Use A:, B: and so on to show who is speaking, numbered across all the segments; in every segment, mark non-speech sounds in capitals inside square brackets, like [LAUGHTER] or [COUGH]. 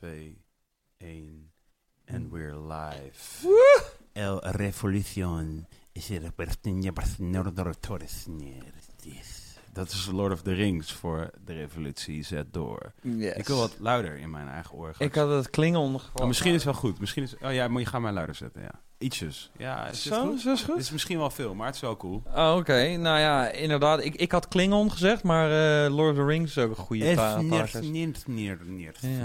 A: 2, 1. And we're live. El Revolution is er Dat is Lord of the Rings voor de revolutie zet door. Ik wil wat luider in mijn eigen oor.
B: Ik had het Klingon
A: Oh, misschien is het wel goed. Misschien is, oh ja, maar je gaat mij luider zetten, ja. Ietsjes. Ja, is het
B: Zo,
A: goed?
B: zo is goed.
A: Het is misschien wel veel, maar het is wel cool.
B: Oh, Oké, nou ja, inderdaad. Ik, ik had Klingon gezegd, maar eh, Lord of the Rings is ook een goede taal. Ja.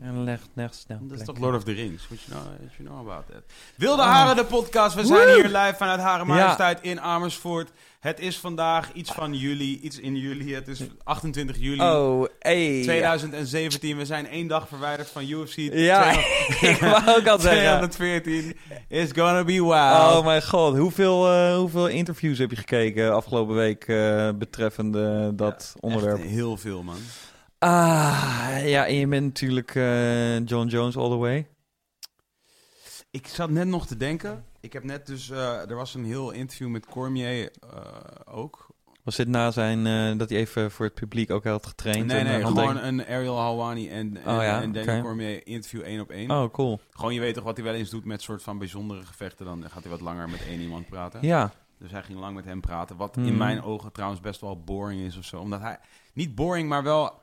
B: En leg, leg snel.
A: Dat is toch Lord of the Rings? What you know, what you know about that. Wilde Haren, de podcast. We zijn hier live vanuit Haren Majesteit in Amersfoort. Het is vandaag iets van juli, iets in juli. Het is 28 juli
B: Oh, hey.
A: 2017. We zijn één dag verwijderd van UFC
B: Ja, [LAUGHS] ik wou ook al zeggen.
A: 214. It's gonna be wild.
B: Oh mijn god, hoeveel, eh, hoeveel interviews heb je gekeken afgelopen week eh, betreffende dat onderwerp?
A: Heel veel, man.
B: Ah, ja, en je bent natuurlijk eh, John Jones all the way.
A: Ik zat net nog te denken. Ik heb net dus... eh, er was een heel interview met Cormier eh, ook.
B: Was dit na zijn, eh, dat hij even voor het publiek ook had getraind?
A: Nee,
B: en,
A: nee, gewoon een Ariel Halwani en, en,
B: Oh ja,
A: en
B: oké.
A: Cormier interview één op één.
B: Oh, cool.
A: Gewoon, je weet toch wat hij wel eens doet met soort van bijzondere gevechten. Dan gaat hij wat langer met één iemand praten.
B: Ja,
A: Dus hij ging lang met hem praten. Wat in mijn ogen trouwens best wel boring is of zo. Omdat hij... Niet boring, maar wel...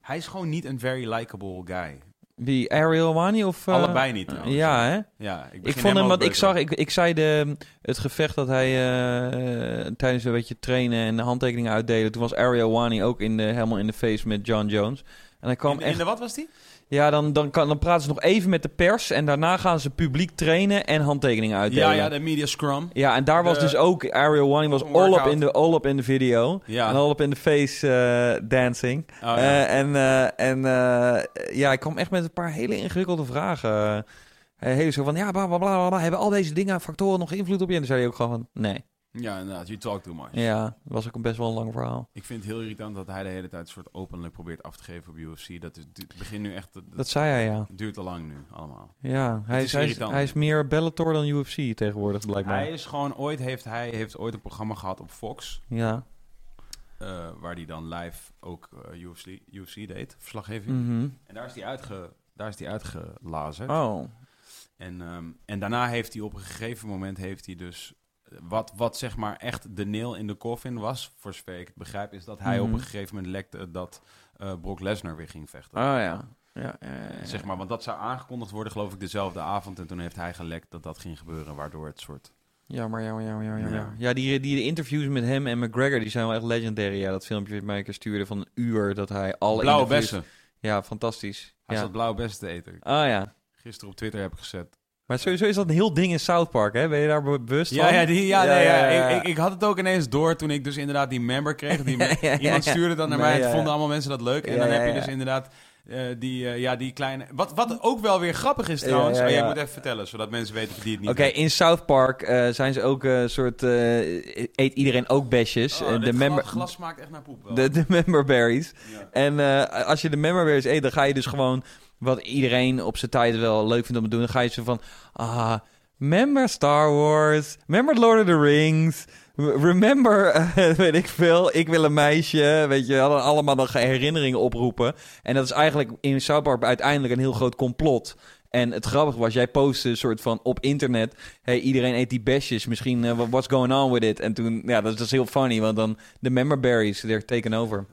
A: Hij is gewoon niet een very likable guy.
B: Wie, Ariel Wani of... eh,
A: Allebei niet trouwens.
B: Ja, hè?
A: Ja, ik,
B: Ik vond hem, wat ik zag, ik, ik zei de, het gevecht dat hij eh, tijdens een beetje trainen en de handtekeningen uitdelen. Toen was Ariel Wani ook in de, helemaal in de face met John Jones. En hij kwam
A: In, in
B: echt.
A: de wat was die?
B: Ja, dan, dan, kan, dan praten ze nog even met de pers. En daarna gaan ze publiek trainen en handtekeningen uitdelen.
A: Ja, ja, de media scrum.
B: Ja, en daar was
A: De-
B: dus ook Ariel Wani was all up in de, all up in de video.
A: Ja.
B: En all up in de face eh, dancing.
A: Oh, ja.
B: Eh, en eh, en ja, ik kwam echt met een paar hele ingewikkelde vragen. Hele zo van, ja, bla, bla, bla, bla, bla. Hebben al deze dingen, factoren nog invloed op je? En dan zei hij ook gewoon van, nee.
A: Ja, inderdaad. You talk too much.
B: Ja, was ook een best wel een lang verhaal.
A: Ik vind het heel irritant dat hij de hele tijd soort openlijk probeert af te geven op UFC. Dat is, het begint nu echt... Dat,
B: Dat zei hij, ja.
A: duurt te lang nu, allemaal.
B: Ja, hij
A: is
B: is, hij, is, meer Bellator dan UFC tegenwoordig, blijkbaar.
A: Hij is gewoon ooit... Heeft, hij heeft ooit een programma gehad op Fox.
B: Ja.
A: eh, waar hij dan live ook eh, UFC, UFC deed, verslaggeving.
B: Mhm.
A: En daar is hij, uitge, daar is hij uitgelazerd.
B: Oh.
A: En, ehm, en daarna heeft hij op een gegeven moment heeft hij dus wat, wat zeg maar echt de nail in de coffin was, voor zover ik het begrijp, is dat hij
B: Mhm.
A: op een gegeven moment lekte dat eh Brock Lesnar weer ging vechten.
B: Oh ja. Ja, ja, ja, ja.
A: Zeg maar, want dat zou aangekondigd worden, geloof ik, dezelfde avond. En toen heeft hij gelekt dat dat ging gebeuren, waardoor het soort.
B: Jammer, jammer, jammer, jammer.
A: Ja.
B: jammer. Ja, die, die de interviews met hem en McGregor, die zijn wel echt legendary. Ja, dat filmpje dat mij een keer stuurde van een uur dat hij alle
A: Blauwe bessen.
B: Ja, fantastisch.
A: Hij
B: ja.
A: zat blauwe bessen te eten.
B: Ah ja.
A: Gisteren op Twitter heb ik gezet.
B: Maar sowieso is dat een heel ding in South Park, hè? Ben je daar be- bewust
A: Ja,
B: van?
A: ja, die, ja, nee, ja,
B: ja, ja.
A: Ik, ik, ik had het ook ineens door toen ik dus inderdaad die member kreeg. Die
B: Ja, [LAUGHS] ja, ja,
A: iemand stuurde dan naar
B: Nee,
A: mij.
B: ja,
A: Het
B: ja.
A: vonden allemaal mensen dat leuk. En
B: Ja,
A: dan
B: ja,
A: heb je dus inderdaad eh, die, eh, ja, die kleine... Wat, wat ook wel weer grappig is trouwens.
B: Ja, ja,
A: jij moet even vertellen, zodat mensen weten die het niet
B: Oké, in South Park eh, zijn ze ook een soort... eet iedereen ook besjes.
A: Oh,
B: de, member,
A: glas smaakt echt naar poep wel.
B: de, de memberberries. En als je de memberberries eet, dan ga je dus gewoon... Wat iedereen op zijn tijd wel leuk vindt om te doen. Dan ga je zo van... Ah, remember Star Wars. Remember Lord of the Rings. Remember, eh, [LAUGHS] weet ik veel, ik wil een meisje. Weet je, hadden allemaal nog herinneringen oproepen. En dat is eigenlijk in South Park uiteindelijk een heel groot complot. En het grappige was, jij postte een soort van op internet... hey, iedereen eet die besjes, misschien eh, what's going on with it? En toen, ja, dat is, dat is heel funny, want dan de memberberries, they're taken over.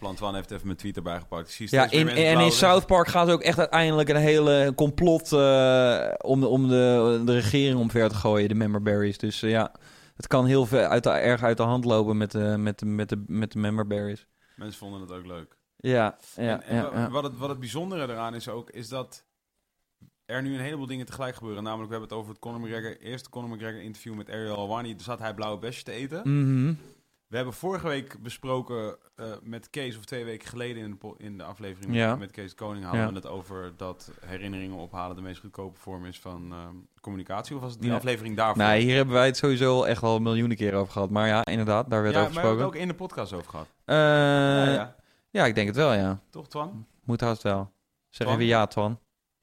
A: Rampplan heeft even mijn tweet erbij gepakt.
B: Ja, in, en in South Park gaat ook echt uiteindelijk een hele complot eh, om, de, om de, de regering omver te gooien, de memberberries. Dus eh, ja, het kan heel ver uit de, erg uit de hand lopen met de, met de, met de, met de memberberries.
A: Mensen vonden het ook leuk.
B: Ja, ja,
A: en, en
B: ja,
A: wa-
B: ja.
A: Wat, het, wat het bijzondere eraan is ook, is dat er nu een heleboel dingen tegelijk gebeuren. Namelijk, we hebben het over het Conor McGregor, eerste Conor McGregor interview met Ariel Alwani. Daar zat hij blauwe besjes te eten.
B: Mhm.
A: We hebben vorige week besproken eh, met Kees, of twee weken geleden in de, in de aflevering
B: Ja.
A: met, Kees Koning, hadden
B: Ja.
A: we het over dat herinneringen ophalen de meest goedkope vorm is van ehm, communicatie. Of was het die
B: Ja.
A: aflevering daarvoor?
B: Nou, hier hebben wij het sowieso echt al miljoenen keer over gehad. Maar ja, inderdaad, daar werd
A: ja,
B: over
A: maar we hebben
B: gesproken.
A: het ook in de podcast over gehad.
B: Eh,
A: ja,
B: ja,
A: ja.
B: ik denk het wel, ja.
A: Toch, Twan?
B: Moet haast wel. Zeg
A: Twan?
B: even ja, Twan.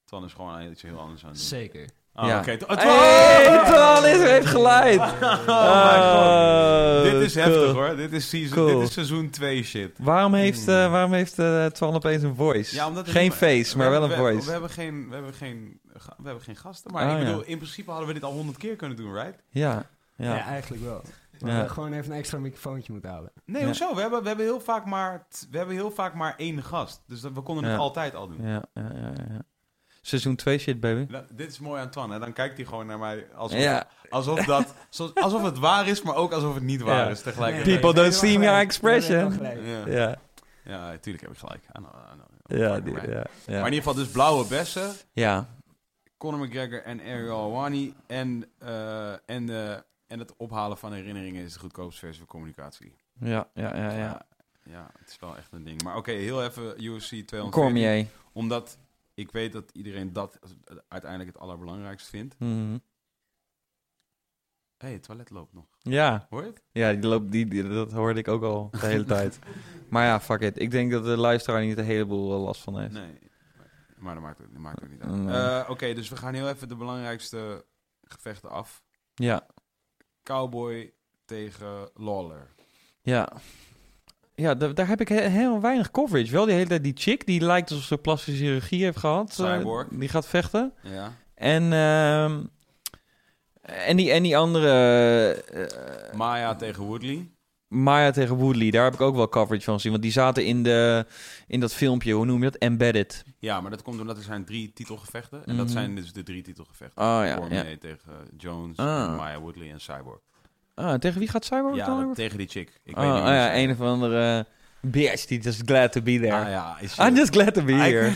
A: Twan is gewoon iets heel anders aan het doen.
C: Zeker.
A: Oh,
B: ja.
A: oké. To-
B: Hey, Twan is heeft geleid. [LAUGHS]
A: Oh my god. Dit is
B: cool.
A: heftig hoor. Dit is, season,
B: Cool.
A: dit is seizoen 2 shit.
B: Waarom heeft, eh, waarom heeft eh, Twan opeens een voice?
A: Ja, omdat
B: geen face, maar
A: we-
B: wel een
A: we-
B: voice.
A: We hebben geen, we hebben geen, we hebben geen gasten. Maar
B: Ah,
A: ik
B: ja.
A: bedoel, in principe hadden we dit al honderd keer kunnen doen, right?
B: Ja,
C: Ja,
B: ja.
C: eigenlijk wel. Maar
B: Ja.
C: we hadden gewoon even een extra microfoontje moeten halen.
A: Nee,
B: Ja.
A: hoezo? We hebben, we, hebben heel vaak maar, t- we hebben heel vaak maar één gast. Dus dat, we konden het altijd al doen.
B: ja, ja, ja, ja. Seizoen 2 shit, baby.
A: Nou, dit is mooi aan Twan. Hè? Dan kijkt hij gewoon naar mij alsof,
B: Ja.
A: alsof, dat, [LAUGHS] alsof het waar is, maar ook alsof het niet waar
B: Ja.
A: is tegelijkertijd.
B: People don't see my expression.
A: Ja.
B: Ja,
A: ja, tuurlijk heb ik gelijk. I know, I know.
B: ja, die, ja,
A: Maar in ieder geval dus blauwe bessen.
B: Ja,
A: Conor McGregor en Ariel Awani. En, eh, en, de, en het ophalen van herinneringen is de goedkoopste versie van communicatie.
B: ja, ja, ja, ja.
A: Ja, ja, het is wel echt een ding. Maar oké, heel even UFC 200.
B: Cormier.
A: Omdat ik weet dat iedereen dat uiteindelijk het allerbelangrijkste vindt.
B: Mhm.
A: Hé, hey, het toilet loopt nog.
B: Ja,
A: Hoor je het?
B: ja die loopt, die, die- dat hoorde ik ook al de [LAUGHS] hele tijd. Maar ja, fuck it. Ik denk dat de luisteraar niet een heleboel eh, last van heeft.
A: Nee. Maar dat maakt dat maakt ook niet uit.
B: Nee.
A: Eh, Oké, dus we gaan heel even de belangrijkste gevechten af.
B: Ja,
A: Cowboy tegen Lawler.
B: ja. Ja, da- daar heb ik he- heel weinig coverage. Wel die hele tijd die chick, die lijkt alsof ze plastische chirurgie heeft gehad. eh,
A: Cyborg.
B: die gaat vechten.
A: Ja.
B: En, ehm, en, die, en die andere... eh,
A: Maya tegen Woodley.
B: Maya tegen Woodley, daar heb ik ook wel coverage van gezien. Want die zaten in, de, in dat filmpje, hoe noem je dat? Embedded.
A: Ja, maar dat komt omdat er zijn drie titelgevechten. En dat
B: Mhm.
A: zijn dus de drie titelgevechten.
B: Oh ja,
A: Cormier
B: ja.
A: tegen Jones,
B: Ah.
A: Maya Woodley en Cyborg.
B: Ah, tegen wie gaat Cyborg
A: Ja,
B: dan?
A: tegen die chick. Ik
B: oh,
A: weet niet
B: oh ja, een of andere bitch die just glad to be there.
A: Ah ja, is
B: I'm just glad to be
A: I-
B: here.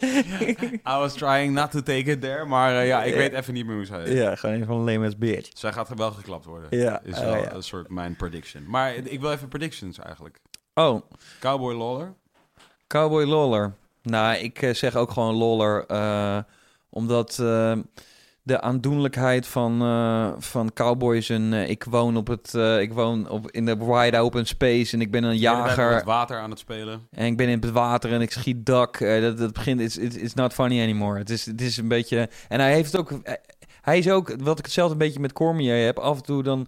B: [LAUGHS]
A: I was trying not to take it there, maar eh, ja, ik weet even niet meer hoe ze heet.
B: Ja, gewoon een van lame ass bitch.
A: Zij gaat wel geklapt worden.
B: Ja,
A: Is
B: oh,
A: wel
B: ja.
A: een soort mijn prediction. Maar ik wil even predictions eigenlijk.
B: Oh,
A: Cowboy Lawler.
B: Cowboy Lawler. Nou, ik eh, zeg ook gewoon Lawler. eh, omdat eh, de aandoenlijkheid van, eh, van Cowboys... En, eh, ik woon, op het, eh, ik woon op, in de wide open space en ik ben een jager.
A: het water aan het spelen.
B: En ik ben in het water en ik schiet dak. Dat, dat begint, it's, it's, it's not funny anymore. Het is, het is een beetje... En hij heeft ook... Hij is ook, wat ik hetzelfde een beetje met Cormier heb. Af en toe dan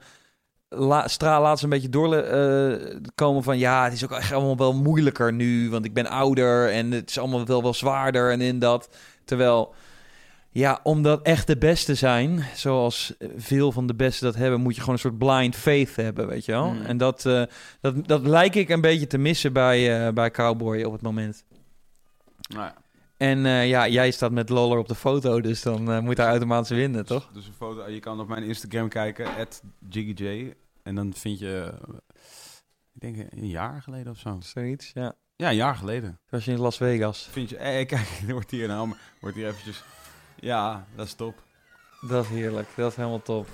B: la, straal laat ze een beetje doorkomen van... Ja, het is ook echt allemaal wel moeilijker nu. Want ik ben ouder en het is allemaal wel, wel zwaarder en in dat. Terwijl... Ja, om dat echt de beste zijn, zoals veel van de beste dat hebben, moet je gewoon een soort blind faith hebben, weet je wel.
A: Mm.
B: En dat, eh, dat, dat lijk ik een beetje te missen bij, eh, bij Cowboy op het moment.
A: Nou ja,
B: En eh, ja, jij staat met Loller op de foto, dus dan moet hij automatisch winnen, toch?
A: Dus een foto, je kan op mijn Instagram kijken, JiggyJ. En dan vind je, ik denk een jaar geleden of zo.
B: Zoiets, ja.
A: Ja, een jaar geleden.
B: Toen was je in Las Vegas.
A: Vind je, kijk, [LAUGHS] er wordt hier nou, wordt hier eventjes, ja, dat is top.
B: Dat is heerlijk, dat is helemaal top.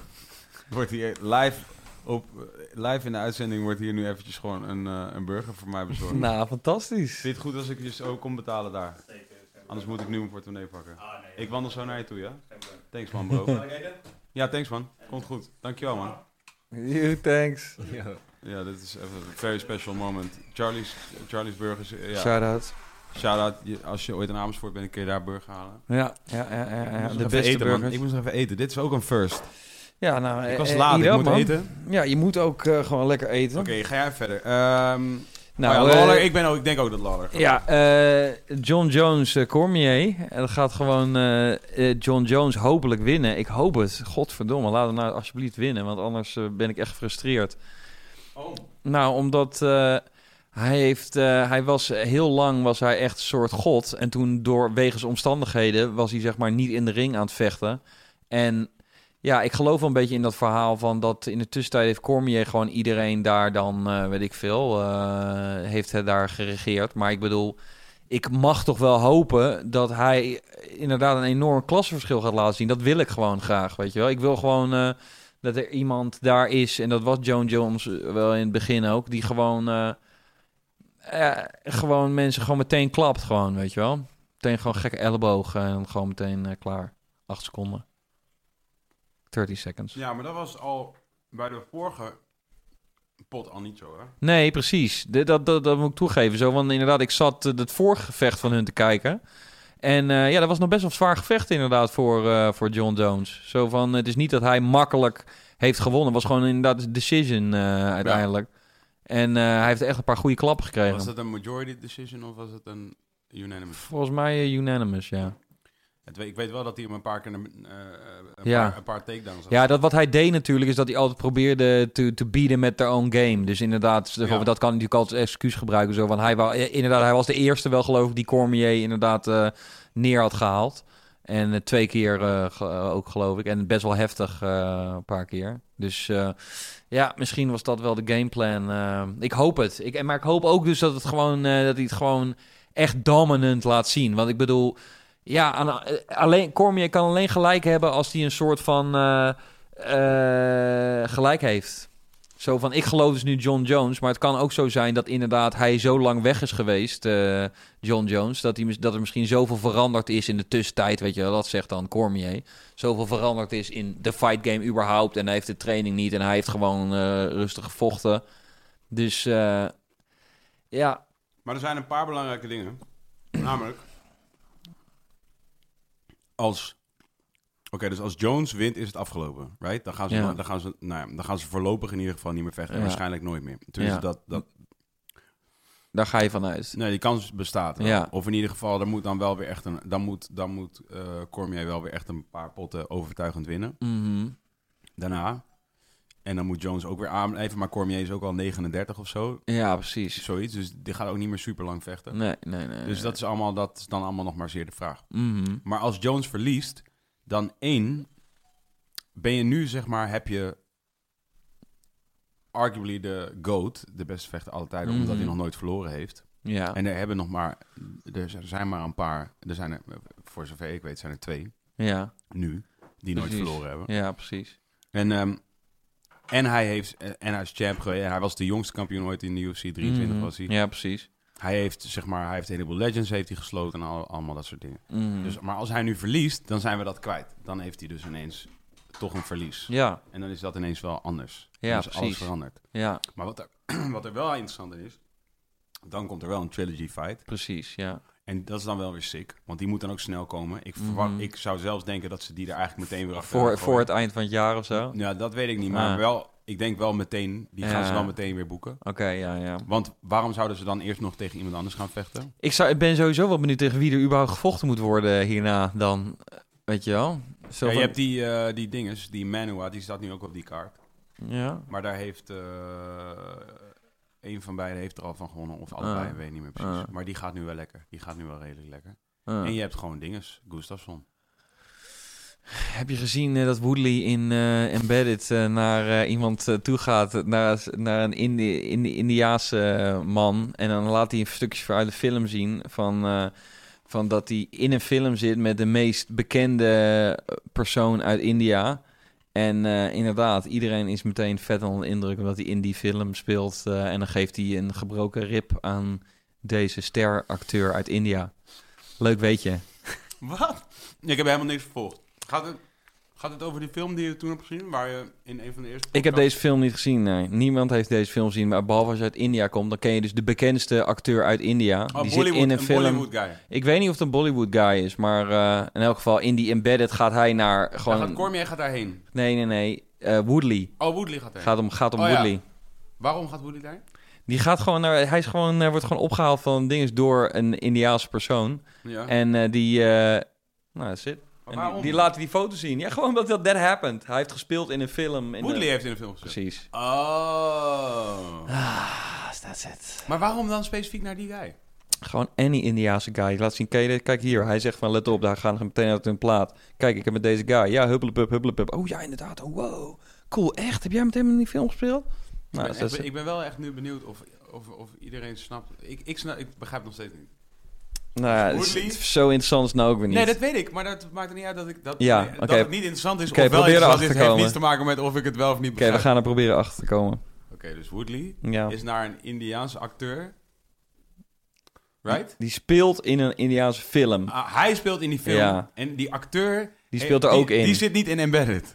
A: Wordt hier live, op, live in de uitzending wordt hier nu eventjes gewoon een, eh, een burger voor mij bezorgd. [LAUGHS]
B: Nou, fantastisch.
A: Vind je het goed als ik je zo kom betalen daar? Anders moet ik nu mijn portemonnee pakken. Ik wandel zo naar je toe, ja? Thanks man, bro. Ja, thanks man. Komt goed. Dankjewel man.
B: You, thanks.
A: Ja, dit is even een very special moment. Charlie's, Charlie's Burgers, ja.
B: Shout-out.
A: Shout-out. Als je ooit in Amersfoort bent, kun je daar burger halen.
B: Ja, ja, ja, ja, de beste
A: eten, man.
B: burgers.
A: Ik moest nog even eten. Dit is ook een first.
B: Ja, nou,
A: Ik was
B: eh,
A: laat, ik
B: ook,
A: moet
B: man.
A: eten.
B: Ja, je moet ook eh, gewoon lekker eten.
A: Oké, ga jij verder. Ehm
B: Nou,
A: ja, Lawler,
B: eh,
A: ik, ben ook, ik denk ook dat Lawler gaat.
B: Ja, John Jones, Cormier. En dat gaat gewoon John Jones hopelijk winnen. Ik hoop het. Godverdomme, laat hem nou alsjeblieft winnen. Want anders ben ik echt gefrustreerd.
A: Oh.
B: Nou, omdat hij heeft, eh, hij was heel lang was hij echt soort god. En toen door wegens omstandigheden was hij zeg maar niet in de ring aan het vechten. En ja, ik geloof wel een beetje in dat verhaal van dat in de tussentijd heeft Cormier gewoon iedereen daar dan, eh, weet ik veel, eh, heeft hij daar geregeerd. Maar ik bedoel, ik mag toch wel hopen dat hij inderdaad een enorm klassenverschil gaat laten zien. Dat wil ik gewoon graag, weet je wel. Ik wil gewoon eh, dat er iemand daar is, en dat was Joan Jones eh, wel in het begin ook, die gewoon, eh, gewoon mensen gewoon meteen klapt gewoon, weet je wel. Meteen gewoon gekke ellebogen en gewoon meteen eh, klaar. Acht seconden. 30 seconds.
A: Ja, maar dat was al bij de vorige pot al niet zo, hè?
B: Nee, precies. De- dat, dat, dat moet ik toegeven. Zo, want inderdaad, ik zat eh, het vorige gevecht van hun te kijken. En ja, dat was nog best wel zwaar gevecht inderdaad voor, voor John Jones. Zo van, het is niet dat hij makkelijk heeft gewonnen. Het was gewoon inderdaad een decision uiteindelijk. En eh, hij heeft echt een paar goede klappen gekregen.
A: Was het een majority decision of was het een unanimous?
B: Volgens mij eh, unanimous, ja.
A: Het, ik weet wel dat hij hem een paar keer een, eh, een,
B: Ja.
A: paar, een paar takedowns had.
B: Ja, dat wat hij deed natuurlijk is dat hij altijd probeerde te, te bieden met their own game. Dus inderdaad,
A: Ja.
B: dat kan natuurlijk altijd als excuus gebruiken. Zo van, hij, wou, eh, inderdaad, hij was de eerste wel geloof ik die Cormier inderdaad neer had gehaald. En twee keer ook geloof ik. En best wel heftig een paar keer. Dus ja, misschien was dat wel de gameplan. eh ik hoop het. Ik, maar ik hoop ook dus dat, het gewoon, eh, dat hij het gewoon echt dominant laat zien. Want ik bedoel, ja, eh, alleen, Cormier kan alleen gelijk hebben als hij een soort van gelijk heeft. Zo van, ik geloof dus nu John Jones, maar het kan ook zo zijn dat inderdaad hij zo lang weg is geweest, eh, John Jones, dat, hij, dat er misschien zoveel veranderd is in de tussentijd, weet je wel, dat zegt dan Cormier. Zoveel veranderd is in de fight game überhaupt en hij heeft de training niet en hij heeft gewoon eh, rustig gevochten. Dus eh, ja,
A: Maar er zijn een paar belangrijke dingen. Namelijk, als... Oké, dus als Jones wint, is het afgelopen, right? Dan gaan ze,
B: Ja.
A: dan gaan ze, nou ja, dan gaan ze voorlopig in ieder geval niet meer vechten.
B: Ja.
A: waarschijnlijk nooit meer.
B: Ja.
A: dat, dat,
B: daar ga je vanuit.
A: nee, die kans bestaat. Of in ieder geval, er moet dan wel weer echt een... Dan moet, dan moet eh, Cormier wel weer echt een paar potten overtuigend winnen.
B: Mhm.
A: Daarna. En dan moet Jones ook weer aanblijven. Maar Cormier is ook al 39 of zo.
B: Ja, precies.
A: Zoiets. Dus die gaat ook niet meer super lang vechten.
B: Nee, nee, nee.
A: Dus dat is, allemaal, dat is dan allemaal nog maar zeer de vraag.
B: Mhm.
A: Maar als Jones verliest, dan één, ben je nu zeg maar, heb je arguably de GOAT, de beste vechter aller tijden, omdat
B: Mhm.
A: hij nog nooit verloren heeft.
B: Ja,
A: En er hebben nog maar, er zijn maar een paar, er zijn er, voor zover ik weet, zijn er twee
B: ja,
A: nu, die nooit verloren hebben.
B: ja, precies.
A: En, ehm, en hij heeft, en hij is champ geweest, hij was de jongste kampioen ooit in de UFC, 23
B: Mhm.
A: was hij.
B: Ja, precies.
A: Hij heeft, zeg maar, hij heeft een heleboel legends heeft hij gesloten en al, allemaal dat soort dingen.
B: Mhm.
A: Dus, maar als hij nu verliest, dan zijn we dat kwijt. Dan heeft hij dus ineens toch een verlies.
B: ja,
A: En dan is dat ineens wel anders.
B: Ja,
A: is alles veranderd.
B: ja,
A: Maar wat er, [CLEARS THROAT] wat er wel interessant in is, dan komt er wel een trilogy fight.
B: precies, ja.
A: En dat is dan wel weer sick, want die moet dan ook snel komen. Ik, verwacht,
B: Mhm.
A: ik zou zelfs denken dat ze die er eigenlijk meteen weer achter
B: Voor, voor het eind van het jaar of zo?
A: Ja, dat weet ik niet, maar
B: Ah.
A: wel, ik denk wel meteen, die gaan
B: Ja.
A: ze wel meteen weer boeken.
B: ja, ja.
A: Want waarom zouden ze dan eerst nog tegen iemand anders gaan vechten?
B: Ik, zou, ik ben sowieso wel benieuwd tegen wie er überhaupt gevochten moet worden hierna dan. Weet je wel? Zo
A: Ja, je hebt die, eh, die dinges, die Manua, die staat nu ook op die kaart.
B: Ja,
A: Maar daar heeft eh een van beiden heeft er al van gewonnen. Of allebei,
B: Ah.
A: weet ik niet meer precies.
B: Ah.
A: Maar die gaat nu wel lekker. Die gaat nu wel redelijk lekker.
B: ah.
A: En je hebt gewoon dinges. Gustafsson.
B: Heb je gezien eh, dat Woodley in eh, Embedded eh, naar iemand toe gaat, naar, naar een Indi Indi Indiaanse man, en dan laat hij een stukje uit de film zien van, van dat hij in een film zit met de meest bekende persoon uit India. En inderdaad, iedereen is meteen vet onder de indruk omdat hij in die film speelt. en dan geeft hij een gebroken rib aan deze steracteur uit India. Leuk weet je.
A: Wat? Ik heb helemaal niks vervolgd. Gaat het, gaat het over die film die je toen hebt gezien? Waar je in een van de eerste...
B: Ik heb deze film niet gezien, nee. Niemand heeft deze film gezien, maar behalve als je uit India komt, dan ken je dus de bekendste acteur uit India.
A: Oh,
B: die
A: Bollywood,
B: zit in een, film.
A: Bollywood guy.
B: Ik weet niet of het een Bollywood guy is, maar eh, in elk geval in die embedded gaat hij naar
A: Gewoon...
B: gewoon.
A: gaat Cormier gaat daarheen.
B: Nee, nee, nee. Eh, Woodley
A: Oh, Woodley gaat daarheen.
B: gaat om, gaat om
A: Oh, ja.
B: Woodley.
A: Waarom gaat Woodley daarheen?
B: Die gaat gewoon naar. Hij is gewoon, eh, wordt gewoon opgehaald van dingen door een Indiaanse persoon.
A: Ja.
B: En die. nou, dat zit. Die, die laat die foto zien. Ja, gewoon omdat dat that happened. Hij heeft gespeeld in een film. In
A: Woodley
B: de...
A: heeft in de film gezien.
B: Precies.
A: Oh.
B: Ah, that's it.
A: Maar waarom dan specifiek naar die guy?
B: Gewoon any Indiaanse guy. Laat zien, kijk, kijk hier. Hij zegt van, let op, daar gaan we meteen uit hun plaat. Kijk, ik heb met deze guy. Ja, huppelepup, huppelepup. Oh ja, inderdaad. Oh, wow. Cool, echt? Heb jij met hem in die film gespeeld? Nou,
A: ik, ben,
B: is-
A: echt- ik ben wel echt nu benieuwd of, of, of iedereen snapt. Ik, ik, snap, ik begrijp het nog steeds niet.
B: Nou ja, het is- zo interessant is nou ook weer niet.
A: Nee, dat weet ik, maar dat maakt er niet uit dat ik dat,
B: Ja,
A: nee, dat
B: oké.
A: het niet interessant is
B: Oké,
A: of wel interessant is.
B: te
A: heeft niets te maken met of ik het wel of niet
B: Oké,
A: begrijp.
B: we gaan er proberen achter te komen.
A: Oké, dus Woodley
B: Ja.
A: is naar een Indiaanse acteur. Right?
B: Die speelt in een Indiaanse film.
A: Ah, hij speelt in die film.
B: Ja.
A: En die acteur...
B: Die speelt er
A: die,
B: ook in.
A: Die zit niet in Embedded.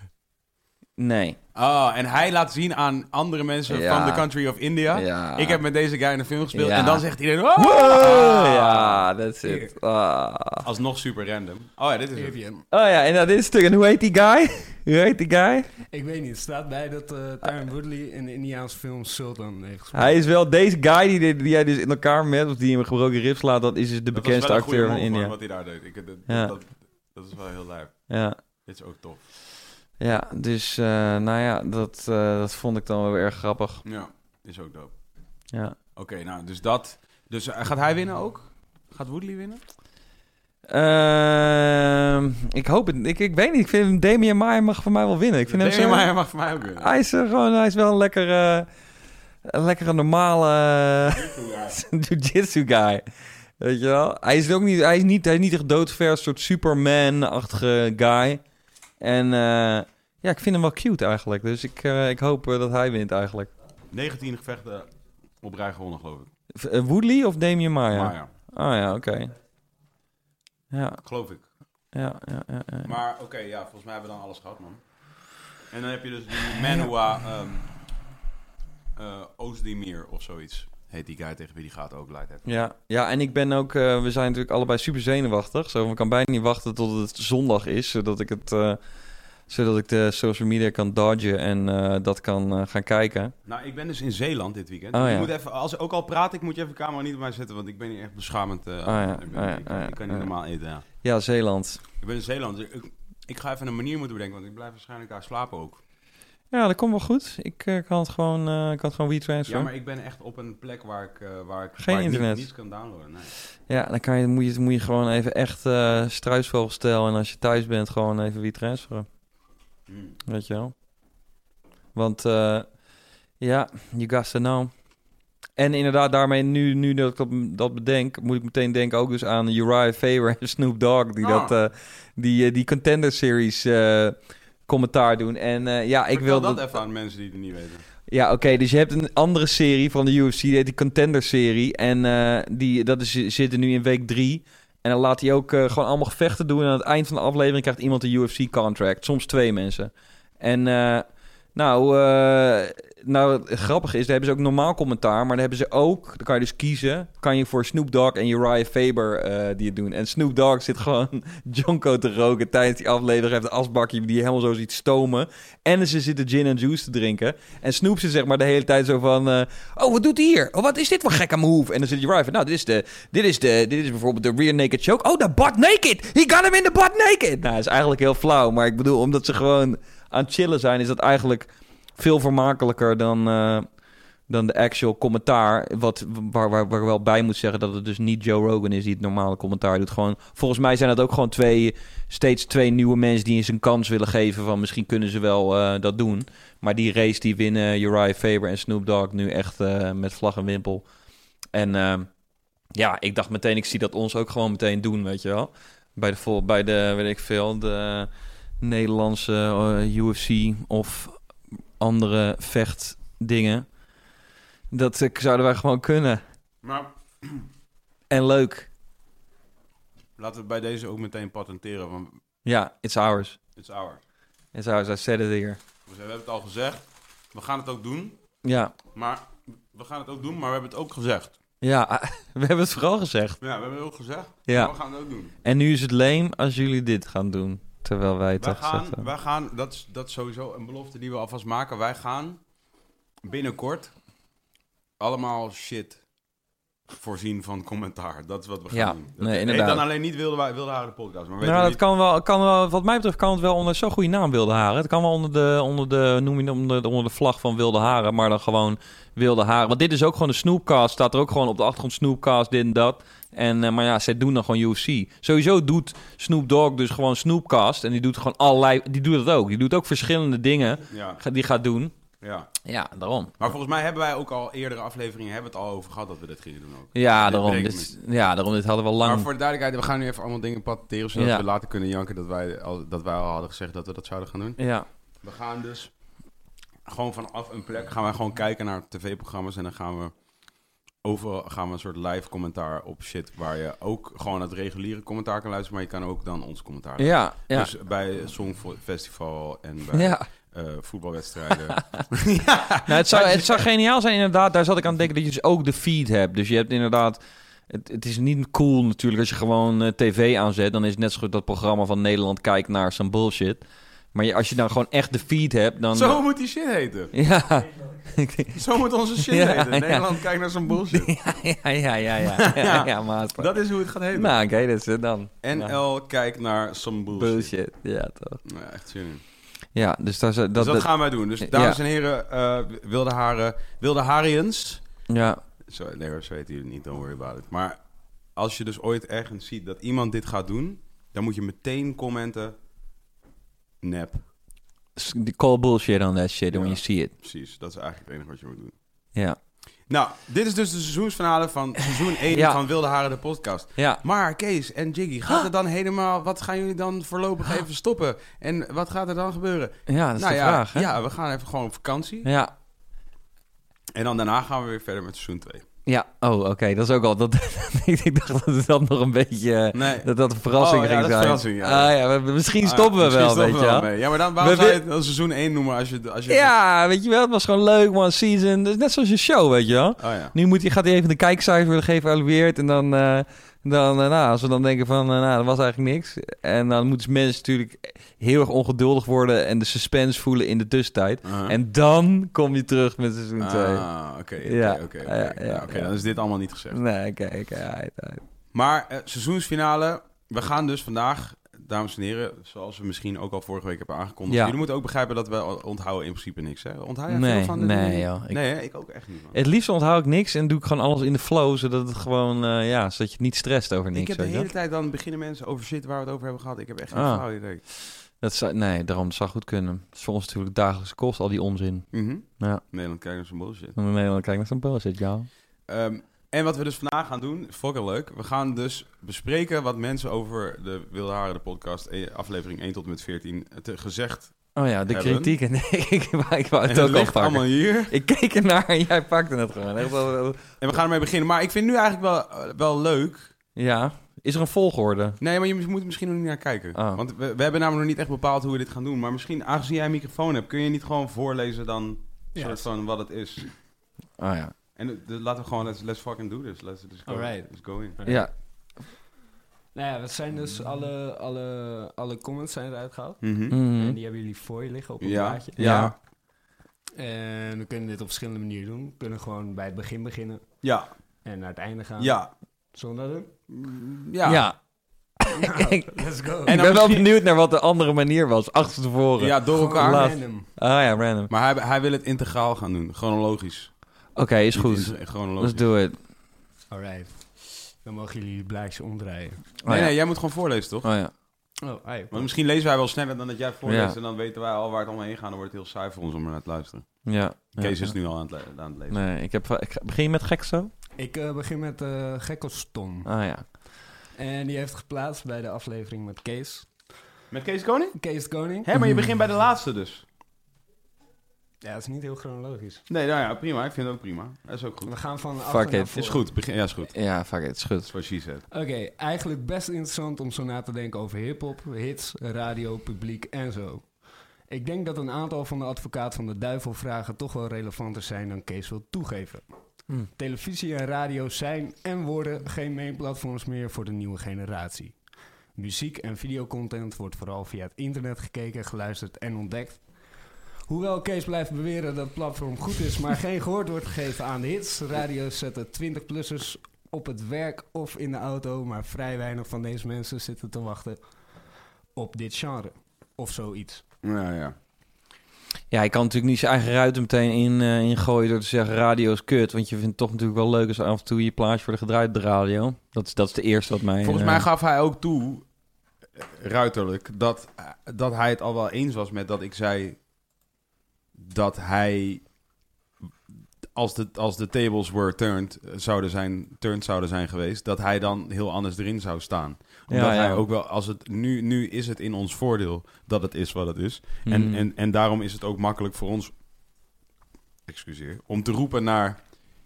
B: Nee.
A: Oh, en hij laat zien aan andere mensen
B: Ja.
A: van the country of India.
B: Ja.
A: Ik heb met deze guy in een film gespeeld.
B: Ja.
A: En dan zegt iedereen... Oh!
B: Ja, that's it. Ah.
A: Alsnog super random. Oh ja, dit is het.
C: Avian.
B: Oh ja, en dit is stuk. En hoe heet die guy? [LAUGHS] Hoe heet die guy?
C: Ik weet niet, het staat bij dat eh Tyron Woodley in de Indiaanse film Sultan heeft gespeeld.
B: Hij is wel deze guy die, die, die jij dus in elkaar met, of die hem een gebroken rib slaat, dat is dus de
A: Dat
B: bekendste
A: wel een goede
B: acteur van India.
A: Wat hij daar deed. Ik, dat,
B: Ja.
A: dat, dat is wel heel lijp.
B: Ja,
A: Dit is ook tof.
B: Ja dus eh, nou ja, dat, eh, dat vond ik dan wel erg grappig.
A: Ja, is ook dope.
B: Ja.
A: Oké, nou, dus dat. Dus eh, gaat hij winnen ook? Gaat Woodley winnen?
B: Ehm, ik hoop het. Ik, ik weet niet. Ik vind Damian Maier mag voor mij wel winnen. Ik vind hem zo...
A: maar hij mag voor mij ook winnen.
B: Hij is, gewoon, hij is wel een lekkere, een lekkere normale [LAUGHS] jiu-jitsu guy. Weet je wel? Hij is ook niet, hij is niet, hij is niet echt doodver, een soort Superman-achtige guy. En eh, ja, ik vind hem wel cute eigenlijk. Dus ik, eh, ik hoop eh, dat hij wint eigenlijk.
A: 19 gevechten op rij gewonnen, geloof ik.
B: V- Woodley of Damian Maier?
A: Maar ja,
B: Oh ja, oké. Ja,
A: geloof ik.
B: ja, ja, ja, ja.
A: Maar oké, ja, volgens mij hebben we dan alles gehad, man. En dan heb je dus die Manua eh, Ozdemir of zoiets. Heet die guy tegen wie die gaat ook leidt.
B: Ja, ja, en ik ben ook... eh, we zijn natuurlijk allebei super zenuwachtig. Zo, ik kan bijna niet wachten tot het zondag is, zodat ik het... eh, zodat ik de social media kan dodgen en eh, dat kan gaan kijken.
A: Nou, ik ben dus in Zeeland dit weekend.
B: Oh, ja.
A: moet even, als ook al praat ik, moet je even camera niet op mij zetten, want ik ben hier echt beschamend.
B: ja,
A: ik, ben-
B: oh, ja,
A: ik,
B: oh,
A: ik kan niet
B: ja.
A: normaal eten, ja.
B: Ja, Zeeland.
A: Ik ben in Zeeland. dus Ik, ik ga even een manier moeten bedenken, want ik blijf waarschijnlijk daar slapen ook.
B: Ja, dat komt wel goed. Ik eh, kan het gewoon, eh kan het gewoon WeTransfer.
A: Ja, maar ik ben echt op een plek waar ik, eh, waar ik,
B: Geen
A: waar ik
B: internet.
A: Niet, niets kan downloaden. Nee.
B: Ja, dan kan je, moet, je, moet je gewoon even echt eh struisvogelstijl. En als je thuis bent, gewoon even WeTransferen.
A: Hmm.
B: Weet je wel? Want ja, you got to know. En inderdaad, daarmee, nu, nu dat ik dat, dat bedenk, moet ik meteen denken ook dus aan Uriah Faber en [LAUGHS] Snoop Dogg, die
A: Ah.
B: dat, die, die Contender Series commentaar doen. En eh, ja, ik wil
A: dat
B: dat.
A: even aan mensen die het niet weten.
B: Ja, oké, dus je hebt een andere serie van de UFC, die heet die Contender Serie. En eh, die, dat is, zitten nu in week drie. En dan laat hij ook eh, gewoon allemaal gevechten doen. En aan het eind van de aflevering krijgt iemand een UFC-contract. Soms twee mensen. En eh, nou, eh, nou, het grappige is, daar hebben ze ook normaal commentaar. Maar dan hebben ze ook, dan kan je dus kiezen. Kan je voor Snoop Dogg en Uriah Faber eh, die het doen. En Snoop Dogg zit gewoon [LAUGHS] Jonko te roken tijdens die aflevering. Heeft een asbakje die je helemaal zo ziet stomen. En ze zitten gin en juice te drinken. En Snoop zit zeg maar de hele tijd zo van... eh, oh, wat doet hij hier? Oh, wat is dit voor gekke move? En dan zit Uriah van... Nou, dit is, de, dit, is de, dit is bijvoorbeeld de rear naked choke. Oh, de butt naked! He got him in the butt naked! Nou, is eigenlijk heel flauw. Maar ik bedoel, omdat ze gewoon aan chillen zijn... is dat eigenlijk veel vermakelijker dan... eh, dan de actual commentaar. Wat, waar, waar, waar wel bij moet zeggen dat het dus niet Joe Rogan is die het normale commentaar doet. Gewoon, volgens mij zijn dat ook gewoon twee, steeds twee nieuwe mensen die eens een kans willen geven. Van misschien kunnen ze wel eh, dat doen. Maar die race die winnen Uriah Faber en Snoop Dogg nu echt eh, met vlag en wimpel. En ja, ik dacht meteen, ik zie dat ons ook gewoon meteen doen, weet je wel. Bij de, bij de weet ik veel, de Nederlandse UFC of andere vechtdingen. Dat eh, zouden wij gewoon kunnen.
A: Maar
B: En leuk.
A: laten we bij deze ook meteen patenteren, want
B: Ja, it's ours.
A: it's our.
B: It's ours. I said it here.
A: We hebben het al gezegd. We gaan het ook doen.
B: Ja,
A: Maar we gaan het ook doen, maar we hebben het ook gezegd.
B: ja [LAUGHS] we hebben het vooral gezegd.
A: Ja, we hebben het ook gezegd.
B: Ja.
A: Maar we gaan het ook doen.
B: En nu is het leem als jullie dit gaan doen. Terwijl wij het
A: Wij gaan, wij gaan dat, is, dat is sowieso een belofte die we alvast maken. Wij gaan binnenkort allemaal shit voorzien van commentaar. Dat is wat we gaan
B: Ja,
A: doen. Dat
B: nee, inderdaad.
A: dan alleen niet Wilde, Wilde Haren de podcast. Maar weet
B: Nou, dat kan wel, kan wel, wat mij betreft kan het wel onder zo'n goede naam Wilde Haren. Het kan wel onder de, onder de, noem je het, onder de, onder de vlag van Wilde Haren, maar dan gewoon Wilde Haren. Want dit is ook gewoon een Snoopcast, staat er ook gewoon op de achtergrond Snoopcast, dit en dat. En, eh, maar ja, zij doen dan gewoon UFC. Sowieso doet Snoop Dogg dus gewoon Snoopcast en die doet gewoon allerlei, die doet dat ook. Die doet ook verschillende dingen
A: Ja,
B: die gaat doen.
A: Ja.
B: Ja, daarom.
A: Maar volgens mij hebben wij ook al eerdere afleveringen hebben het al over gehad dat we dit gingen doen ook.
B: Ja,
A: Dit
B: daarom. Dit, ja, daarom. Dit hadden we lang.
A: Maar voor de duidelijkheid, we gaan nu even allemaal dingen patenteren, zodat
B: Ja.
A: we later kunnen janken dat wij, al, dat wij al hadden gezegd dat we dat zouden gaan doen.
B: Ja.
A: We gaan dus gewoon vanaf een plek gaan wij gewoon kijken naar tv-programma's en dan gaan we overal gaan we een soort live commentaar op shit... waar je ook gewoon het reguliere commentaar kan luisteren... maar je kan ook dan ons commentaar luisteren.
B: Ja, ja.
A: Dus bij Songfestival en bij
B: ja.
A: Eh, voetbalwedstrijden. [LAUGHS]
B: Nou, het, zou, het zou geniaal zijn inderdaad. Daar zat ik aan het denken dat je dus ook de feed hebt. Dus je hebt inderdaad... Het, het is niet cool natuurlijk als je gewoon eh, tv aanzet. Dan is het net zo goed dat programma van Nederland kijkt naar some bullshit. Maar je, als je dan gewoon echt de feed hebt, dan...
A: Zo moet die shit heten. [LAUGHS]
B: Ja. [LAUGHS]
A: Zo moet onze shit
B: Ja,
A: heten.
B: ja.
A: Nederland kijkt naar zo'n bullshit.
B: ja, ja, ja, ja, ja, ja, ja, maat.
A: Dat is hoe het gaat heten.
B: Nou, oké, dat is het dan.
A: NL kijkt naar some bullshit.
B: Bullshit, ja toch.
A: Nou, ja, echt zin in.
B: Ja, dus daar is- dat...
A: dus dat,
B: dat-
A: gaan wij doen. Dus
B: Ja.
A: dames en heren, eh, wilde haren, wilde harians.
B: Ja,
A: Zo, nee, zo heet hij niet, don't worry about it. Maar als je dus ooit ergens ziet dat iemand dit gaat doen, dan moet je meteen commenten. Nep.
B: call bullshit on that shit when
A: Ja.
B: you see it.
A: Precies, dat is eigenlijk het enige wat je moet doen.
B: Ja.
A: Nou, dit is dus de seizoensfinale van seizoen 1
B: Ja.
A: van Wilde Haren, de podcast.
B: Ja.
A: Maar Kees en Jiggy, gaat er dan helemaal... Wat gaan jullie dan voorlopig even stoppen? En wat gaat er dan gebeuren?
B: Ja, dat is
A: nou
B: de
A: ja,
B: vraag, hè?
A: ja, we gaan even gewoon op vakantie.
B: Ja.
A: En dan daarna gaan we weer verder met seizoen 2.
B: Ja, oh, oké, dat is ook al. Dat, [LAUGHS] ik dacht dat het dan nog een beetje.
A: Nee.
B: Dat dat een verrassing
A: Oh, ja,
B: ging
A: dat is
B: zijn.
A: verrassing, ja.
B: Ah, ja, misschien
A: Ah,
B: stoppen we
A: misschien
B: wel,
A: stoppen
B: weet
A: we
B: je
A: wel. Ja, maar dan, waarom
B: We
A: zou je het dan seizoen 1 noemen als je... Als je
B: Ja, weet je wel, het was gewoon leuk, one season. Net zoals je show, weet je wel.
A: Oh ja.
B: Nu moet hij, gaat hij even de kijkcijfers worden geëvalueerd. En dan, eh, dan eh, nou, als we dan denken van, eh, nou, dat was eigenlijk niks. En dan moeten mensen natuurlijk heel erg ongeduldig worden en de suspense voelen in de tussentijd.
A: Uh-huh.
B: En dan kom je terug met seizoen 2.
A: Ah, oké, oké,
B: ja.
A: dan is dit allemaal niet gezegd.
B: Nee, oké.
A: Maar eh, seizoensfinale, we gaan dus vandaag, dames en heren, zoals we misschien ook al vorige week hebben aangekondigd.
B: Ja.
A: Jullie moeten ook begrijpen dat we onthouden in principe niks, hè? Onthoud jij
B: Nee,
A: van de
B: nee, joh. Ik-
A: Nee, ik ook echt niet. Man.
B: Het liefst onthoud ik niks en doe ik gewoon alles in de flow, zodat het gewoon, eh, ja, zodat je niet stresst over niks.
A: ik heb de
B: je
A: hele tijd dan beginnen mensen over shit waar we het over hebben gehad. Ik heb echt geen
B: Ah.
A: flauw idee.
B: Dat zou, nee, daarom dat zou goed kunnen. Het is voor ons natuurlijk dagelijkse kost, al die onzin.
A: Mhm.
B: Ja,
A: Nederland kijkt naar zijn bullshit.
B: Nederland kijk naar zo'n bullshit, ja.
A: Ehm, en wat we dus vandaag gaan doen, is fucking leuk. We gaan dus bespreken wat mensen over de Wilde Haren, de podcast, eh, aflevering 1 tot en met 14, te gezegd.
B: Oh ja, de
A: Hebben.
B: kritiek. En [LAUGHS] ik, wou- ik wou
A: En
B: het
A: het
B: ook
A: ligt
B: pakken.
A: allemaal hier.
B: Ik keek ernaar en jij pakte het gewoon. Echt wel, wel-
A: En we gaan ermee beginnen. Maar ik vind nu eigenlijk wel, eh, wel leuk.
B: ja, is er een volgorde?
A: Nee, maar je moet misschien nog niet naar kijken.
B: Ah.
A: Want we, we hebben namelijk nog niet echt bepaald hoe we dit gaan doen. Maar misschien, aangezien jij een microfoon hebt, kun je niet gewoon voorlezen dan soort van wat het is.
B: Oh ja.
A: En de- laten we gewoon, let's, let's fucking do this. Let's, let's, go,
C: Alright.
A: let's go in.
B: Ja,
C: Nou ja, dat zijn dus alle, alle, alle comments zijn eruit gehaald.
A: Mhm.
B: Mhm.
C: En die hebben jullie voor je liggen op een
A: Ja.
C: blaadje.
A: Ja.
C: En we kunnen dit op verschillende manieren doen. We kunnen gewoon bij het begin beginnen
A: Ja.
C: en naar het einde gaan.
A: Ja.
C: We dat doen?
A: Mm,
B: ja.
A: Ja. [LAUGHS]
B: ik
C: Let's go.
B: ik
A: dan
B: ben wel benieuwd naar wat de andere manier was, achter tevoren.
A: Ja, door elkaar.
C: Random.
B: Ah ja, random.
A: Maar hij, hij wil het integraal gaan doen. Chronologisch.
B: Oké, is goed. Let's do it.
C: Alright. Dan mogen jullie het blaadje omdraaien.
B: Oh,
A: Nee,
B: ja.
A: nee, jij moet gewoon voorlezen, toch?
B: Oh ja.
C: Oh, ai.
A: Want misschien lezen wij wel sneller dan dat jij voorleest.
B: Ja.
A: En dan weten wij al waar het allemaal heen gaat. Dan wordt het heel saai voor ons om er naar te luisteren.
B: Ja.
A: Kees
B: ja.
A: is nu al aan het, le- aan het lezen.
B: Nee, ik heb... Ik begin je met gek zo?
C: Ik eh, begin met uh, Gekkelston.
B: Ah ja.
C: En die heeft geplaatst bij de aflevering met Kees.
A: Met Kees Koning?
C: Kees de Koning.
A: Hé, maar je begint bij de laatste dus.
C: Ja, dat is niet heel chronologisch.
A: Nee, nou ja, prima. Ik vind het ook prima. Dat is ook goed.
C: We gaan van
B: Fuck
C: achter naar.
A: Is goed. Begin, ja, is goed.
B: Ja, fuck it, is goed.
A: What she said.
C: Oké, eigenlijk best interessant om zo na te denken over hip-hop, hits, radio, publiek en zo. Ik denk dat een aantal van de advocaat van de duivel vragen toch wel relevanter zijn dan Kees wil toegeven.
B: Hm.
C: Televisie en radio zijn en worden geen main platforms meer voor de nieuwe generatie. Muziek en videocontent wordt vooral via het internet gekeken, geluisterd en ontdekt. Hoewel Kees blijft beweren dat het platform goed is, maar [LAUGHS] geen gehoord wordt gegeven aan de hits. Radio's zetten 20-plussers op het werk of in de auto, maar vrij weinig van deze mensen zitten te wachten op dit genre. Of zoiets.
A: Ja, ja.
B: Ja, hij kan natuurlijk niet zijn eigen ruiten meteen in, eh, ingooien door te zeggen radio is kut. Want je vindt het toch natuurlijk wel leuk als af en toe je plaatje wordt gedraaid op de radio. Dat is, dat is de eerste wat mij...
A: Volgens
B: eh,
A: mij gaf hij ook toe, eh, ruiterlijk, dat, dat hij het al wel eens was met dat ik zei dat hij, als de, als de tables were turned, eh, zouden zijn, turned zouden zijn geweest, dat hij dan heel anders erin zou staan. Omdat
B: Ja, ja.
A: hij ook wel, als het nu, nu is het in ons voordeel dat het is wat het is. En,
B: mm.
A: en, en daarom is het ook makkelijk voor ons, excuseer, om te roepen naar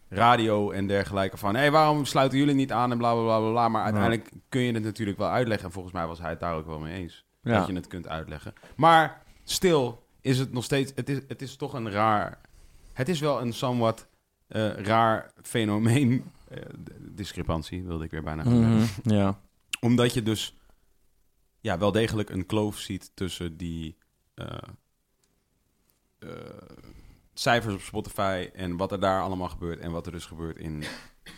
A: radio en dergelijke van... hé, hey, waarom sluiten jullie niet aan en bla, bla, bla. Maar uiteindelijk kun je het natuurlijk wel uitleggen. En volgens mij was hij het daar ook wel mee eens. Dat je het kunt uitleggen. Maar stil is het nog steeds... Het is, het is toch een raar... Het is wel een somewhat eh, raar fenomeen. Eh, discrepantie wilde ik weer bijna.
B: Mhm, ja.
A: Omdat je dus ja, wel degelijk een kloof ziet tussen die eh, cijfers op Spotify en wat er daar allemaal gebeurt en wat er dus gebeurt in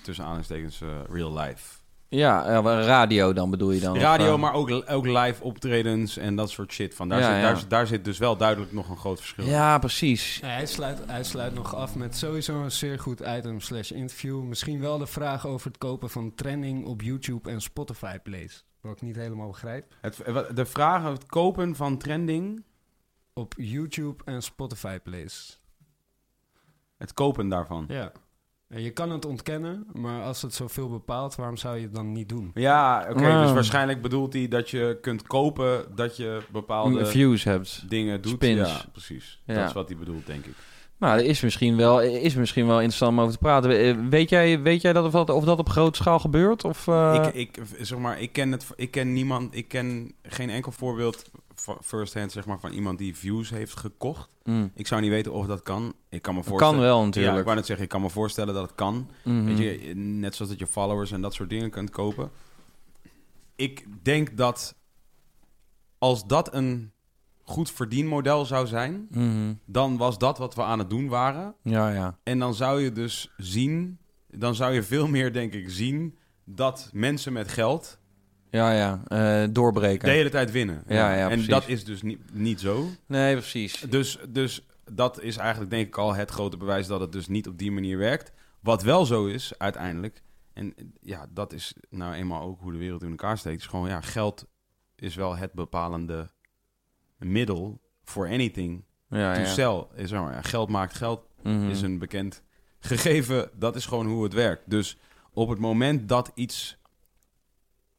A: tussen aanhalingstekens real life.
B: Ja, eh, radio dan bedoel je dan?
A: Radio,
B: Of, eh,
A: maar ook, ook live optredens en dat soort shit. Van daar,
B: Ja,
A: zit,
B: ja.
A: Daar, daar zit dus wel duidelijk nog een groot verschil.
B: Ja, precies.
C: Ja, hij, sluit, hij sluit nog af met sowieso een zeer goed item slash interview. Misschien wel de vraag over het kopen van trending op YouTube en Spotify plays. Wat ik niet helemaal begrijp.
A: Het, wat- de vraag het kopen van trending,
C: Op YouTube en Spotify plays.
A: het kopen daarvan.
C: Ja. En je kan het ontkennen, maar als het zoveel bepaalt, waarom zou je het dan niet doen?
A: Ja, oké,
B: Ah.
A: dus waarschijnlijk bedoelt hij dat je kunt kopen dat je bepaalde
B: Views hebt.
A: dingen doet.
B: Spins.
A: Ja, precies.
B: Ja.
A: Dat is wat hij bedoelt, denk ik.
B: Nou, dat is misschien wel, is misschien wel interessant om over te praten. Eh, Weet jij, weet jij dat, of, dat, of dat op grote schaal gebeurt? Of, eh,
A: ik, ik, zeg maar, ik ken, het, ik ken niemand, ik ken geen enkel voorbeeld first hand, zeg maar, van iemand die views heeft gekocht.
B: mm.
A: Ik zou niet weten of dat kan. Ik kan me
B: kan
A: voorstellen.
B: wel
A: Ja,
B: natuurlijk.
A: ik wou net zeggen, ik kan me voorstellen dat het kan.
B: Mhm.
A: Weet je, net zoals dat je followers en dat soort dingen kunt kopen. Ik denk dat als dat een goed verdienmodel zou zijn,
B: Mhm.
A: dan was dat wat we aan het doen waren.
B: Ja, ja.
A: En dan zou je dus zien, dan zou je veel meer, denk ik, zien dat mensen met geld
B: Ja, ja. eh, doorbreken.
A: de hele tijd winnen.
B: Ja, ja,
A: en
B: precies.
A: dat is dus niet, niet zo.
B: Nee, precies.
A: Dus, dus dat is eigenlijk, denk ik, al het grote bewijs dat het dus niet op die manier werkt. Wat wel zo is, uiteindelijk, en ja, dat is nou eenmaal ook hoe de wereld in elkaar steekt, is gewoon, ja, geld is wel het bepalende middel voor anything
B: Ja,
A: to
B: ja.
A: sell. Is, maar, geld maakt geld,
B: Mhm.
A: is een bekend gegeven. Dat is gewoon hoe het werkt. Dus op het moment dat iets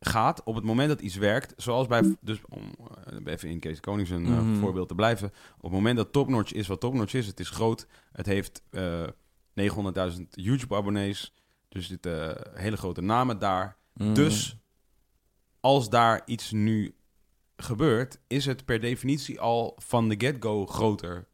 A: gaat, op het moment dat iets werkt, zoals bij, dus om eh, even in Kees Konings een eh,
B: Mhm.
A: voorbeeld te blijven, op het moment dat Topnotch is wat Topnotch is, het is groot, het heeft eh 900.000 YouTube-abonnees, dus dit hele grote namen daar.
B: Mhm.
A: Dus als daar iets nu gebeurt, is het per definitie al van de get-go groter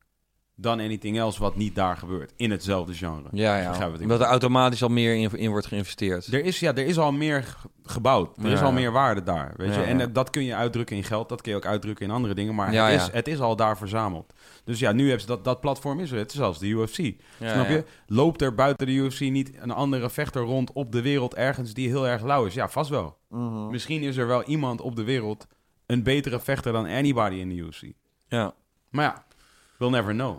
A: dan anything else wat niet daar gebeurt in hetzelfde genre.
B: Ja, ja. Omdat er automatisch al meer in, in wordt geïnvesteerd.
A: Er is, ja, er is al meer gebouwd. Er is
B: Ja.
A: al meer waarde daar. Weet je? En dat kun je uitdrukken in geld. Dat kun je ook uitdrukken in andere dingen. Maar
B: Ja,
A: het, is, het is al daar verzameld. Dus ja, nu hebben ze dat, dat platform is er. Het is als de UFC.
B: Ja,
A: Snap je? Loopt er buiten de UFC niet een andere vechter rond op de wereld ergens die heel erg lauw is? Ja, vast wel.
B: Mhm.
A: Misschien is er wel iemand op de wereld een betere vechter dan anybody in de UFC.
B: Ja.
A: Maar ja, we'll never know.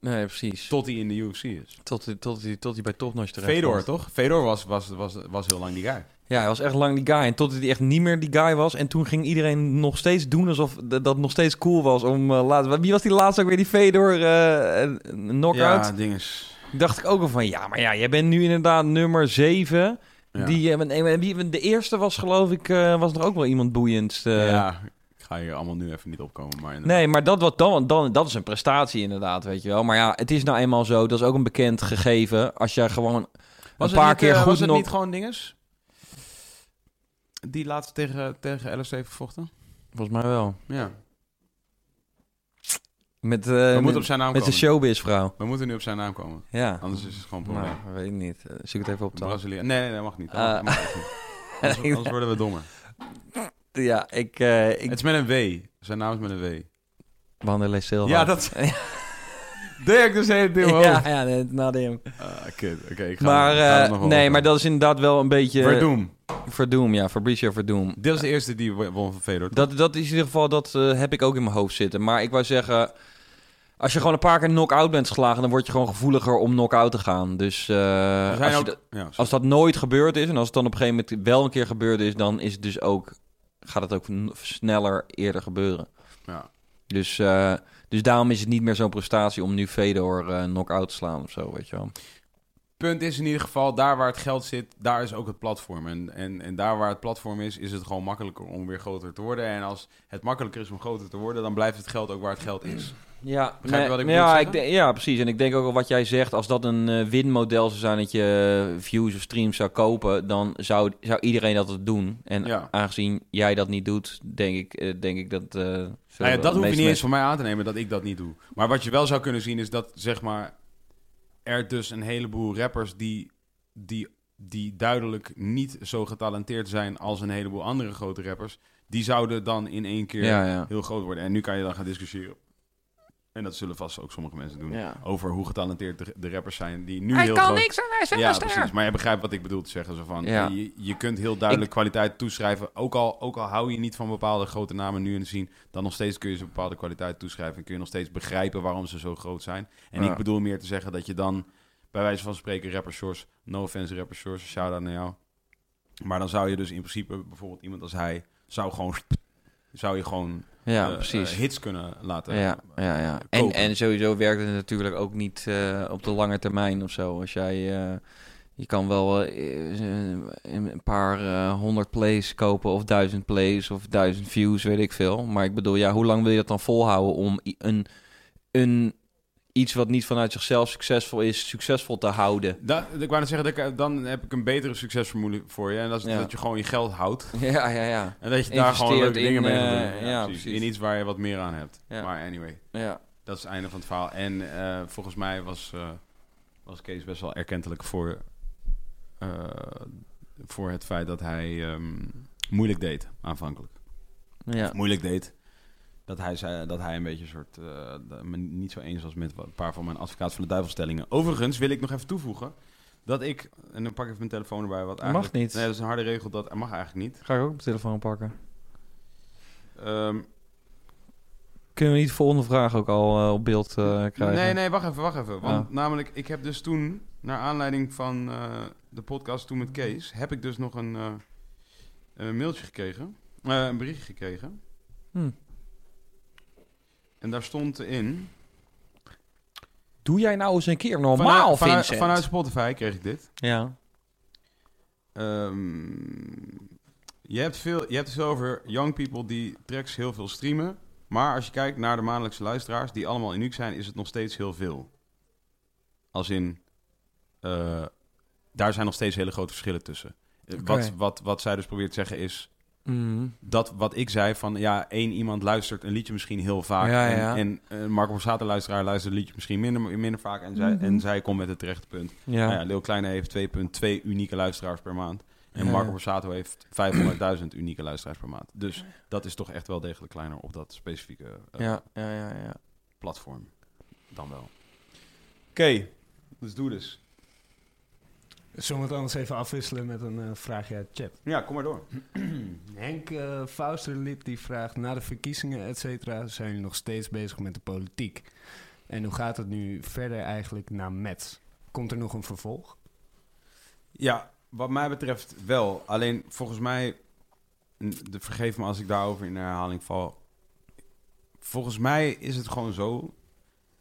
B: Nee, precies.
A: Tot hij in de UFC is.
B: Tot, hij- tot, hij- tot hij bij Topnotch terecht
A: Fedor,
B: komt.
A: toch? Fedor was, was, was, was heel lang die guy.
B: Ja, hij was echt lang die guy. En tot hij echt niet meer die guy was. En toen ging iedereen nog steeds doen alsof dat nog steeds cool was. Om, eh, laat, wie was die laatste ook weer? Die Fedor een knockout?
A: Ja, dinges.
B: Dacht ik ook al van, ja, maar ja, jij bent nu inderdaad nummer 7. Die, eh, en- en wie- de eerste was geloof ik, eh, was er ook wel iemand boeiends. eh.
A: ja, ik ga hier allemaal nu even niet opkomen. Maar inderdaad.
B: Nee, maar dat, wat dan, dan, dat is een prestatie inderdaad, weet je wel. Maar ja, het is nou eenmaal zo, dat is ook een bekend gegeven. Als je gewoon
A: was
B: een paar
A: niet,
B: keer
A: eh,
B: goed
A: Was het
B: nog-
A: niet gewoon dinges? Die laatst tegen, tegen LSC vervochten?
B: Volgens mij wel.
A: Ja.
B: Met,
A: We
B: met,
A: moeten op zijn naam
B: met de
A: komen.
B: showbiz vrouw.
A: We moeten nu op zijn naam komen.
B: Ja.
A: Anders is het gewoon een probleem.
B: Nou, weet ik niet. Eh, zoek het even op dan.
A: Brazilië. Nee, nee, dat mag niet. Dat
B: Ah.
A: mag- niet. [LAUGHS] Anders, anders worden we dommer.
B: Ja, ik... eh ik
A: Het is met een W. Zijn naam is met een W.
B: Wanderlei Silva.
A: Ja, dat... [LAUGHS] Dirk, dus hele omhoog.
B: Ja, ja, nee, na de hem.
A: Ah, kut. Oké, ik ga
B: Maar,
A: ik ga nog wel
B: nee,
A: over.
B: maar dat is inderdaad wel een beetje...
A: Verdoem.
B: Verdoem, ja. Fabricio Verdoem.
A: Dit was de eerste die won van Fedor.
B: Dat, dat is in ieder geval, dat heb ik ook in mijn hoofd zitten. Maar ik wou zeggen, als je gewoon een paar keer knock-out bent geslagen, dan word je gewoon gevoeliger om knock-out te gaan. Dus eh, als, je
A: ook... Ja,
B: als dat nooit gebeurd is en als het dan op een gegeven moment wel een keer gebeurd is, dan is het dus ook, gaat het ook sneller eerder gebeuren.
A: ja.
B: Dus, eh, dus daarom is het niet meer zo'n prestatie om nu Fedor eh knock-out te slaan of zo, weet je wel.
A: punt is in ieder geval, daar waar het geld zit, daar is ook het platform. En, en, en daar waar het platform is, is het gewoon makkelijker om weer groter te worden. En als het makkelijker is om groter te worden, dan blijft het geld ook waar het geld is.
B: Ja,
A: wat ik
B: ja, ik denk- ja, precies. En ik denk ook al wat jij zegt, als dat een eh, winmodel zou zijn dat je eh, views of streams zou kopen, dan zou, zou iedereen dat doen. En
A: Ja.
B: aangezien jij dat niet doet, denk ik, eh, denk ik dat.
A: Nou ja, dat hoef je niet eens van mij aan te nemen dat ik dat niet doe. Maar wat je wel zou kunnen zien is dat, zeg maar, er dus een heleboel rappers die, die, die duidelijk niet zo getalenteerd zijn als een heleboel andere grote rappers, die zouden dan in één keer
B: ja.
A: heel groot worden. En nu kan je dan gaan discussiëren. En dat zullen vast ook sommige mensen doen.
B: Ja.
A: Over hoe getalenteerd de, de rappers zijn die nu
B: Hij
A: heel
B: kan
A: groot...
B: niks en hij is wel
A: Ja,
B: ster.
A: precies. Maar je begrijpt wat ik bedoel te zeggen. Zo van,
B: Ja.
A: je, je kunt heel duidelijk kwaliteit toeschrijven. Ook al, ook al hou je niet van bepaalde grote namen nu en zien... dan nog steeds kun je ze bepaalde kwaliteit toeschrijven... en kun je nog steeds begrijpen waarom ze zo groot zijn. En
B: Ja.
A: ik bedoel meer te zeggen dat je dan... bij wijze van spreken rapper Shores... no offense rapper Shores, shout-out naar jou... maar dan zou je dus in principe bijvoorbeeld iemand als hij... zou gewoon... [LAUGHS] zou je gewoon
B: Ja,
A: eh,
B: precies.
A: eh, hits kunnen laten
B: ja, ja, ja. En, en sowieso werkt het natuurlijk ook niet eh, op de lange termijn of zo. Als jij, eh, je kan wel eh, een paar eh, honderd plays kopen of duizend plays of duizend views, weet ik veel. Maar ik bedoel, ja, hoe lang wil je dat dan volhouden om een, een iets wat niet vanuit zichzelf succesvol is, succesvol te houden?
A: Da- ik wou net zeggen, dat ik- dan heb ik een betere succesformule voor je. En dat is
B: Ja.
A: dat je gewoon je geld houdt. [LAUGHS]
B: Ja, ja, ja.
A: En dat je daar gewoon leuke dingen
B: in,
A: mee gaat
B: eh,
A: doen.
B: ja,
A: precies.
B: precies.
A: In iets waar je wat meer aan hebt.
B: Ja.
A: Maar anyway,
B: ja.
A: dat is het einde van het verhaal. En eh, volgens mij was, eh, was Kees best wel erkentelijk voor, eh, voor het feit dat hij ehm, moeilijk deed aanvankelijk.
B: ja.
A: Moeilijk deed. Dat hij, zei, dat hij een beetje een soort... me niet zo eens was met een paar van mijn advocaat van de duivelstellingen. Overigens wil ik nog even toevoegen dat ik... En dan pak ik even mijn telefoon erbij. Wat
B: mag
A: eigenlijk,
B: niet.
A: Nee, dat is een harde regel. Dat mag eigenlijk niet.
B: Ga ik ook de telefoon pakken.
A: Ehm,
B: Kunnen we niet de volgende vraag ook al eh, op beeld eh, krijgen?
A: Nee, nee, wacht even, wacht even. Want namelijk, ik heb dus toen, naar aanleiding van de podcast toen met Kees, heb ik dus nog een, een mailtje gekregen. een berichtje gekregen.
B: Hm.
A: En daar stond in...
B: Doe jij nou eens een keer normaal,
A: vanuit, vanuit,
B: Vincent?
A: vanuit Spotify kreeg ik dit.
B: Ja.
A: Ehm, je, hebt veel, je hebt het over young people die tracks heel veel streamen. Maar als je kijkt naar de maandelijkse luisteraars, die allemaal uniek zijn, is het nog steeds heel veel. Als in, eh, daar zijn nog steeds hele grote verschillen tussen. Eh. Wat, wat, wat zij dus probeert te zeggen is,
B: Mhm.
A: dat wat ik zei van, ja, één iemand luistert een liedje misschien heel vaak.
B: Ja, ja.
A: En, en eh, Marco Borsato luisteraar luistert een liedje misschien minder, minder vaak. En zij,
B: Mhm.
A: en zij komt met het terechte punt.
B: Ja.
A: Nou ja, Lil Kleine heeft 2,2 unieke luisteraars per maand. En. Marco Borsato heeft 500.000 unieke luisteraars per maand. Dus dat is toch echt wel degelijk kleiner op dat specifieke eh,
B: ja, ja, ja, ja.
A: platform. Dan wel. Oké, let's do this.
C: Zullen we het anders even afwisselen met een eh, vraagje uit de chat?
A: Ja, kom maar door. [CLEARS THROAT]
C: Henk uh, Fausterlip die vraagt... Na de verkiezingen, et cetera, zijn jullie nog steeds bezig met de politiek? En hoe gaat het nu verder eigenlijk naar Met? Komt er nog een vervolg?
A: Ja, wat mij betreft wel. Alleen volgens mij, de, vergeef me als ik daarover in herhaling val. Volgens mij is het gewoon zo.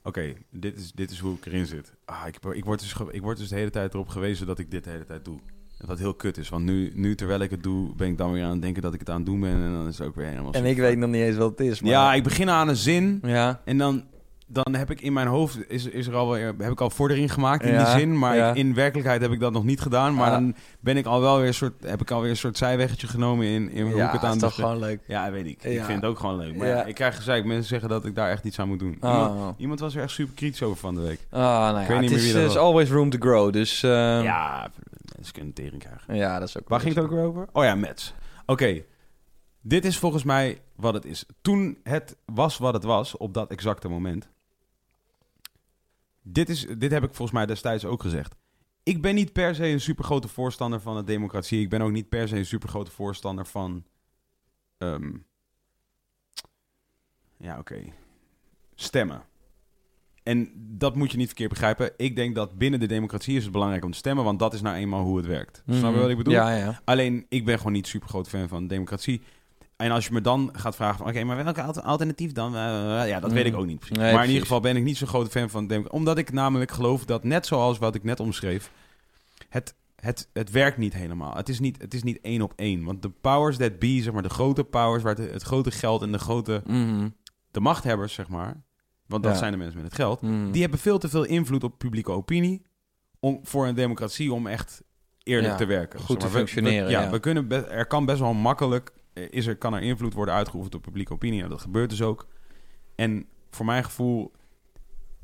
A: Oké, dit, is, dit is hoe ik erin zit. Ah, ik, ik, word dus ik word dus de hele tijd erop gewezen dat ik dit de hele tijd doe. Wat heel kut is, want nu, nu terwijl ik het doe, ben ik dan weer aan het denken dat ik het aan het doen ben. En dan is het ook weer helemaal...
B: En ik weet nog niet eens wat het is. Maar...
A: Ja, ik begin aan een zin.
B: Ja.
A: En dan, dan heb ik in mijn hoofd is, is er al heb ik al vordering gemaakt in
B: Ja,
A: die zin, maar
B: ja.
A: ik- in werkelijkheid heb ik dat nog niet gedaan. Maar
B: Ja.
A: dan ben ik al wel weer soort, heb ik alweer een soort zijweggetje genomen in, in hoe ik het aan
B: is toch gewoon leuk.
A: Ja, weet ik. Ik vind het ook gewoon leuk. Maar ik krijg gezeik. Mensen zeggen dat ik daar echt iets aan moet doen. Iemand,
B: Oh.
A: iemand was er echt super kritisch over van de week.
B: Ah, nou ja,
A: weet niet
B: het
A: meer
B: is,
A: wie dat
B: is
A: was.
B: always room to grow, dus... eh,
A: ja, mensen kunnen tering krijgen.
B: ja, dat is ook
A: Waar ging het ook weer over? Oh ja, Mets. Oké, dit is volgens mij wat het is. Toen het was wat het was, op dat exacte moment. Dit, is, dit heb ik volgens mij destijds ook gezegd. Ik ben niet per se een supergrote voorstander van de democratie. Ik ben ook niet per se een supergrote voorstander van... ehm, ja, oké. Stemmen. En dat moet je niet verkeerd begrijpen. Ik denk dat binnen de democratie is het belangrijk om te stemmen, want dat is nou eenmaal hoe het werkt. Snap je wat ik bedoel?
B: Mhm. Ja, ja.
A: Alleen, ik ben gewoon niet super groot fan van democratie. En als je me dan gaat vragen van... Oké, maar welke alter- alternatief dan? Eh, ja, dat weet ik ook niet precies.
B: Nee,
A: maar in
B: precies.
A: ieder geval ben ik niet zo'n grote fan van democratie. Omdat ik namelijk geloof dat net zoals wat ik net omschreef... het, het, het werkt niet helemaal. Het is niet, het is niet één op één. Want de powers that be, zeg maar, de grote powers... waar het, het grote geld en de grote...
B: Mhm.
A: de machthebbers, zeg maar... want dat
B: Ja.
A: zijn de mensen met het geld...
B: Mhm.
A: die hebben veel te veel invloed op publieke opinie... Om, voor een democratie om echt eerlijk
B: Ja,
A: te werken.
B: goed te
A: we- we-
B: functioneren,
A: ja,
B: ja.
A: We kunnen er kan best wel makkelijk... eh, Is er, kan er invloed worden uitgeoefend op publieke opinie. En dat gebeurt dus ook. En voor mijn gevoel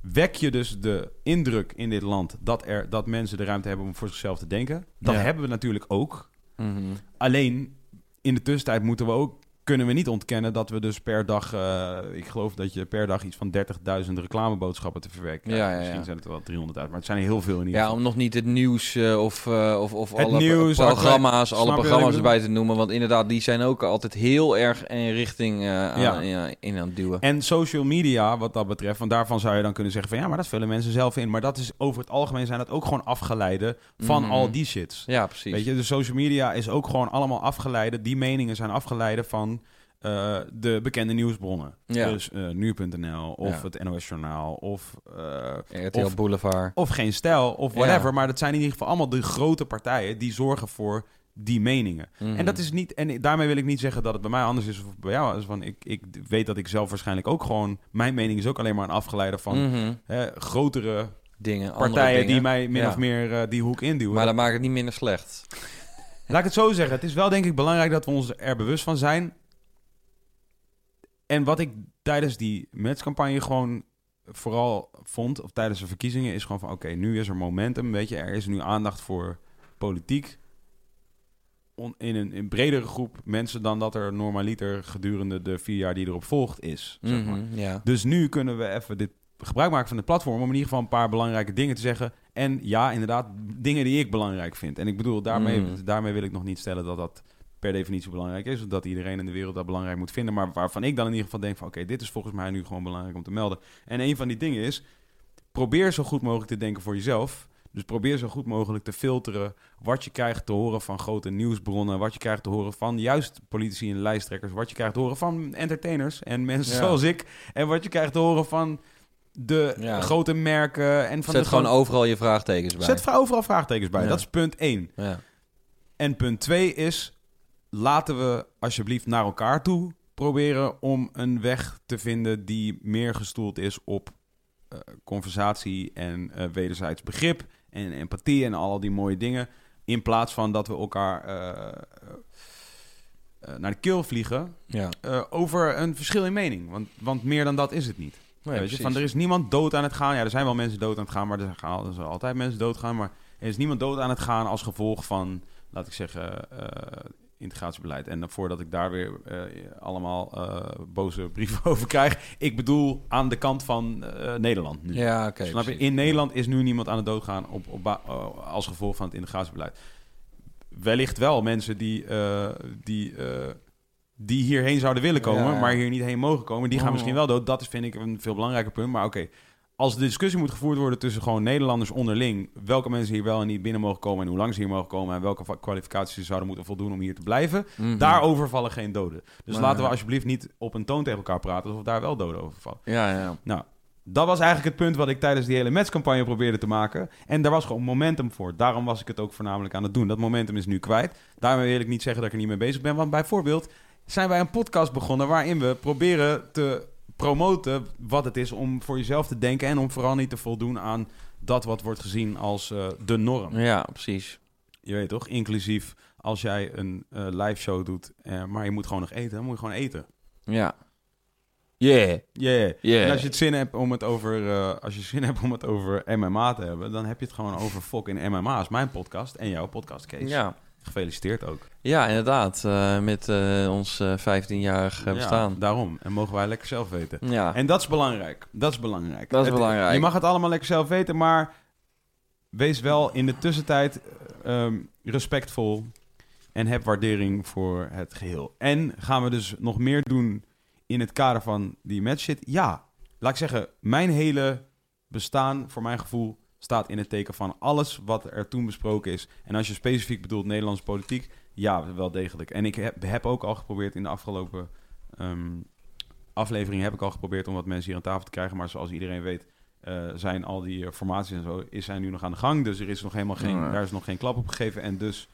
A: wek je dus de indruk in dit land... dat, er, dat mensen de ruimte hebben om voor zichzelf te denken. Dat
B: Ja.
A: hebben we natuurlijk ook.
B: Mhm.
A: Alleen in de tussentijd moeten we ook, kunnen we niet ontkennen dat we dus per dag, eh, ik geloof dat je per dag iets van 30.000 reclameboodschappen te verwerken krijgt.
B: Ja, ja, ja.
A: Misschien zijn het er wel 300 uit, maar het zijn er heel veel in ieder
B: Ja,
A: geval.
B: om nog niet het nieuws eh, of, eh, of, of
A: Het
B: alle
A: nieuws,
B: programma's, alle programma's erbij te noemen. Want inderdaad, die zijn ook altijd heel erg in richting aan,
A: Ja.
B: ja, in aan het duwen.
A: En social media, wat dat betreft, want daarvan zou je dan kunnen zeggen van ja, maar dat vullen mensen zelf in. Maar dat is over het algemeen zijn dat ook gewoon afgeleiden van
B: Mhm.
A: al die shits.
B: Ja, precies.
A: Weet je, de social media is ook gewoon allemaal afgeleiden. Die meningen zijn afgeleiden van eh, de bekende nieuwsbronnen.
B: Ja.
A: Dus eh, nu.nl of
B: Ja.
A: het NOS Journaal of eh,
B: RTL
A: of-
B: Boulevard.
A: Of geen stijl, of whatever.
B: Ja.
A: Maar dat zijn in ieder geval allemaal de grote partijen die zorgen voor die meningen.
B: Mhm.
A: En dat is niet. En daarmee wil ik niet zeggen dat het bij mij anders is of bij jou. is. Van ik, ik weet dat ik zelf waarschijnlijk ook gewoon. Mijn mening is ook alleen maar een afgeleide van
B: Mhm.
A: hè, grotere
B: dingen,
A: partijen die mij min of meer die hoek induwen.
B: Maar dat maakt het niet minder slecht.
A: Laat ik het zo zeggen. Het is wel denk ik belangrijk dat we ons er bewust van zijn. En wat ik tijdens die matchcampagne gewoon vooral vond, of tijdens de verkiezingen, is gewoon van oké, nu is er momentum, weet je, er is nu aandacht voor politiek. On- in een in bredere groep mensen dan dat er normaliter gedurende de vier jaar die erop volgt is. Zeg maar.
B: Mhm, Ja.
A: Dus nu kunnen we even dit gebruik maken van het platform om in ieder geval een paar belangrijke dingen te zeggen. En ja, inderdaad, dingen die ik belangrijk vind. En ik bedoel, daarmee,
B: Mm.
A: daarmee wil ik nog niet stellen dat dat per definitie belangrijk is. Of dat iedereen in de wereld dat belangrijk moet vinden. Maar waarvan ik dan in ieder geval denk van oké, dit is volgens mij nu gewoon belangrijk om te melden. En een van die dingen is, probeer zo goed mogelijk te denken voor jezelf. Dus probeer zo goed mogelijk te filteren wat je krijgt te horen van grote nieuwsbronnen. Wat je krijgt te horen van juist politici en lijsttrekkers. Wat je krijgt te horen van entertainers en mensen
B: Ja.
A: zoals ik. En wat je krijgt te horen van de
B: Ja.
A: grote merken. En van
B: Zet
A: de
B: gewoon overal je vraagtekens bij.
A: Zet overal vraagtekens bij.
B: Ja.
A: Dat is punt 1.
B: Ja.
A: En punt 2 is... laten we alsjeblieft naar elkaar toe proberen om een weg te vinden... die meer gestoeld is op eh, conversatie en eh, wederzijds begrip... en empathie en al die mooie dingen... in plaats van dat we elkaar eh, naar de keel vliegen...
B: Ja.
A: over een verschil in mening. Want, want meer dan dat is het niet.
B: Nee,
A: Weet je, van, er is niemand dood aan het gaan. Ja, er zijn wel mensen dood aan het gaan, maar er, gaan, er altijd mensen doodgaan. Maar er is niemand dood aan het gaan als gevolg van, laat ik zeggen, integratiebeleid. En voordat ik daar weer eh, allemaal eh, boze brieven [LAUGHS] over krijg. Ik bedoel aan de kant van eh, Nederland nu.
B: Ja, oké.
A: Snap je?
B: precies.
A: In Nederland is nu niemand aan het doodgaan op, op, als gevolg van het integratiebeleid. Wellicht wel mensen die, die, die hierheen zouden willen komen,
B: Ja, ja.
A: maar hier niet heen mogen komen. Die gaan
B: Oh.
A: misschien wel dood. Dat is, vind ik een veel belangrijker punt. Maar oké, als de discussie moet gevoerd worden tussen gewoon Nederlanders onderling, welke mensen hier wel en niet binnen mogen komen en hoe lang ze hier mogen komen en welke kwalificaties ze zouden moeten voldoen om hier te blijven,
B: Mhm.
A: daarover vallen geen doden. Dus
B: Maar-
A: laten we alsjeblieft niet op een toon tegen elkaar praten alsof daar wel doden over vallen.
B: Ja, ja.
A: Nou, dat was eigenlijk het punt wat ik tijdens die hele matchcampagne probeerde te maken. En daar was gewoon momentum voor. Daarom was ik het ook voornamelijk aan het doen. Dat momentum is nu kwijt. Daarmee wil ik niet zeggen dat ik er niet mee bezig ben. Want bijvoorbeeld zijn wij een podcast begonnen waarin we proberen te promoten wat het is om voor jezelf te denken. En om vooral niet te voldoen aan dat wat wordt gezien als eh, de norm.
B: Ja, precies.
A: Je weet toch? Inclusief als jij een eh, live show doet, eh, maar je moet gewoon nog eten, dan moet je gewoon eten.
B: Ja. Yeah.
A: Yeah.
B: Yeah.
A: En als je het zin hebt om het over, als je zin hebt om het over MMA te hebben, dan heb je het gewoon over Fok in MMA. is mijn podcast en jouw podcast, Kees.
B: Ja.
A: Gefeliciteerd ook.
B: Ja, inderdaad. eh, met eh, ons eh 15-jarig
A: Ja,
B: bestaan.
A: daarom. En mogen wij lekker zelf weten.
B: Ja.
A: En dat is belangrijk. Dat is belangrijk.
B: Dat is
A: Het-
B: belangrijk.
A: Je mag het allemaal lekker zelf weten, maar wees wel in de tussentijd ehm, respectvol en heb waardering voor het geheel. En gaan we dus nog meer doen in het kader van die match shit? Ja. Laat ik zeggen, mijn hele bestaan, voor mijn gevoel, staat in het teken van alles wat er toen besproken is. En als je specifiek bedoelt Nederlandse politiek, ja, wel degelijk. En ik heb, heb ook al geprobeerd in de afgelopen ehm, afleveringen heb ik al geprobeerd om wat mensen hier aan tafel te krijgen. Maar zoals iedereen weet, eh, zijn al die eh, formaties en zo, is hij nu nog aan de gang. Dus er is nog helemaal geen,
B: Ja.
A: daar is nog geen klap op gegeven. En dus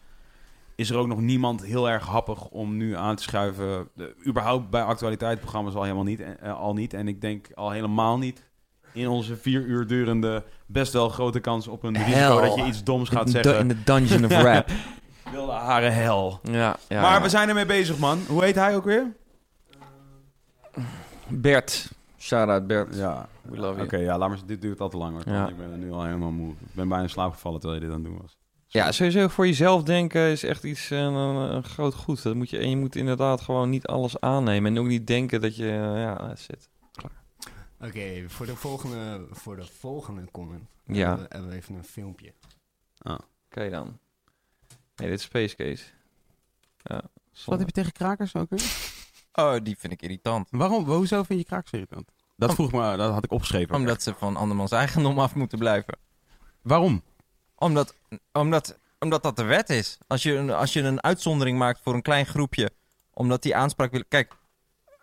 A: is er ook nog niemand heel erg happig om nu aan te schuiven. De, überhaupt bij actualiteitsprogramma's al helemaal niet, eh, al niet. En ik denk al helemaal niet in onze vier uur durende best wel grote kans op een risico
B: Hel.
A: dat je iets doms gaat
B: in,
A: zeggen.
B: in de dungeon of [LAUGHS] rap.
A: Wilde haren hel.
B: ja, ja,
A: maar
B: ja.
A: we zijn ermee bezig, man. Hoe heet hij ook weer?
B: Bert. Shout-out Bert.
A: Ja,
B: We love
A: Oké,
B: you.
A: ja, laat maar. Dit duurt al te lang. Hoor.
B: Ja.
A: Ik ben er nu al helemaal moe. Ik ben bijna in slaap gevallen terwijl je dit aan het doen was.
B: Ja, sowieso voor jezelf denken is echt iets, eh, een, een groot goed. Dat moet je, en je moet inderdaad gewoon niet alles aannemen. En ook niet denken dat je, eh, ja, zit.
C: Oké, voor, de volgende, voor de volgende comment
B: Ja,
C: hebben, we, hebben we even een filmpje.
B: oké dan. Nee, dit is Space Case. Ja,
A: Wat heb je tegen krakers ook weer? [LAUGHS]
D: Oh, die vind ik irritant.
A: Waarom? Hoezo vind je krakers irritant? Dat
D: Om-
A: vroeg me, dat had ik opgeschreven.
D: Omdat ze van andermans eigendom af moeten blijven.
A: Waarom?
D: Omdat, omdat, omdat dat de wet is. Als je, een, als je een uitzondering maakt voor een klein groepje, omdat die aanspraak willen... Kijk,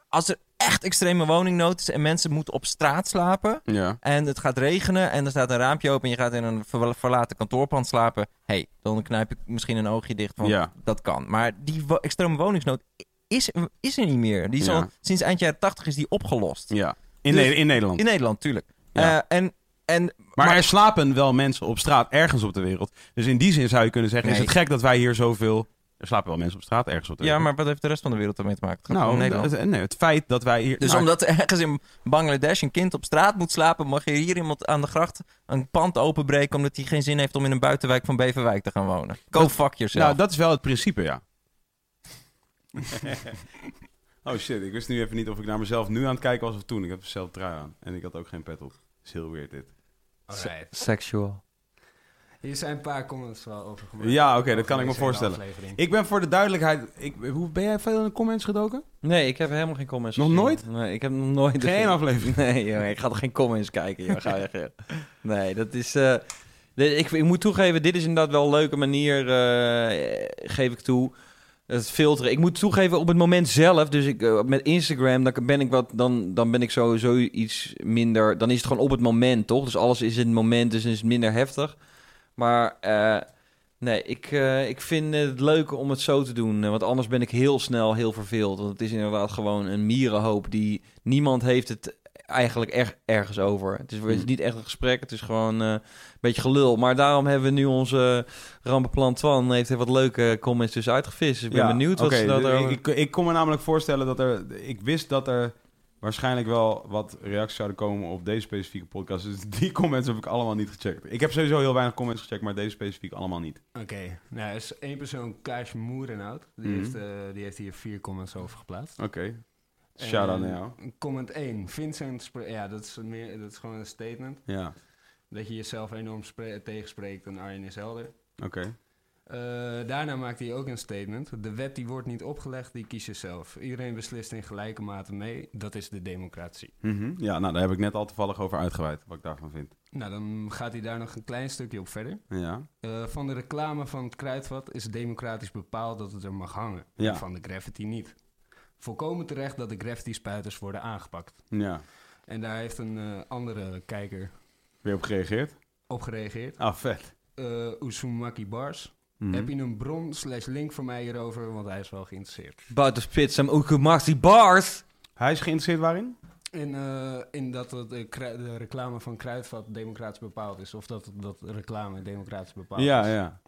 D: als er echt extreme woningnood is en mensen moeten op straat slapen...
A: Ja.
D: en het gaat regenen en er staat een raampje open... en je gaat in een ver- verlaten kantoorpand slapen... hey, dan knijp ik misschien een oogje dicht, want
A: Ja.
D: dat kan. Maar die wo- extreme woningsnood is, is er niet meer. Die is
A: Ja.
D: al, sinds eind jaren 80 is die opgelost.
A: Ja. In,
D: Dus-
A: Ne- in Nederland.
D: In Nederland, tuurlijk.
A: Ja.
D: Eh, en, en,
A: maar, er slapen wel mensen op straat ergens op de wereld. Dus in die zin zou je kunnen zeggen: is het gek dat wij hier zoveel. Er slapen wel mensen op straat ergens op
D: Ja, maar wat heeft de rest van de wereld ermee te maken? Het
A: Nou, het, nee, het feit dat wij hier.
D: dus
A: nou,
D: omdat er ergens in Bangladesh een kind op straat moet slapen, mag je hier iemand aan de gracht een pand openbreken omdat hij geen zin heeft om in een buitenwijk van Beverwijk te gaan wonen. Go
A: Dat-
D: fuck yourself.
A: Nou, dat is wel het principe, ja. [LAUGHS] oh shit, ik wist nu even niet of ik naar mezelf nu aan het kijken was of toen. Ik had dezelfde trui aan en ik had ook geen pet op. Dat is heel weird dit.
C: Alright.
B: Sexual.
C: Hier zijn een paar comments wel over gemaakt.
A: Ja, oké, dat kan ik me voorstellen. Ik ben voor de duidelijkheid... Ik, hoe, ben jij veel in de comments gedoken?
B: Nee, ik heb helemaal geen comments
A: Nog
B: gezien.
A: nooit?
B: Nee, ik heb nog nooit...
A: Geen aflevering.
B: Nee, joh, ik ga er geen comments kijken. Joh. Ga je echt- [LAUGHS] nee, dat is... eh, ik, ik moet toegeven, dit is inderdaad wel een leuke manier, eh, geef ik toe. Het filteren. Ik moet toegeven op het moment zelf, dus ik, eh, met Instagram, dan ben ik wat, dan, dan ben ik sowieso iets minder. Dan is het gewoon op het moment, toch? Dus alles is in het moment, dus is het minder heftig. Maar eh, nee, ik, eh, ik vind het leuk om het zo te doen, eh, want anders ben ik heel snel heel verveeld. Want het is inderdaad gewoon een mierenhoop die niemand heeft het eigenlijk er, ergens over. Het is, het is
A: Hmm.
B: niet echt een gesprek, het is gewoon een beetje gelul. Maar daarom hebben we nu onze rampenplan Twan heeft er wat leuke comments dus uitgevist. Dus ik ben benieuwd wat ze dat
A: de-
B: erover-
A: ik, ik kon me namelijk voorstellen dat er... Ik wist dat er waarschijnlijk wel wat reacties zouden komen op deze specifieke podcast. Dus die comments heb ik allemaal niet gecheckt. Ik heb sowieso heel weinig comments gecheckt, maar deze specifiek allemaal niet.
C: Oké, nou er is één persoon, Kaas Moerenhout. Die,
A: Mhm.
C: heeft, eh, die heeft hier vier comments over geplaatst.
A: Oké. Shout-out naar jou.
C: En Comment 1. Vincent, spre- ja, dat is, meer, dat is gewoon een statement.
A: Ja,
C: Dat je jezelf enorm spre- tegenspreekt en Arjen is helder.
A: oké.
C: Eh, daarna maakt hij ook een statement. De wet die wordt niet opgelegd, die kies je zelf. Iedereen beslist in gelijke mate mee. Dat is de democratie.
A: Mhm. Ja, nou, daar heb ik net al toevallig over uitgeweid, wat ik daarvan vind.
C: Nou, dan gaat hij daar nog een klein stukje op verder.
A: Ja.
C: Eh, van de reclame van het kruidvat is democratisch bepaald dat het er mag hangen.
A: Ja.
C: Van de graffiti niet. Volkomen terecht dat de graffiti-spuiters worden aangepakt.
A: Ja.
C: En daar heeft een eh, andere kijker
A: Weer op gereageerd?
C: op gereageerd.
A: Ah, vet.
C: Uzumaki Bars.
A: Mhm.
C: Heb je een bron slash link voor mij hierover? Want hij is wel geïnteresseerd.
B: About to spit some Ukumasi bars.
A: Hij is geïnteresseerd waarin?
C: In, eh, in dat het, de, krui- de reclame van Kruidvat democratisch bepaald is. Of dat, dat reclame democratisch bepaald
A: Ja,
C: is.
A: ja.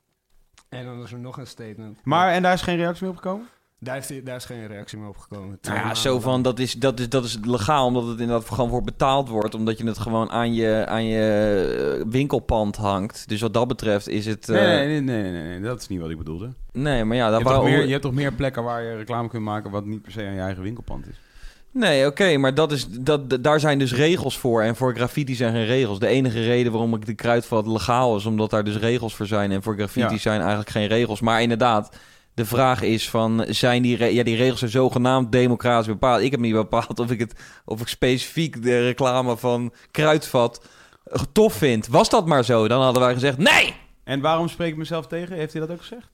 C: En dan is er nog een statement.
A: Maar, en daar is geen reactie meer op gekomen?
C: Daar, daar is geen reactie meer op gekomen.
B: Nou ja, zo van, dat is, dat, is, dat is legaal, omdat het inderdaad gewoon voor betaald wordt. Omdat je het gewoon aan je, aan je eh, winkelpand hangt. Dus wat dat betreft is het... eh,
A: Nee, nee, nee, nee, nee, nee, dat is niet wat ik bedoelde.
B: nee, maar ja,
A: Je
B: dat
A: hebt, toch
B: wou...
A: meer, je hebt toch meer plekken waar je reclame kunt maken wat niet per se aan je eigen winkelpand is?
B: Nee, oké, maar dat is, dat, daar zijn dus regels voor. En voor graffiti zijn geen regels. De enige reden waarom ik de kruidvat legaal is, omdat daar dus regels voor zijn. En voor graffiti
A: Ja.
B: zijn eigenlijk geen regels. Maar inderdaad, de vraag is van, zijn die, re- ja, die regels zijn zogenaamd democratisch bepaald. Ik heb niet bepaald of ik, het, of ik specifiek de reclame van kruidvat tof vind. Was dat maar zo, dan hadden wij gezegd, nee!
A: En waarom spreek ik mezelf tegen? Heeft hij dat ook gezegd?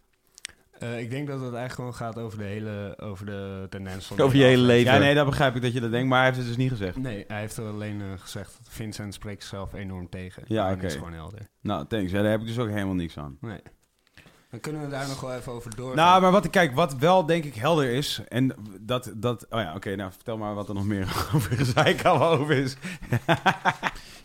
C: Eh, ik denk dat het eigenlijk gewoon gaat over de hele over de tendens van
B: Over je hele leven.
A: Ja, nee, dat begrijp ik dat je dat denkt, maar hij heeft het dus niet gezegd.
C: Nee, hij heeft alleen eh, gezegd dat Vincent spreekt zichzelf enorm tegen.
A: Ja,
C: En
A: oké.
C: is gewoon helder.
A: Nou, thanks. Ja, daar heb ik dus ook helemaal niks aan.
C: Nee. Dan kunnen we daar nog wel even over doorgaan.
A: Nou, maar wat, kijk, wat wel denk ik helder is, en dat, dat oh ja, oké, nou vertel maar wat er nog meer [LAUGHS] over gezeik over is. [LAUGHS]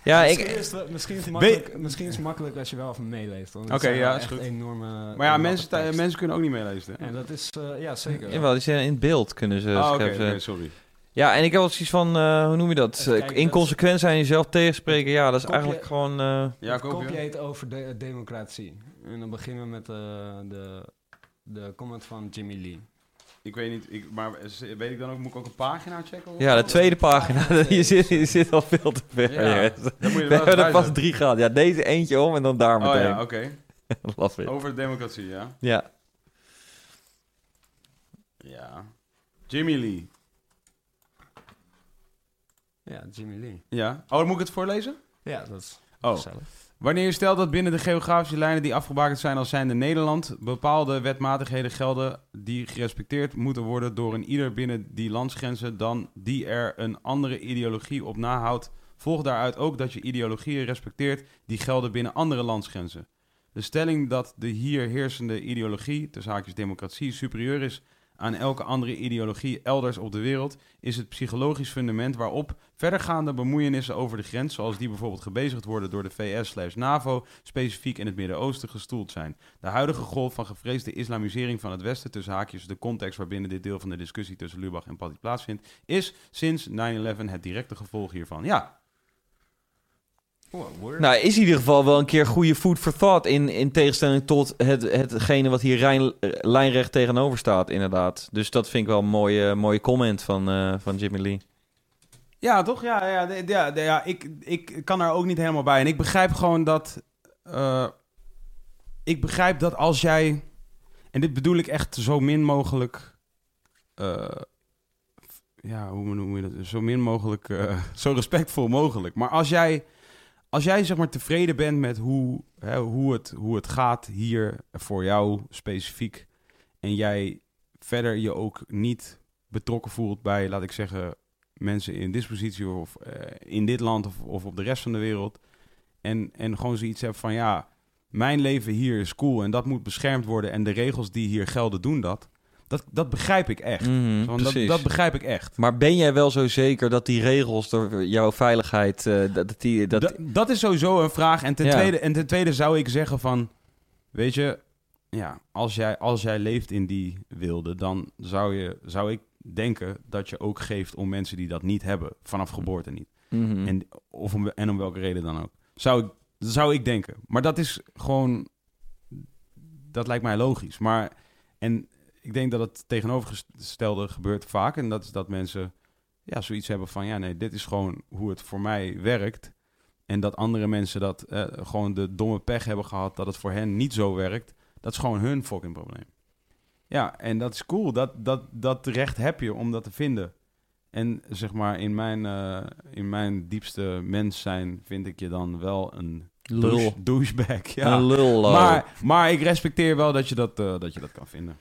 B: Ja,
C: misschien,
B: ik,
C: is het, misschien, is het makkelijk, misschien is het makkelijk als je wel even meeleest. want het
A: Oké, ja, is goed.
C: enorme...
A: Maar ja, mensen,
C: tekst.
A: mensen kunnen ook niet meelezen. hè?
C: En dat is, eh, ja zeker.
B: jawel, die zijn in beeld kunnen ze.
A: Oh, oké, sorry.
B: Ja, en ik heb wel zoiets van, eh, hoe noem je dat? Eh, Inconsequent zijn, jezelf tegenspreken. Ja, dat is
C: Kopje-
B: eigenlijk gewoon... eh,
A: Ja,
C: het kopje
A: je?
C: heet over de, democratie. En dan beginnen we met eh, de, de comment van Jimmy Lee.
A: Ik weet niet, ik, maar weet ik dan ook, moet ik ook een pagina checken? of
B: ja, de tweede pagina. [LAUGHS] je, zit, je zit al veel te ver.
A: Ja. Dan moet je
B: We hebben er pas drie gehad. Ja, deze eentje om en dan daar
A: zijn. Oh
B: meteen.
A: ja, oké. [LAUGHS] Over de democratie, ja.
B: Ja.
A: Ja. Jimmy Lee.
C: Ja, Jimmy Lee.
A: Ja. Oh, dan moet ik het voorlezen?
C: Ja, dat is
A: Oh.
C: gezellig.
A: Wanneer je stelt dat binnen de geografische lijnen die afgebakend zijn als zijnde Nederland, bepaalde wetmatigheden gelden die gerespecteerd moeten worden door een ieder binnen die landsgrenzen, dan die er een andere ideologie op nahoudt, volgt daaruit ook dat je ideologieën respecteert die gelden binnen andere landsgrenzen. De stelling dat de hier heersende ideologie, de zaakjes democratie, superieur is aan elke andere ideologie elders op de wereld, is het psychologisch fundament waarop verdergaande bemoeienissen over de grens, zoals die bijvoorbeeld gebezigd worden door de VS/NAVO, specifiek in het Midden-Oosten gestoeld zijn. De huidige golf van gevreesde islamisering van het Westen, tussen haakjes de context waarbinnen dit deel van de discussie tussen Lubach en Patty plaatsvindt, is sinds 9-11 het directe gevolg hiervan. Ja,
C: Oh.
B: Nou, is in ieder geval wel een keer goede food for thought in, in tegenstelling tot het, hetgene wat hier eh, lijnrecht tegenover staat, inderdaad. Dus dat vind ik wel een mooie, mooie comment van, eh, van Jimmy Lee.
A: Ja, toch? Ja, ja, ja, ja ik, ik kan daar ook niet helemaal bij. En ik begrijp gewoon dat. eh, ik begrijp dat als jij. En dit bedoel ik echt zo min mogelijk. eh, ja, hoe noem je dat? Zo min mogelijk. eh, [LAUGHS] zo respectvol mogelijk. Maar als jij. Als jij zeg maar tevreden bent met hoe, hè, hoe, het, hoe het gaat hier voor jou specifiek. En jij verder je ook niet betrokken voelt bij, laat ik zeggen, mensen in dispositie of eh, in dit land of, of op de rest van de wereld. En, en gewoon zoiets hebben van ja, mijn leven hier is cool en dat moet beschermd worden. En de regels die hier gelden doen dat. Dat, dat begrijp ik echt.
B: Mhm,
A: Want dat,
B: precies.
A: dat begrijp ik echt.
B: Maar ben jij wel zo zeker dat die regels door jouw veiligheid, eh, dat, dat die... Dat,
A: Dat, dat is sowieso een vraag. En ten,
B: Ja.
A: tweede, en ten tweede zou ik zeggen van... Weet je, ja, als, jij, als jij leeft in die wilde... dan zou, je, zou ik denken dat je ook geeft om mensen die dat niet hebben. Vanaf geboorte niet.
B: Mhm.
A: En, of om, en om welke reden dan ook. Zou ik, zou ik denken. Maar dat is gewoon... Dat lijkt mij logisch. Maar... En ik denk dat het tegenovergestelde gebeurt vaak. En dat is dat mensen ja, zoiets hebben van... Ja, nee, dit is gewoon hoe het voor mij werkt. En dat andere mensen dat eh, gewoon de domme pech hebben gehad... dat het voor hen niet zo werkt. Dat is gewoon hun fucking probleem. Ja, en dat is cool. Dat, dat, dat recht heb je om dat te vinden. En zeg maar, in mijn, eh, in mijn diepste mens zijn vind ik je dan wel een
B: Lul.
A: douche- douchebag. [LAUGHS] Ja.
B: Een lul. oh.
A: Maar, maar ik respecteer wel dat je dat, eh, dat je dat kan vinden.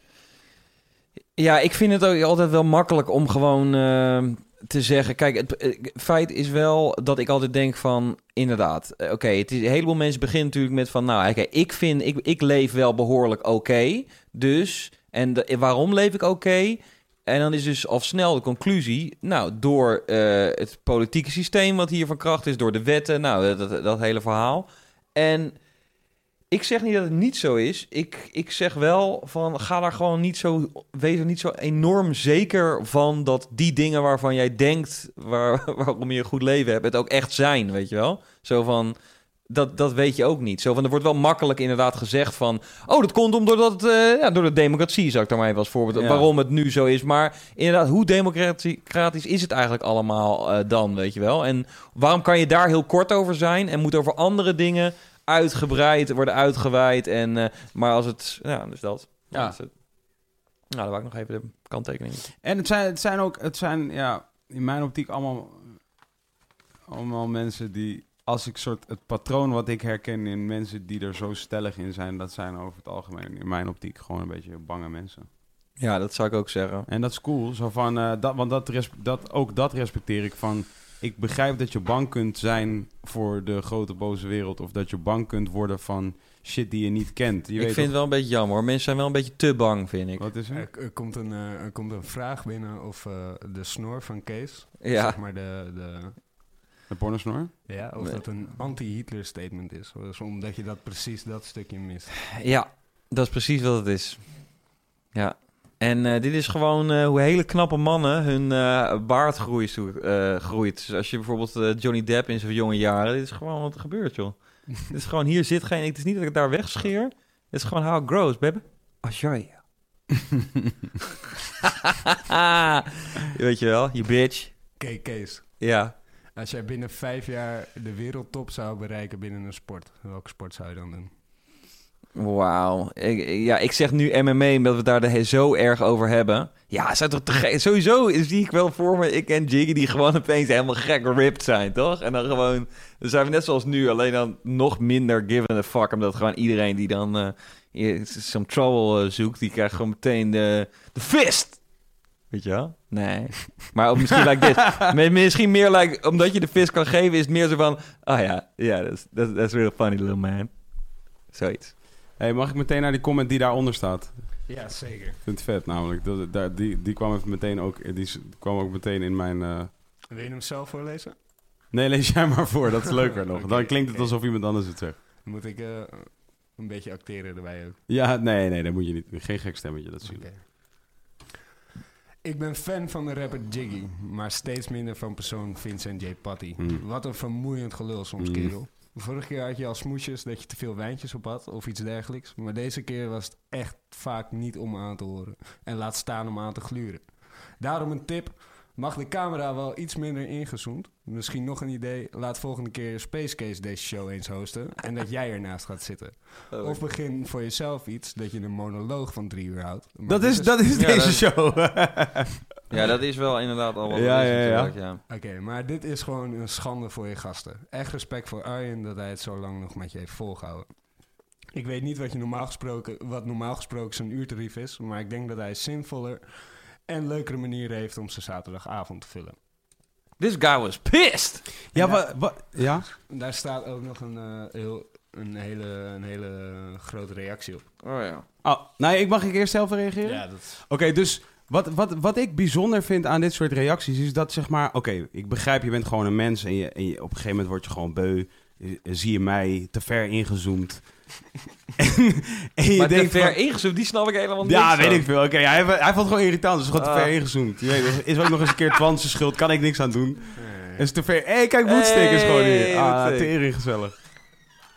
B: Ja, ik vind het ook altijd wel makkelijk om gewoon eh, te zeggen. Kijk, het, het feit is wel dat ik altijd denk van, inderdaad, eh, oké, het is een heleboel mensen beginnen natuurlijk met van, nou, ik vind, ik, ik leef wel behoorlijk oké, dus, en waarom leef ik oké? En dan is dus al snel de conclusie, nou, door eh, het politieke systeem wat hier van kracht is, door de wetten, nou, dat, dat hele verhaal. En ik zeg niet dat het niet zo is. Ik, ik zeg wel van ga daar gewoon niet zo. Wees er niet zo enorm zeker van dat die dingen waarvan jij denkt waar, [LAUGHS] waarom je een goed leven hebt, het ook echt zijn. Weet je wel? Zo van. Dat, dat weet je ook niet. Zo van, er wordt wel makkelijk inderdaad gezegd van... Oh, dat komt omdat eh, ja, door de democratie, zou ik daar maar even als voorbeeld...
A: Ja.
B: waarom het nu zo is. Maar inderdaad, hoe democratisch is het eigenlijk allemaal eh, dan, weet je wel? En waarom kan je daar heel kort over zijn... en moet over andere dingen uitgebreid worden uitgeweid. En, eh, maar als het... Ja, dus dat.
A: Ja.
B: Dat is het. Nou, daar wou ik nog even de kanttekening.
A: En het zijn, het zijn ook, het zijn, ja, in mijn optiek allemaal, allemaal mensen die als ik soort het patroon wat ik herken in mensen die er zo stellig in zijn, dat zijn over het algemeen in mijn optiek gewoon een beetje bange mensen.
B: Ja, dat zou ik ook zeggen.
A: En dat is cool, zo van, eh, dat, want dat, dat, ook dat respecteer ik van. Ik begrijp dat je bang kunt zijn voor de grote boze wereld, of dat je bang kunt worden van shit die je niet kent. Je
B: ik
A: weet
B: vind het wel een beetje jammer hoor. Mensen zijn wel een beetje te bang, vind ik.
A: wat is er?
C: Er, er komt een, eh, er komt een vraag binnen of eh, de snor van Kees,
B: Ja.
C: zeg maar de, de,
A: De pornosnor?
C: ja, of
B: Nee.
C: dat een anti-Hitler statement is. Dus omdat je dat precies dat stukje mist.
B: Ja, dat is precies wat het is. Ja. En eh, dit is gewoon eh, hoe hele knappe mannen hun eh baard groeit, eh, groeit. Dus als je bijvoorbeeld Johnny Depp in zijn jonge jaren... Dit is gewoon wat er gebeurt, joh. [LAUGHS] dit is gewoon, hier zit geen... Het is niet dat ik het daar wegscheer. Het is gewoon how it grows, baby. [LAUGHS] Weet je wel, je bitch.
C: Oké, Kees.
B: Ja.
C: Als jij binnen vijf jaar de wereldtop zou bereiken binnen een sport, welke sport zou je dan doen?
B: Wauw. Ja, ik zeg nu MMA, omdat we daar de zo erg over hebben. Ja, zou toch te. Sowieso zie ik wel voor me, ik en Jiggy, die gewoon opeens helemaal gek ripped zijn, toch? En dan gewoon... Dan zijn we net zoals nu, alleen dan nog minder given a fuck. Omdat gewoon iedereen die dan eh eh, some trouble eh, zoekt, die krijgt gewoon meteen de, de fist. Weet je wel? Nee. [LAUGHS] Maar ook misschien like dit. [LAUGHS] Mi- Misschien meer like, omdat je de fist kan geven, is het meer zo van... Oh ja, ja, that's, that's, that's real funny, little man. Zoiets.
A: Hey, mag ik meteen naar die comment die daaronder staat?
C: Ja, zeker.
A: Ik vind het vet namelijk. Dat, die, die kwam even meteen ook, die kwam ook meteen in mijn... eh,
C: Wil je hem zelf voorlezen?
A: Nee, lees jij maar voor. Dat is [LAUGHS] leuker nog. Dan klinkt het alsof iemand anders het zegt.
C: Moet ik eh, een beetje acteren erbij ook.
A: Ja, nee, nee, dat moet je niet. Geen gek stemmetje, dat zie je.
C: Oké. Ik ben fan van de rapper Jiggy, maar steeds minder van persoon Vincent J. Patty.
A: Mm.
C: Wat een vermoeiend gelul soms,
A: Mm.
C: kerel. Vorige keer had je al smoesjes dat je te veel wijntjes op had of iets dergelijks. Maar deze keer was het echt vaak niet om aan te horen. En laat staan om aan te gluren. Daarom een tip. Mag de camera wel iets minder ingezoomd? Misschien nog een idee. Laat volgende keer Space Case deze show eens hosten. En dat jij ernaast gaat zitten.
B: Oh.
C: Of begin voor jezelf iets dat je een monoloog van drie uur houdt. Maar
A: Dat is, dat is
B: Ja,
A: deze
B: dat-
A: show. [LAUGHS]
B: Ja, dat is wel inderdaad al wat
A: Ja, ja, ja.
B: natuurlijk, ja.
C: Oké, maar dit is gewoon een schande voor je gasten. Echt respect voor Arjen dat hij het zo lang nog met je heeft volgehouden. Ik weet niet wat, je normaal gesproken, wat normaal gesproken zijn uurtarief is, maar ik denk dat hij zinvoller en leukere manieren heeft om zijn zaterdagavond te vullen.
B: This guy was pissed.
A: Ja, wat... wa, ja?
C: Daar staat ook nog een, eh, heel, een, hele, een hele grote reactie op.
B: Oh ja.
A: Oh, nee, ik mag ik eerst zelf reageren?
C: Ja, dat
A: Oké, dus wat, wat, wat ik bijzonder vind aan dit soort reacties is dat zeg maar... Oké, ik begrijp, je bent gewoon een mens en, je, en je, op een gegeven moment word je gewoon beu. Eh, Zie je mij te ver ingezoomd. [LAUGHS] en, en je
B: maar te
A: denkt
B: ver
A: van-
B: ingezoomd, die snap ik helemaal
A: Ja,
B: niks
A: weet ik veel. Oké, hij, hij vond het gewoon irritant. Dus gewoon te
B: Ah.
A: ver ingezoomd. Je weet, is ook nog eens een keer Twanse schuld. Kan ik niks aan doen.
C: eh,
A: Is te ver. Hé, hey, kijk, woedstekers
B: Hey,
A: gewoon hier. Ah, tering gezellig.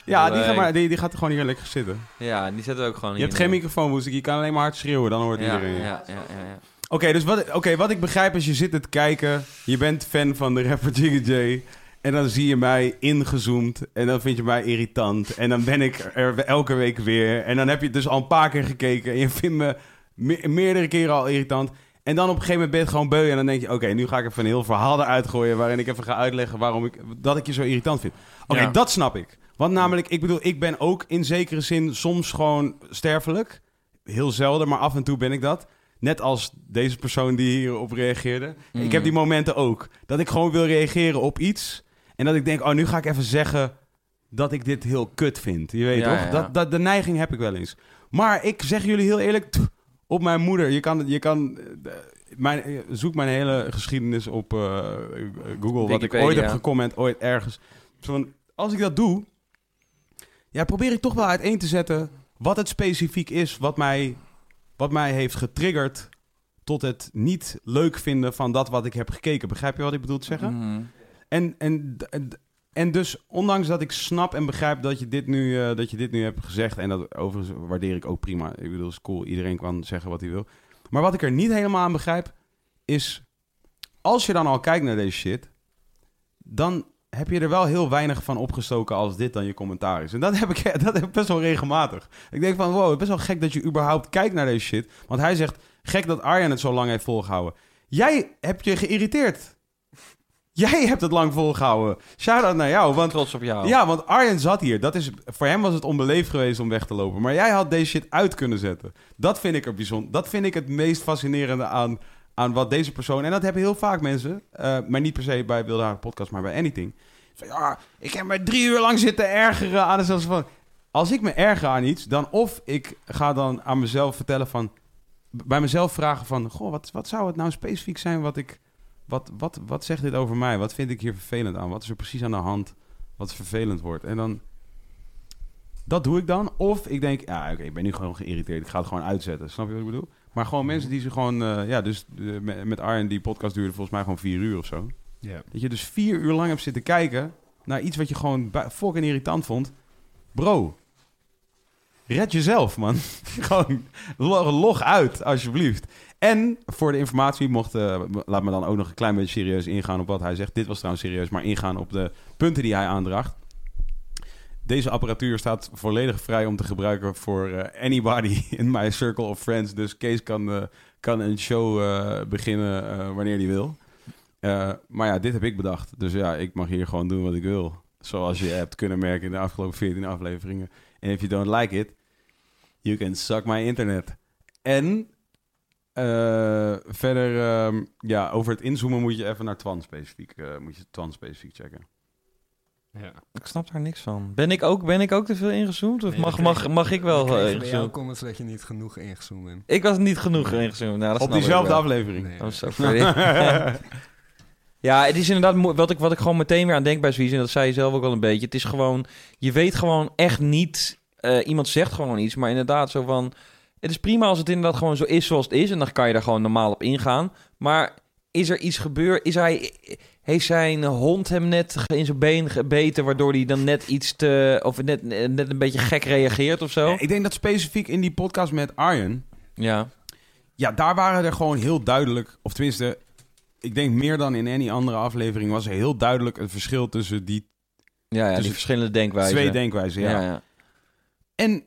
A: Ja, die, gaat maar, die, die gaat er gewoon hier lekker zitten.
B: Ja, die zetten we ook gewoon
A: Je hebt geen microfoon, Woedstek. Je kan alleen maar hard schreeuwen. Dan hoort
B: ja,
A: iedereen je.
B: ja, ja, ja, ja.
A: Oké, dus wat, oké, wat ik begrijp is, je zit het kijken. Je bent fan van de rapper Jiggy J. En dan zie je mij ingezoomd. En dan vind je mij irritant. En dan ben ik er elke week weer. En dan heb je het dus al een paar keer gekeken. En je vindt me me- meerdere keren al irritant. En dan op een gegeven moment ben je het gewoon beu. En dan denk je, oké, nu ga ik even een heel verhaal eruit gooien... waarin ik even ga uitleggen waarom ik, dat ik je zo irritant vind. Oké, dat snap ik. Want namelijk, ik bedoel, ik ben ook in zekere zin soms gewoon sterfelijk. Heel zelden, maar af en toe ben ik dat. Net als deze persoon die hierop reageerde.
B: Mm.
A: Ik heb die momenten ook. Dat ik gewoon wil reageren op iets. En dat ik denk, oh, nu ga ik even zeggen dat ik dit heel kut vind. Je weet
B: Ja,
A: toch?
B: ja.
A: Dat, dat, de neiging heb ik wel eens. Maar ik zeg jullie heel eerlijk, op mijn moeder. Je kan, je kan eh, mijn, eh, zoek mijn hele geschiedenis op eh, Google. Wat ik ooit heb gecomment, ooit ergens. Zo van, als ik dat doe, ja, probeer ik toch wel uiteen te zetten wat het specifiek is wat mij, wat mij heeft getriggerd tot het niet leuk vinden van dat wat ik heb gekeken. Begrijp je wat ik bedoel te zeggen?
B: Mhm.
A: En, en, en, en dus, ondanks dat ik snap en begrijp dat je dit nu, eh, dat je dit nu hebt gezegd... en dat overigens waardeer ik ook prima. Ik bedoel, is cool. Iedereen kan zeggen wat hij wil. Maar wat ik er niet helemaal aan begrijp, is... als je dan al kijkt naar deze shit... dan heb je er wel heel weinig van opgestoken als dit dan je commentaar is. En dat heb ik, [LAUGHS] dat heb ik best wel regelmatig. Ik denk van, wow, het is best wel gek dat je überhaupt kijkt naar deze shit. Want hij zegt, gek dat Arjen het zo lang heeft volgehouden. Jij hebt je geïrriteerd. Jij hebt het lang volgehouden. Shout-out naar jou, want...
B: Trots op jou.
A: Ja, want Arjen zat hier. Dat is, voor hem was het onbeleefd geweest om weg te lopen. Maar jij had deze shit uit kunnen zetten. Dat vind ik er bijzonder. Dat vind ik het meest fascinerende aan, aan wat deze persoon... En dat hebben heel vaak mensen. eh, maar niet per se bij Wilde Haren Podcast, maar bij Anything. Ja, ik heb me drie uur lang zitten ergeren aan het van... Als ik me erger aan iets, dan of ik ga dan aan mezelf vertellen van... Bij mezelf vragen van... Goh, wat, wat zou het nou specifiek zijn wat ik... Wat, wat, wat zegt dit over mij? Wat vind ik hier vervelend aan? Wat is er precies aan de hand wat vervelend wordt? En dan... Dat doe ik dan. Of ik denk, ja, oké, ik ben nu gewoon geïrriteerd. Ik ga het gewoon uitzetten. Snap je wat ik bedoel? Maar gewoon mensen die ze gewoon... eh, ja, dus eh, met, met die podcast duurde volgens mij gewoon vier uur of zo.
C: Ja.
A: Dat je dus vier uur lang hebt zitten kijken naar iets wat je gewoon fucking irritant vond. Bro, red jezelf, man. [LAUGHS] gewoon log, log uit, alsjeblieft. En voor de informatie mocht, eh, laat me dan ook nog een klein beetje serieus ingaan op wat hij zegt. Dit was trouwens serieus, maar ingaan op de punten die hij aandraagt. Deze apparatuur staat volledig vrij om te gebruiken voor eh, anybody [LAUGHS] in my circle of friends. Dus Kees kan, eh, kan een show eh, beginnen wanneer hij wil. Maar ja, dit heb ik bedacht. Dus ja, ik mag hier gewoon doen wat ik wil. Zoals je hebt kunnen merken in de afgelopen 14 afleveringen. En if you don't like it, you can suck my internet. En verder, ehm, ja, over het inzoomen moet je even naar Twan specifiek, eh, moet je Twan specifiek checken.
C: Ja.
B: Ik snap daar niks van. Ben ik ook, ben ik ook te veel ingezoomd? Of
C: Nee,
B: mag, mag, mag ik wel
C: we
B: eh,
C: kregen bij jouw
B: ingezoomd?
C: comments dat je niet genoeg ingezoomd bent.
B: Ik was niet genoeg ingezoomd. Nou, dat
A: Op
B: ik
A: diezelfde aflevering.
C: Nee.
B: Oh, [LAUGHS] ja, het is inderdaad wat ik, wat ik gewoon meteen weer aan denk bij zoiets. En dat zei je zelf ook al een beetje. Het is gewoon, je weet gewoon echt niet. eh, iemand zegt gewoon iets, maar inderdaad zo van. Het is prima als het inderdaad gewoon zo is zoals het is. En dan kan je daar gewoon normaal op ingaan. Maar is er iets gebeurd? Is hij, heeft zijn hond hem net in zijn been gebeten, waardoor hij dan net iets te. of net, net een beetje gek reageert of zo?
A: Ja, ik denk dat specifiek in die podcast met Arjen,
B: Ja.
A: ja, daar waren er gewoon heel duidelijk, of tenminste, ik denk meer dan in any andere aflevering, was er heel duidelijk een verschil tussen die
B: Ja, ja
A: Dus
B: die
A: het-
B: verschillende denkwijzen.
A: twee denkwijzen. Ja.
B: ja, ja.
A: En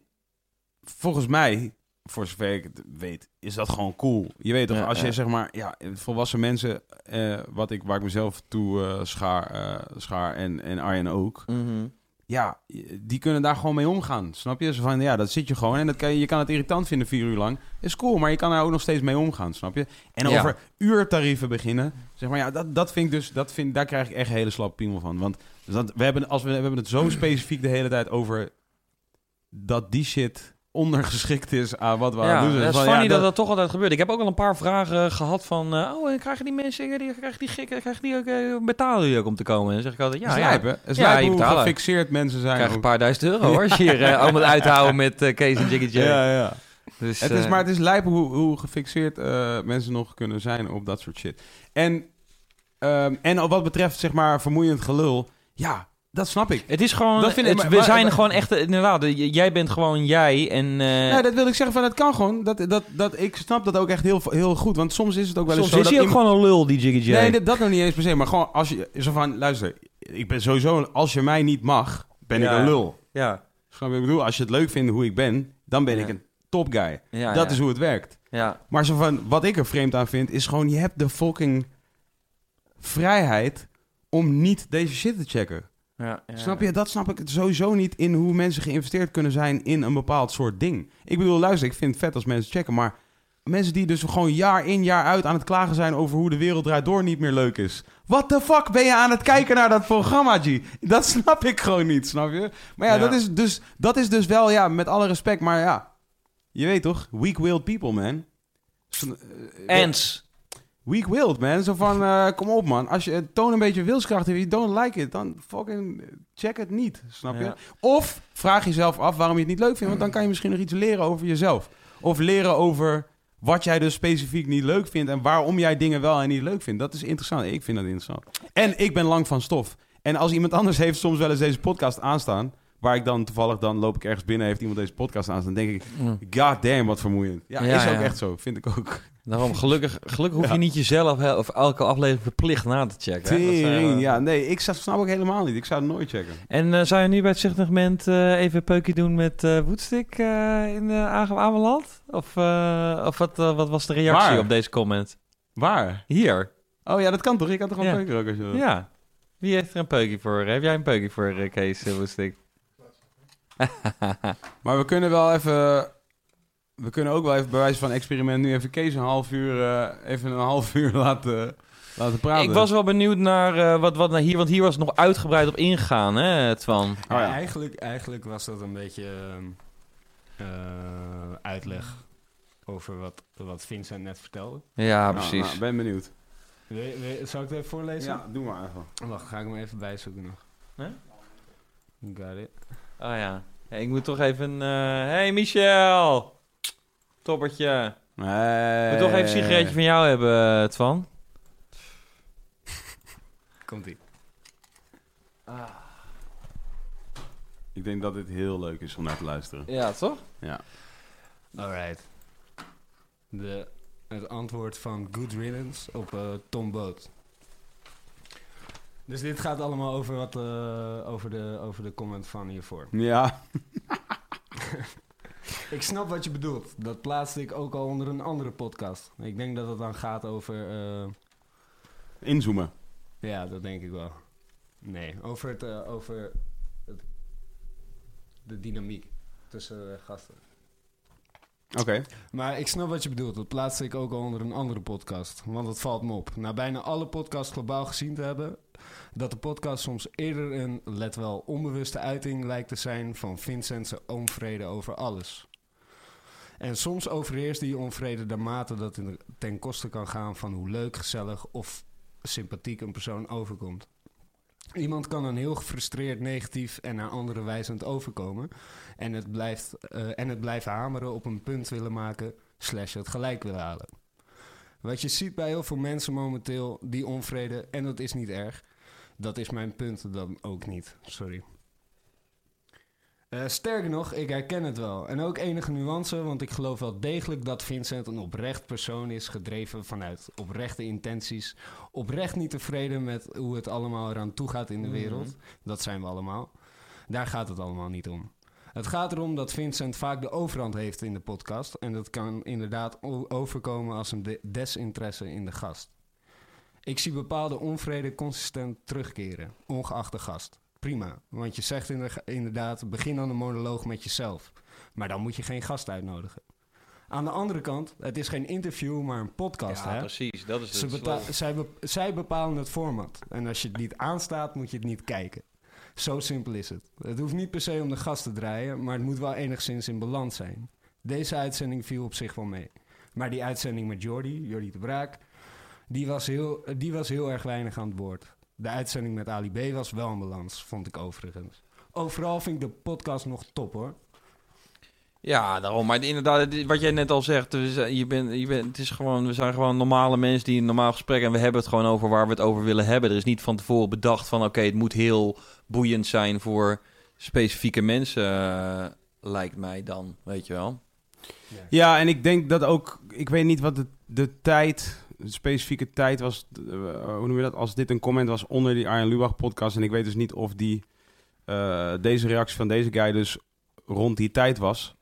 A: volgens mij, voor zover ik het weet, is dat gewoon cool. Je weet toch,
B: Ja,
A: als je
B: ja.
A: zeg maar, ja, volwassen mensen, eh, wat ik, waar ik mezelf toe eh, schaar, eh, schaar en, en Arjen ook,
B: Mhm.
A: ja, die kunnen daar gewoon mee omgaan. Snap je? Zo van, ja, dat zit je gewoon. En dat kan je, je kan het irritant vinden vier uur lang. Is cool, maar je kan er ook nog steeds mee omgaan, snap je? En
B: Ja.
A: over uurtarieven beginnen, zeg maar, ja, dat, dat vind ik dus, dat vind, daar krijg ik echt een hele slappe piemel van. Want dat, we, hebben, als we, we hebben het zo specifiek de hele tijd over dat die shit ondergeschikt is aan wat we aan
B: Ja,
A: het doen
B: dat is
A: Van,
B: funny
A: ja,
B: dat dat toch altijd gebeurt. Ik heb ook al een paar vragen gehad van... eh, oh, en krijgen die mensen, die, krijgen die gikken, krijgen die ook, eh, betalen die ook om te komen? En dan zeg ik altijd, ja,
A: is
B: ja.
A: lijp? Het is
B: Ja,
A: hoe
B: betalen.
A: gefixeerd mensen zijn.
B: krijg een paar duizend euro hoor, als je hier eh, allemaal uithouden met eh, Kees en Jiggy J.
A: Ja, ja.
B: Dus,
A: Het is,
B: eh,
A: maar het is lijp hoe, hoe gefixeerd eh, mensen nog kunnen zijn op dat soort shit. En, ehm, en wat betreft, zeg maar, vermoeiend gelul. Ja, dat snap ik.
B: Het is gewoon,
A: Dat vind ik-
B: het-
A: maar-
B: we
A: maar-
B: zijn
A: maar-
B: gewoon echt, eh, inderdaad, j- jij bent gewoon jij en... eh,
A: nee, dat wil ik zeggen van, het kan gewoon. Dat, dat, dat, ik snap dat ook echt heel, heel goed. Want soms is het ook wel eens
B: soms
A: zo
B: is
A: dat
B: hij ook
A: iemand-
B: gewoon een lul, die Jiggy J.
A: Nee, dat, dat nog niet eens per se. Maar gewoon als je, zo van, luister. Ik ben sowieso, als je mij niet mag, ben
B: Ja.
A: ik een lul.
B: Ja,
A: Snap je wat ik bedoel? Als je het leuk vindt hoe ik ben, dan ben
B: Ja.
A: ik een top guy.
B: ja,
A: dat is hoe het werkt.
B: Ja,
A: Maar zo van, wat ik er vreemd aan vind, is gewoon, je hebt de fucking vrijheid om niet deze shit te checken.
B: Ja, ja.
A: Snap je? Dat snap ik sowieso niet in hoe mensen geïnvesteerd kunnen zijn in een bepaald soort ding. Ik bedoel, luister, ik vind het vet als mensen checken, maar mensen die dus gewoon jaar in jaar uit aan het klagen zijn over hoe de wereld draait door niet meer leuk is. What the fuck ben je aan het kijken naar dat programma, G? Dat snap ik gewoon niet, snap je? Maar ja,
B: Ja.
A: Dat, is dus, dat is dus wel, ja, met alle respect, maar ja, je weet toch? Weak-willed people, man.
B: Ens.
A: Weak-willed, man. Zo van, [LAUGHS] eh, kom op, man. Als je toon een beetje wilskracht en je don't like it, dan fucking check het niet, snap je?
B: Ja.
A: Of vraag jezelf af waarom je het niet leuk vindt, want dan kan je misschien nog iets leren over jezelf. Of leren over wat jij dus specifiek niet leuk vindt en waarom jij dingen wel en niet leuk vindt. Dat is interessant. Ik vind dat interessant. En ik ben lang van stof. En als iemand anders heeft soms wel eens deze podcast aanstaan, waar ik dan toevallig dan loop ik ergens binnen, heeft iemand deze podcast aanstaan, dan denk ik,
B: Mm.
A: god damn, wat vermoeiend. Ja,
B: Ja,
A: is ook
B: ja.
A: echt zo. Vind ik ook.
B: Daarom, gelukkig, gelukkig hoef je niet jezelf hè, of elke aflevering verplicht na te checken. hè. Dat, eh,
A: Tering. Ja, nee, ik zou- snap ook helemaal niet. Ik zou het nooit checken.
B: En eh, zou je nu bij het segment eh even een peukje doen met eh Woodstick eh, in de Ameland? Of, eh, of wat, eh, wat was de reactie
A: Waar?
B: op deze comment?
A: Waar?
B: Hier.
A: Oh ja, dat kan toch? Ik had er gewoon
B: Ja.
A: peuken ook als je wil.
B: Ja. Wie heeft er een peukje voor? Heb jij een peukje voor, eh, Kees uh, Woestik? [LAUGHS]
A: Maar we kunnen wel even... We kunnen ook wel even bij wijze van experiment nu even Kees een half uur, eh, even een half [LAUGHS] uur laten, laten praten.
B: Ik was wel benieuwd naar eh, wat, wat naar hier, want hier was het nog uitgebreid op ingegaan, hè, Twan?
A: Oh ja.
C: eigenlijk, eigenlijk was dat een beetje eh, uitleg over wat, wat Vincent net vertelde.
B: Ja,
A: Nou,
B: precies.
A: nou, ben benieuwd.
C: Zal ik het even voorlezen?
A: Ja, doe maar even.
C: Wacht, ga ik hem even bijzoeken nog.
B: Hè?
C: Got it.
B: Oh ja. Ik moet toch even... eh hey Michel! Toppertje.
A: Nee.
B: Ik moet toch even een sigaretje van jou hebben, eh, Twan. [LAUGHS]
C: Komt-ie.
A: Ik denk dat dit heel leuk is om naar te luisteren.
B: Ja, toch?
A: Ja.
C: Alright. De, het antwoord van Good Riddance op eh, Tom Boot. Dus dit gaat allemaal over, wat, eh, over, de, over de comment van hiervoor.
A: Ja. [LAUGHS]
C: Ik snap wat je bedoelt. Dat plaatste ik ook al onder een andere podcast. Ik denk dat het dan gaat over... eh,
A: Inzoomen.
C: ja, dat denk ik wel. Nee, over, het, eh, over het, de dynamiek tussen eh, gasten.
A: Oké.
C: Maar ik snap wat je bedoelt. Dat plaatste ik ook al onder een andere podcast. Want het valt me op. Na bijna alle podcasts globaal gezien te hebben... dat de podcast soms eerder een, let wel, onbewuste uiting lijkt te zijn... van Vincent's onvrede over alles. En soms overheerst die onvrede dermate dat het ten koste kan gaan... van hoe leuk, gezellig of sympathiek een persoon overkomt. Iemand kan dan heel gefrustreerd, negatief en naar anderen wijzend overkomen... En het, blijft, eh, en het blijven hameren op een punt willen maken, slash het gelijk willen halen. Wat je ziet bij heel veel mensen momenteel, die onvrede, en dat is niet erg. Dat is mijn punt dan ook niet, sorry. Eh, sterker nog, ik herken het wel. En ook enige nuance, want ik geloof wel degelijk dat Vincent een oprecht persoon is, gedreven vanuit oprechte intenties. Oprecht niet tevreden met hoe het allemaal eraan toe gaat in de
B: Mhm.
C: wereld. Dat zijn we allemaal. Daar gaat het allemaal niet om. Het gaat erom dat Vincent vaak de overhand heeft in de podcast. En dat kan inderdaad overkomen als een de- desinteresse in de gast. Ik zie bepaalde onvrede consistent terugkeren, ongeacht de gast. Prima, want je zegt inder- inderdaad, begin dan een monoloog met jezelf. Maar dan moet je geen gast uitnodigen. Aan de andere kant, het is geen interview, maar een podcast.
B: ja,
C: hè?
B: precies. Dat is
C: Ze
B: het
C: zij, be- zij bepalen het format. En als je het niet aanstaat, moet je het niet kijken. Zo simpel is het. Het hoeft niet per se om de gast te draaien, maar het moet wel enigszins in balans zijn. Deze uitzending viel op zich wel mee. Maar die uitzending met Jordi, Jordi de Braak, die was, heel, die was heel erg weinig aan het woord. De uitzending met Ali B was wel in balans, vond ik overigens. Overal vind ik de podcast nog top hoor.
B: Ja, daarom. Maar inderdaad, wat jij net al zegt, dus, je bent, je bent, het is gewoon, we zijn gewoon normale mensen die een normaal gesprek en we hebben het gewoon over waar we het over willen hebben. Er is niet van tevoren bedacht van, oké, het moet heel boeiend zijn voor specifieke mensen, eh, lijkt mij dan, weet je wel.
A: Ja, en ik denk dat ook... Ik weet niet wat de, de tijd, specifieke tijd was... eh, hoe noem je dat? Als dit een comment was onder die Arjen Lubach podcast... en ik weet dus niet of die... eh, deze reactie van deze guy dus rond die tijd was...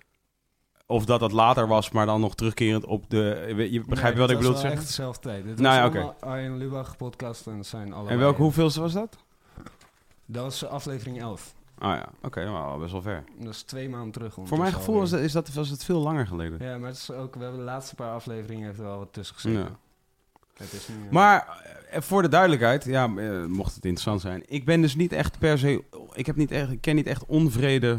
A: Of dat dat later was, maar dan nog terugkerend op de... Je begrijpt
C: Nee,
A: wat ik bedoel te
C: wel
A: zeggen?
C: echt dezelfde tijd. Dit
A: Nou ja,
C: allemaal Arjen Lubach podcast en het zijn allemaal...
A: En welke hoeveelste was dat?
C: Dat was aflevering 11.
A: Ah ja, oké, best wel ver.
C: Dat is twee maanden terug.
A: Voor mijn gevoel was, dat, is dat, was het veel langer geleden.
C: Ja, maar het is ook, we hebben de laatste paar afleveringen heeft er wel wat tussen gezeten.
A: Ja.
C: Eh,
A: Maar eh, voor de duidelijkheid, ja, eh, mocht het interessant zijn. Ik ben dus niet echt per se. Ik, heb niet echt, ik ken niet echt onvrede.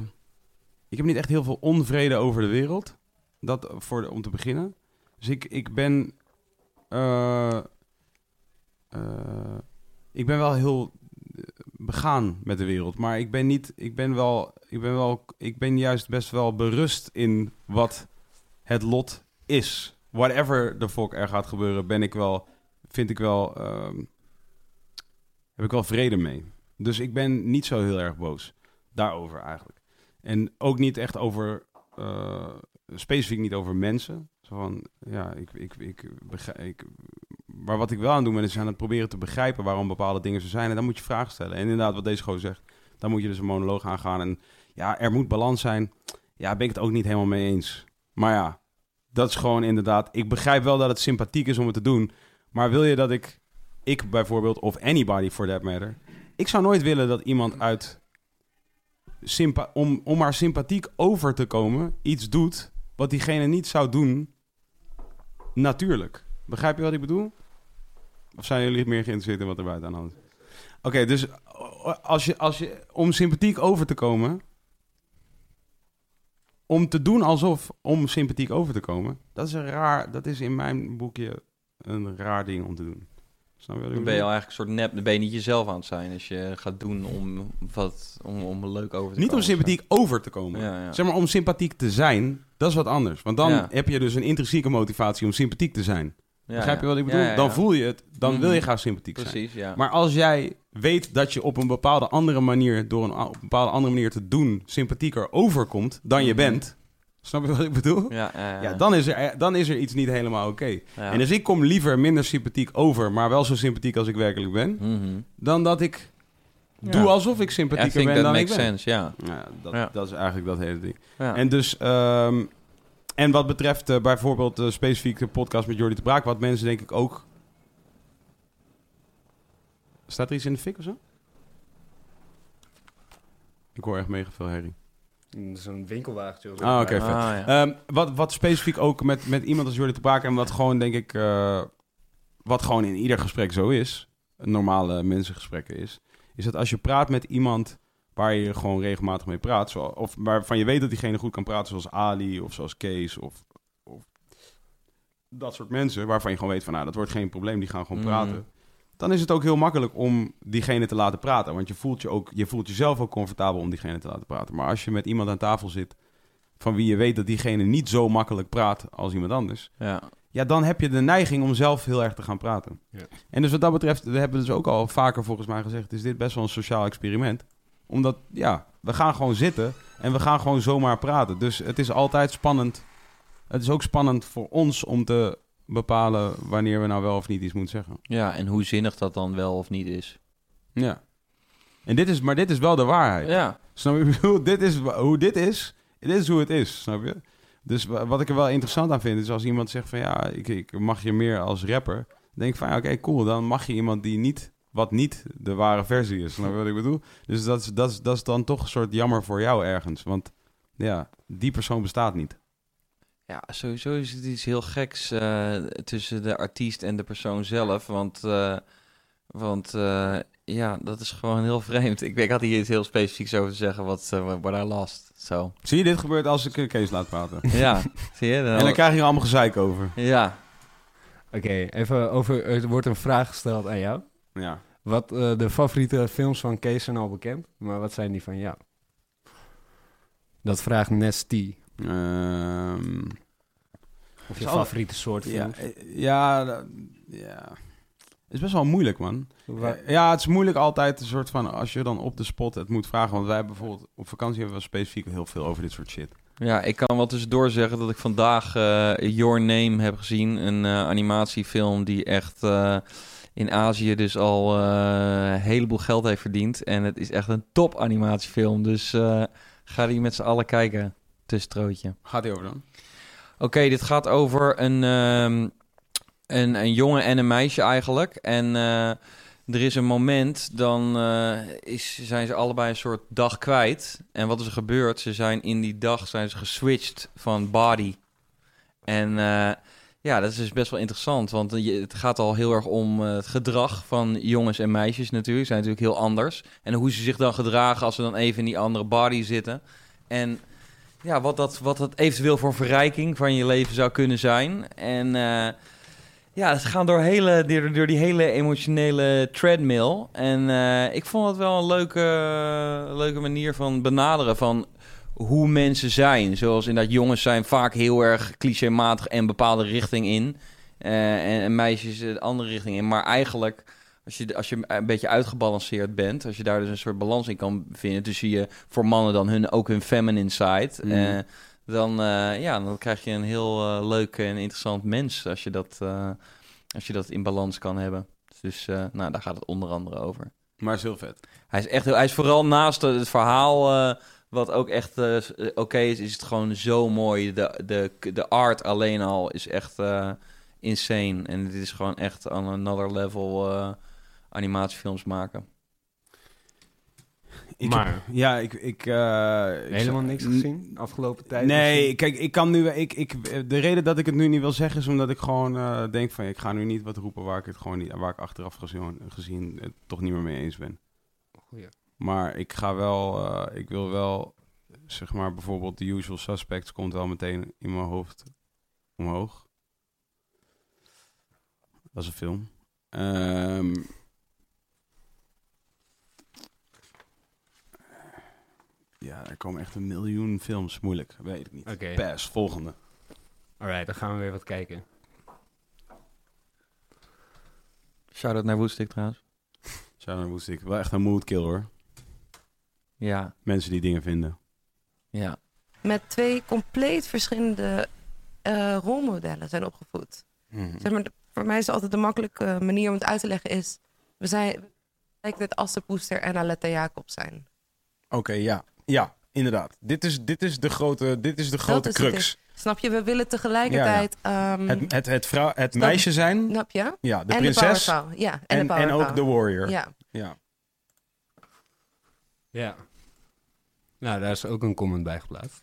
A: Ik heb niet echt heel veel onvrede over de wereld. Dat eh, voor de, om te beginnen. Dus ik, ik ben. eh, eh, ik ben wel heel eh, begaan met de wereld. Maar ik ben niet. Ik ben wel. Ik ben wel. Ik ben juist best wel berust in wat het lot is. Whatever the fuck er gaat gebeuren, ben ik wel. Vind ik wel. ehm, heb ik wel vrede mee. Dus ik ben niet zo heel erg boos. Daarover eigenlijk. En ook niet echt over. eh, specifiek niet over mensen. Zo van, ja, ik, ik, ik, ik, maar wat ik wel aan doen ben, is aan het proberen te begrijpen waarom bepaalde dingen zo zijn. En dan moet je vragen stellen. En inderdaad, wat deze gewoon zegt, dan moet je dus een monoloog aangaan. En ja, er moet balans zijn. Ja, ben ik het ook niet helemaal mee eens. Maar ja, dat is gewoon inderdaad. Ik begrijp wel dat het sympathiek is om het te doen. Maar wil je dat ik ik bijvoorbeeld, of anybody for that matter. Ik zou nooit willen dat iemand uit... Om, om maar sympathiek over te komen, iets doet wat diegene niet zou doen natuurlijk. Begrijp je wat ik bedoel? Of zijn jullie meer geïnteresseerd in wat er buiten aan de hand is? Oké, dus als je, als je, om sympathiek over te komen, om te doen alsof, om sympathiek over te komen, dat is een raar, dat is in mijn boekje een raar ding om te doen. Snap je
B: Dan ben je al eigenlijk een soort nep, dan ben je niet jezelf aan het zijn als je gaat doen om, wat, om, om leuk over te
A: Niet om
B: komen.
A: sympathiek over te komen.
B: Ja, ja.
A: Zeg maar om sympathiek te zijn, dat is wat anders. Want dan
B: Ja.
A: heb je dus een intrinsieke motivatie om sympathiek te zijn. Begrijp je wat ik bedoel? Dan voel je het, dan wil je
B: Mhm.
A: graag sympathiek zijn.
B: Precies, ja.
A: Maar als jij weet dat je op een bepaalde andere manier, door een, op een bepaalde andere manier te doen, sympathieker overkomt dan je
B: Mhm.
A: bent. Snap je wat ik bedoel?
B: ja, ja, ja.
A: Ja, dan is er, dan is er iets niet helemaal oké.
B: Ja.
A: En dus ik kom liever minder sympathiek over, maar wel zo sympathiek als ik werkelijk ben,
B: Mhm.
A: dan dat ik
B: Ja.
A: doe alsof ik sympathieker ben dan ik
B: makes
A: ben.
B: sense, ja.
A: Ja, dat,
B: Ja.
A: dat is eigenlijk dat hele ding.
B: ja.
A: En dus, ehm, en wat betreft eh, bijvoorbeeld eh, specifiek de podcast met Jordi de Braak, wat mensen denk ik ook... Staat er iets in de fik of zo? Ik hoor echt mega veel herrie.
C: Zo'n winkelwagentje. of zo.
A: Ah, oké,
B: Ah,
A: vet.
B: ja.
A: Ehm, wat, wat specifiek ook met, met iemand als Jordi de Braak en wat gewoon denk ik, eh, wat gewoon in ieder gesprek zo is, een normale mensengesprekken is, is dat als je praat met iemand waar je gewoon regelmatig mee praat, zo, of waarvan je weet dat diegene goed kan praten, zoals Ali of zoals Kees of, of dat soort mensen, waarvan je gewoon weet van, nou, dat wordt geen probleem, die gaan gewoon
B: Mhm.
A: praten. Dan is het ook heel makkelijk om diegene te laten praten. Want je voelt, je, ook, je voelt jezelf ook comfortabel om diegene te laten praten. Maar als je met iemand aan tafel zit van wie je weet dat diegene niet zo makkelijk praat als iemand anders.
B: ja.
A: Ja, dan heb je de neiging om zelf heel erg te gaan praten.
C: Ja.
A: En dus wat dat betreft, we hebben dus ook al vaker volgens mij gezegd, is dit best wel een sociaal experiment. Omdat, ja, we gaan gewoon zitten en we gaan gewoon zomaar praten. Dus het is altijd spannend. Het is ook spannend voor ons om te bepalen wanneer we nou wel of niet iets moeten zeggen.
B: ja, en hoe zinnig dat dan wel of niet is.
A: Ja. En dit is, maar dit is wel de waarheid.
B: Ja,
A: Snap je? Bedoel, dit is hoe dit is. Dit is hoe het is, snap je? Dus wa- wat ik er wel interessant aan vind, is als iemand zegt van ja, ik, ik mag je meer als rapper. Dan denk ik van ja, oké, cool. Dan mag je iemand die niet, wat niet de ware versie is. Snap je wat ik bedoel? Dus dat is, dat, is, dat is dan toch een soort jammer voor jou ergens. Want ja, die persoon bestaat niet.
B: Ja, sowieso is het iets heel geks eh, tussen de artiest en de persoon zelf. Want, eh, want eh, ja, dat is gewoon heel [LAUGHS] vreemd. Ik, ik had hier iets heel specifieks over te zeggen, wat uh, what I lost. Zo.
A: Zie je, dit gebeurt als ik Kees laat praten. [LAUGHS]
B: Ja, zie je?
A: En dan krijg je er allemaal gezeik over.
B: Ja,
C: Oké, even over. Er wordt een vraag gesteld aan jou.
A: Ja.
C: Wat eh, de favoriete films van Kees zijn al bekend, maar wat zijn die van jou? Dat vraagt Nesty.
A: Ehm,
C: Of je favoriete soort
A: ja,
C: films.
A: eh, ja, ja. Het is best wel moeilijk, man. Eh, Ja, het is moeilijk altijd een soort van als je dan op de spot het moet vragen. Want wij hebben bijvoorbeeld op vakantie hebben we specifiek heel veel over dit soort shit.
B: Ja, ik kan wel tussendoor zeggen dat ik vandaag eh, Your Name heb gezien. Een eh, animatiefilm die echt eh, in Azië dus al eh, een heleboel geld heeft verdiend. En het is echt een top animatiefilm. Dus eh, ga die met z'n allen kijken. Tussenstrootje.
A: Gaat die over dan?
B: Oké, dit gaat over een, ehm, een, een jongen en een meisje eigenlijk. En eh, er is een moment, dan eh, is, zijn ze allebei een soort dag kwijt. En wat is er gebeurd? Ze zijn in die dag zijn ze geswitcht van body. En eh, ja, dat is dus best wel interessant. Want je- het gaat al heel erg om het gedrag van jongens en meisjes natuurlijk. Zijn natuurlijk heel anders. En hoe ze zich dan gedragen als ze dan even in die andere body zitten. En ja, wat dat, wat dat eventueel voor verrijking van je leven zou kunnen zijn. En eh, ja, ze gaan door, hele, door, die hele emotionele treadmill. En eh, ik vond het wel een leuke, leuke manier van benaderen van hoe mensen zijn. Zoals in dat jongens zijn vaak heel erg clichématig en bepaalde richting in. En, en meisjes de andere richting in. Maar eigenlijk, als je, als je een beetje uitgebalanceerd bent... als je daar dus een soort balans in kan vinden... tussen je voor mannen dan hun, ook hun feminine side... Eh, dan, eh, ja, dan krijg je een heel eh, leuk en interessant mens... als je dat, als je dat in balans kan hebben. Dus nou, daar gaat het onder andere over.
A: Maar is heel vet.
B: Hij is echt heel, hij is vooral naast het verhaal, wat ook echt oké is, is het gewoon zo mooi. De, de, de art alleen al is echt, insane. En dit is gewoon echt on another level animatiefilms maken.
A: Ik
C: maar
A: heb- ja, ik... ik, eh, ik
C: helemaal niks gezien afgelopen tijd?
A: Nee, kijk, ik kan nu... Ik, ik, de reden dat ik het nu niet wil zeggen is omdat ik gewoon eh, denk van... Ik ga nu niet wat roepen waar ik het gewoon niet... Waar ik achteraf gezien, gezien het toch niet meer mee eens ben.
C: Goeie.
A: Maar ik ga wel... eh, ik wil wel... Zeg maar bijvoorbeeld The Usual Suspects komt wel meteen in mijn hoofd omhoog. Dat is een film. Ehm, ja, er komen echt een miljoen films. Moeilijk, weet ik niet.
C: Oké,
A: Pass, volgende.
C: alright, dan gaan we weer wat kijken.
B: Shout-out naar Woodstick trouwens.
A: Shadow moest ik. Wel echt een mood killer hoor.
B: Ja,
A: Mensen die dingen vinden.
B: ja.
E: met twee compleet verschillende eh, rolmodellen zijn opgevoed. Zeg maar, de- voor mij is het altijd de makkelijke manier om het uit te leggen is... We zijn lijkt het Assepoester en Aletta Jacobs zijn.
A: Oké, ja. Ja, inderdaad. Dit is, dit is de grote, dit is de grote
E: is
A: crux.
E: Snap je? We willen tegelijkertijd... ehm,
A: Het, het, het, vrouw, het
E: Snap-
A: meisje zijn.
E: snap je?
A: Ja, de
E: en
A: prinses.
E: de. Ja, en,
A: en,
E: de
A: en ook de warrior.
E: Ja.
A: ja.
C: Ja. Nou, daar is ook een comment bij geplaatst.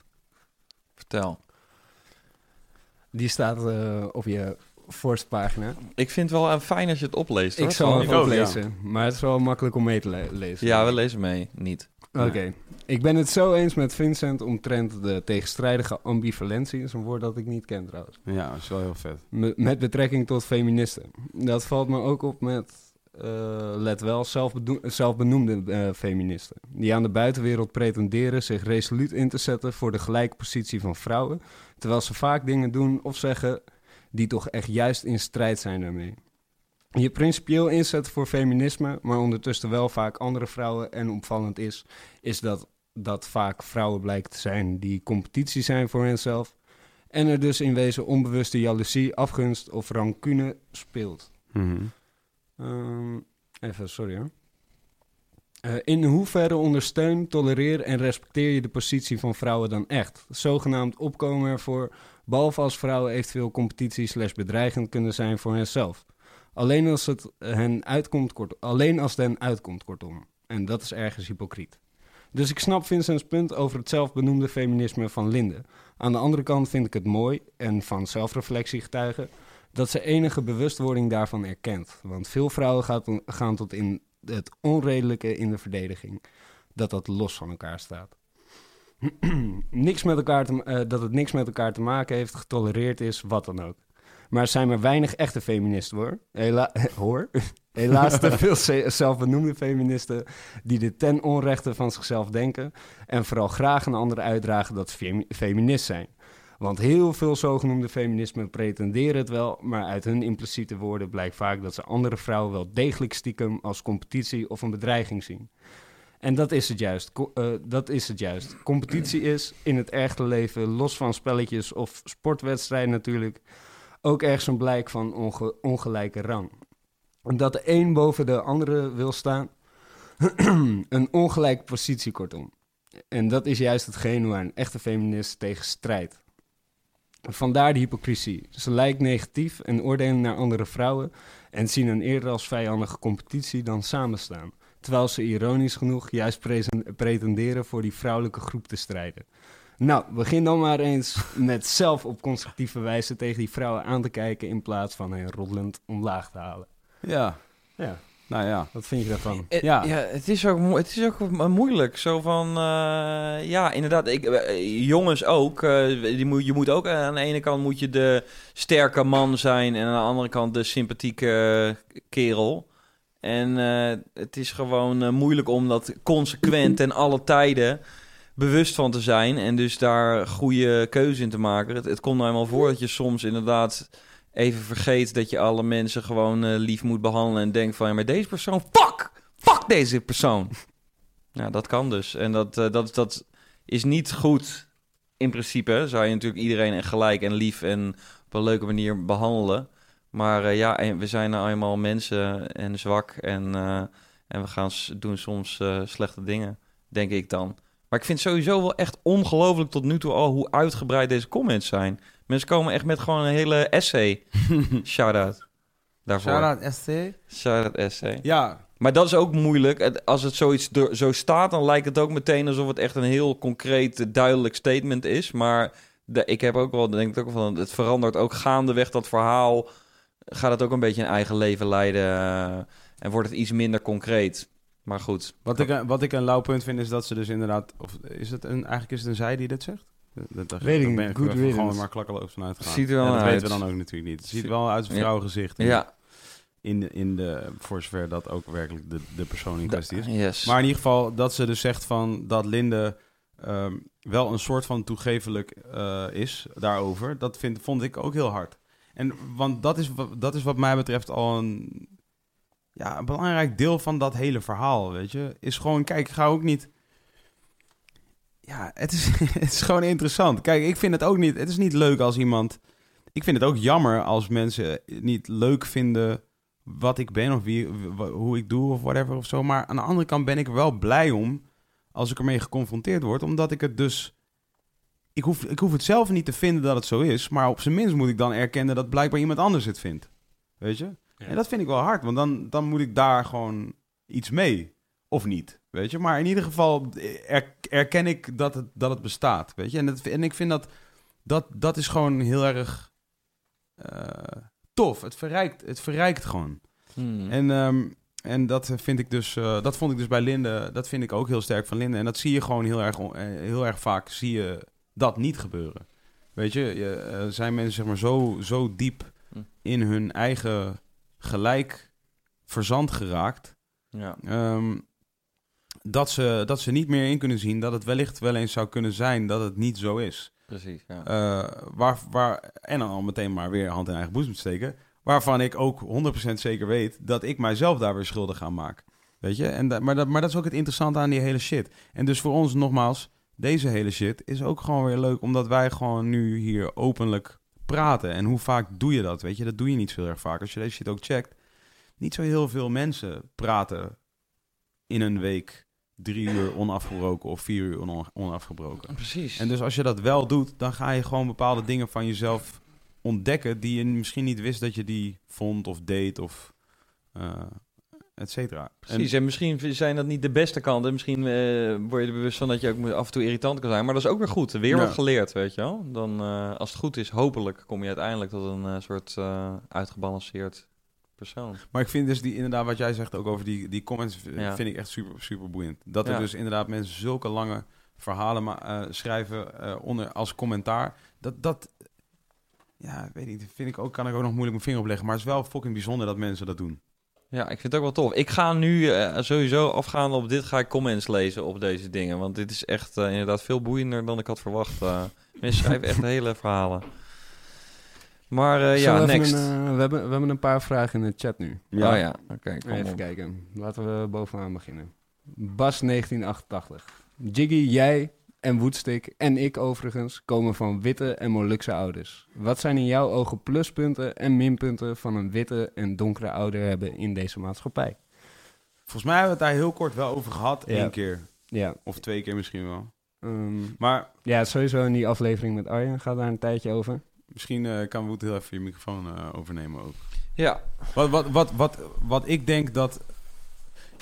B: Vertel.
C: Die staat eh, op je voorste pagina.
B: Ik vind het wel eh, fijn als je het opleest.
C: Ik
B: hoor.
C: zal
B: Gewoon-
C: het
A: Ik ook,
C: oplezen, maar het is wel makkelijk om mee te le- lezen.
B: Ja, we lezen mee. Niet.
C: Oké. Ik ben het zo eens met Vincent omtrent de tegenstrijdige ambivalentie. Is een woord dat ik niet ken trouwens.
A: Ja, dat is wel heel vet.
C: Me- met betrekking tot feministen. Dat valt me ook op met, eh, let wel, zelfbenoemde eh, feministen. Die aan de buitenwereld pretenderen zich resoluut in te zetten voor de gelijke positie van vrouwen. Terwijl ze vaak dingen doen of zeggen die toch echt juist in strijd zijn daarmee. Je principieel inzetten voor feminisme, maar ondertussen wel vaak andere vrouwen. En opvallend is, is dat dat vaak vrouwen blijken te zijn die competitie zijn voor henzelf. En er dus in wezen onbewuste jaloezie, afgunst of rancune speelt.
A: Mhm.
C: Ehm, even, sorry hoor. Eh, in hoeverre ondersteun, tolereer en respecteer je de positie van vrouwen dan echt? Zogenaamd opkomen ervoor, behalve als vrouwen eventueel competitie slash bedreigend kunnen zijn voor henzelf. Alleen als het hen uitkomt, kort, alleen als het hen uitkomt, kortom. En dat is ergens hypocriet. Dus ik snap Vincent's punt over het zelfbenoemde feminisme van Linde. Aan de andere kant vind ik het mooi, en van zelfreflectie getuigen, dat ze enige bewustwording daarvan erkent. Want veel vrouwen gaan tot in het onredelijke in de verdediging. Dat dat los van elkaar staat. [CLEARS THROAT] niks met elkaar eh, dat het niks met elkaar te maken heeft, getolereerd is, wat dan ook. Maar er zijn maar weinig echte feministen hoor. Hela [LAUGHS] hoor. Helaas te veel ze- zelfbenoemde feministen die dit ten onrechte van zichzelf denken. En vooral graag een ander uitdragen dat ze femi- feminist zijn. Want heel veel zogenoemde feminismen pretenderen het wel, maar uit hun impliciete woorden blijkt vaak dat ze andere vrouwen wel degelijk stiekem als competitie of een bedreiging zien. En dat is het juist. Eh, dat is het juist. Competitie is in het echte leven, los van spelletjes of sportwedstrijden natuurlijk, ook ergens een blijk van onge- ongelijke rang. Dat de een boven de andere wil staan, [CLEARS THROAT] een ongelijke positie kortom. En dat is juist hetgeen waar een echte feminist tegen strijdt. Vandaar de hypocrisie. Ze lijkt negatief en oordelen naar andere vrouwen en zien hen eerder als vijandige competitie dan samenstaan. Terwijl ze ironisch genoeg juist pretenderen voor die vrouwelijke groep te strijden. Nou, begin dan maar eens met zelf op constructieve wijze tegen die vrouwen aan te kijken in plaats van hen roddelend omlaag te halen.
A: Ja,
C: Ja,
A: nou ja.
C: wat vind je daarvan?
B: Eh,
A: Ja.
B: ja, het is ook, mo- het is ook mo- moeilijk. Zo van, eh, ja, inderdaad. Ik, eh, jongens ook. eh, die moet, je moet ook aan de ene kant moet je de sterke man zijn en aan de andere kant de sympathieke kerel. En eh, het is gewoon moeilijk om dat consequent en alle tijden bewust van te zijn en dus daar goede keuze in te maken. Het, het komt nou eenmaal voor dat je soms inderdaad even vergeet dat je alle mensen gewoon eh, lief moet behandelen en denkt van ja, maar deze persoon, fuck, fuck deze persoon. Ja, dat kan dus. En dat, eh, dat, dat is niet goed. In principe zou je natuurlijk iedereen en gelijk en lief en op een leuke manier behandelen. Maar eh, ja, we zijn nou eenmaal mensen en zwak en, en we gaan doen soms slechte dingen, denk ik dan. Maar ik vind sowieso wel echt ongelooflijk tot nu toe al hoe uitgebreid deze comments zijn. Mensen komen echt met gewoon een hele essay. [LAUGHS] Shout-out. Daarvoor.
A: Shout-out ST.
B: Shout-out essay.
A: Ja,
B: Maar dat is ook moeilijk. Als het zoiets zo staat, dan lijkt het ook meteen alsof het echt een heel concreet, duidelijk statement is. Maar de, ik heb ook wel, denk ik ook van, het verandert ook gaandeweg dat verhaal. Gaat het ook een beetje een eigen leven leiden eh, en wordt het iets minder concreet. Maar goed.
A: wat ik, een- wat ik een lauw punt vind is dat ze dus inderdaad... Of is het een, eigenlijk is het een zij die dit zegt? Dat, dat,
C: Weet ik niet. Good
A: even gewoon maar klakkeloos van uitgegaan.
B: Ziet er wel
A: ja, dat weten we dan ook natuurlijk niet. Het ziet er wel uit zijn
B: Ja.
A: vrouwengezicht.
B: Ja.
A: In de, in de, voor zover dat ook werkelijk de, de persoon in kwestie is.
B: Yes.
A: Maar in ieder geval dat ze dus zegt van dat Linde ehm, wel een soort van toegevelijk eh, is daarover. Dat vind, vond ik ook heel hard. En want dat is, dat is wat mij betreft al een, ja, een belangrijk deel van dat hele verhaal, weet je. Is gewoon, kijk, ik ga ook niet... Ja, het is, [LAUGHS] het is gewoon interessant. Kijk, ik vind het ook niet... Het is niet leuk als iemand... Ik vind het ook jammer als mensen niet leuk vinden wat ik ben of wie, hoe ik doe of whatever of zo. Maar aan de andere kant ben ik wel blij om als ik ermee geconfronteerd word. Omdat ik het dus... Ik hoef, ik hoef het zelf niet te vinden dat het zo is. Maar op zijn minst moet ik dan erkennen dat blijkbaar iemand anders het vindt. Weet je? En dat vind ik wel hard. Want dan, dan moet ik daar gewoon iets mee. Of niet. Weet je? Maar in ieder geval er- erken ik dat het, dat het bestaat. Weet je? En, en ik vind dat, dat... Dat is gewoon heel erg... eh, tof. Het verrijkt, het verrijkt gewoon.
B: Hmm.
A: En, ehm, en dat vind ik dus, eh, dat vond ik dus bij Linde, dat vind ik ook heel sterk van Linde. En dat zie je gewoon heel erg, eh, heel erg vaak, zie je dat niet gebeuren. Weet je, je eh, zijn mensen zeg maar zo, zo diep
B: Hm.
A: in hun eigen gelijk verzand geraakt,
B: ja.
A: ehm, dat, ze, dat ze niet meer in kunnen zien dat het wellicht wel eens zou kunnen zijn dat het niet zo is.
B: Precies. Ja.
A: Eh, waar, waar, en dan al meteen maar weer hand in eigen boezem te steken. Waarvan ik ook 100% zeker weet dat ik mijzelf daar weer schuldig aan maak. Weet je? En da- maar, dat, maar dat is ook het interessante aan die hele shit. En dus voor ons nogmaals, deze hele shit is ook gewoon weer leuk. Omdat wij gewoon nu hier openlijk praten. En hoe vaak doe je dat? Weet je, dat doe je niet zo heel erg vaak. Als je deze shit ook checkt. Niet zo heel veel mensen praten in een week drie uur onafgebroken of vier uur on- onafgebroken.
B: Precies.
A: En dus als je dat wel doet, dan ga je gewoon bepaalde dingen van jezelf ontdekken die je misschien niet wist dat je die vond of deed of eh et cetera.
B: Precies, en misschien zijn dat niet de beste kanten. Misschien eh, word je er bewust van dat je ook af en toe irritant kan zijn. Maar dat is ook weer goed. Weer
A: Ja.
B: wat geleerd, weet je wel. Dan, eh, als het goed is, hopelijk kom je uiteindelijk tot een eh, soort uitgebalanceerd persoon.
A: Maar ik vind dus die, inderdaad wat jij zegt ook over die, die comments,
B: Ja.
A: vind ik echt super, super boeiend. Dat er
B: Ja.
A: dus inderdaad mensen zulke lange verhalen schrijven onder als commentaar. Dat, dat, ja, weet ik, vind ik ook, kan ik ook nog moeilijk mijn vinger op leggen. Maar het is wel fucking bijzonder dat mensen dat doen.
B: Ja, ik vind het ook wel tof. Ik ga nu eh, sowieso afgaan op dit, ga ik comments lezen op deze dingen. Want dit is echt eh, inderdaad veel boeiender dan ik had verwacht. eh. mensen schrijven echt [LAUGHS] hele verhalen. Maar ja, next.
C: een, we, hebben, we hebben een paar vragen in de chat nu.
B: Oh ja, oké, kom
C: Even
B: op.
C: kijken. Laten we bovenaan beginnen. Bas 1988. Jiggy, jij en Woodstick en ik overigens komen van witte en Molukse ouders. Wat zijn in jouw ogen pluspunten en minpunten van een witte en donkere ouder hebben in deze maatschappij?
A: Volgens mij hebben we het daar heel kort wel over gehad,
C: Ja.
A: één keer.
C: Ja,
A: Of twee keer misschien wel.
C: ehm,
A: Maar
C: ja, sowieso in die aflevering met Arjen gaat daar een tijdje over.
A: Misschien eh, kan Woet heel even je microfoon eh, overnemen ook.
B: Ja,
A: Wat, wat, wat, wat, wat ik denk dat...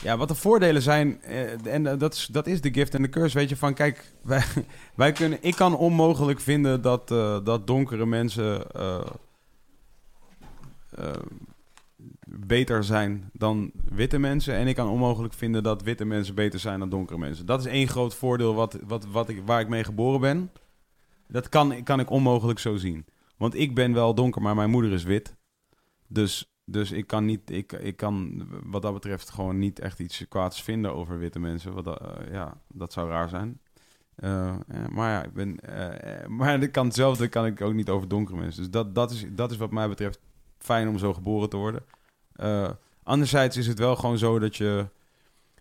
A: Ja, wat de voordelen zijn... eh, en eh, dat, is, dat is de gift en de curse. Weet je, van kijk... [LAUGHS] Wij, kunnen, ik kan onmogelijk vinden dat, eh, dat donkere mensen... beter zijn dan witte mensen. En ik kan onmogelijk vinden dat witte mensen beter zijn dan donkere mensen. Dat is één groot voordeel wat, wat, wat ik, waar ik mee geboren ben. Dat kan, kan ik onmogelijk zo zien. Want ik ben wel donker, maar mijn moeder is wit. Dus, dus ik kan niet, ik, ik kan wat dat betreft gewoon niet echt iets kwaads vinden over witte mensen. Wat dat, eh, ja, dat zou raar zijn. Eh, eh, maar ja, ik ben, maar de kan hetzelfde kan ik ook niet over donkere mensen. Dus dat, dat, is, dat is wat mij betreft fijn om zo geboren te worden. Anderzijds is het wel gewoon zo dat je,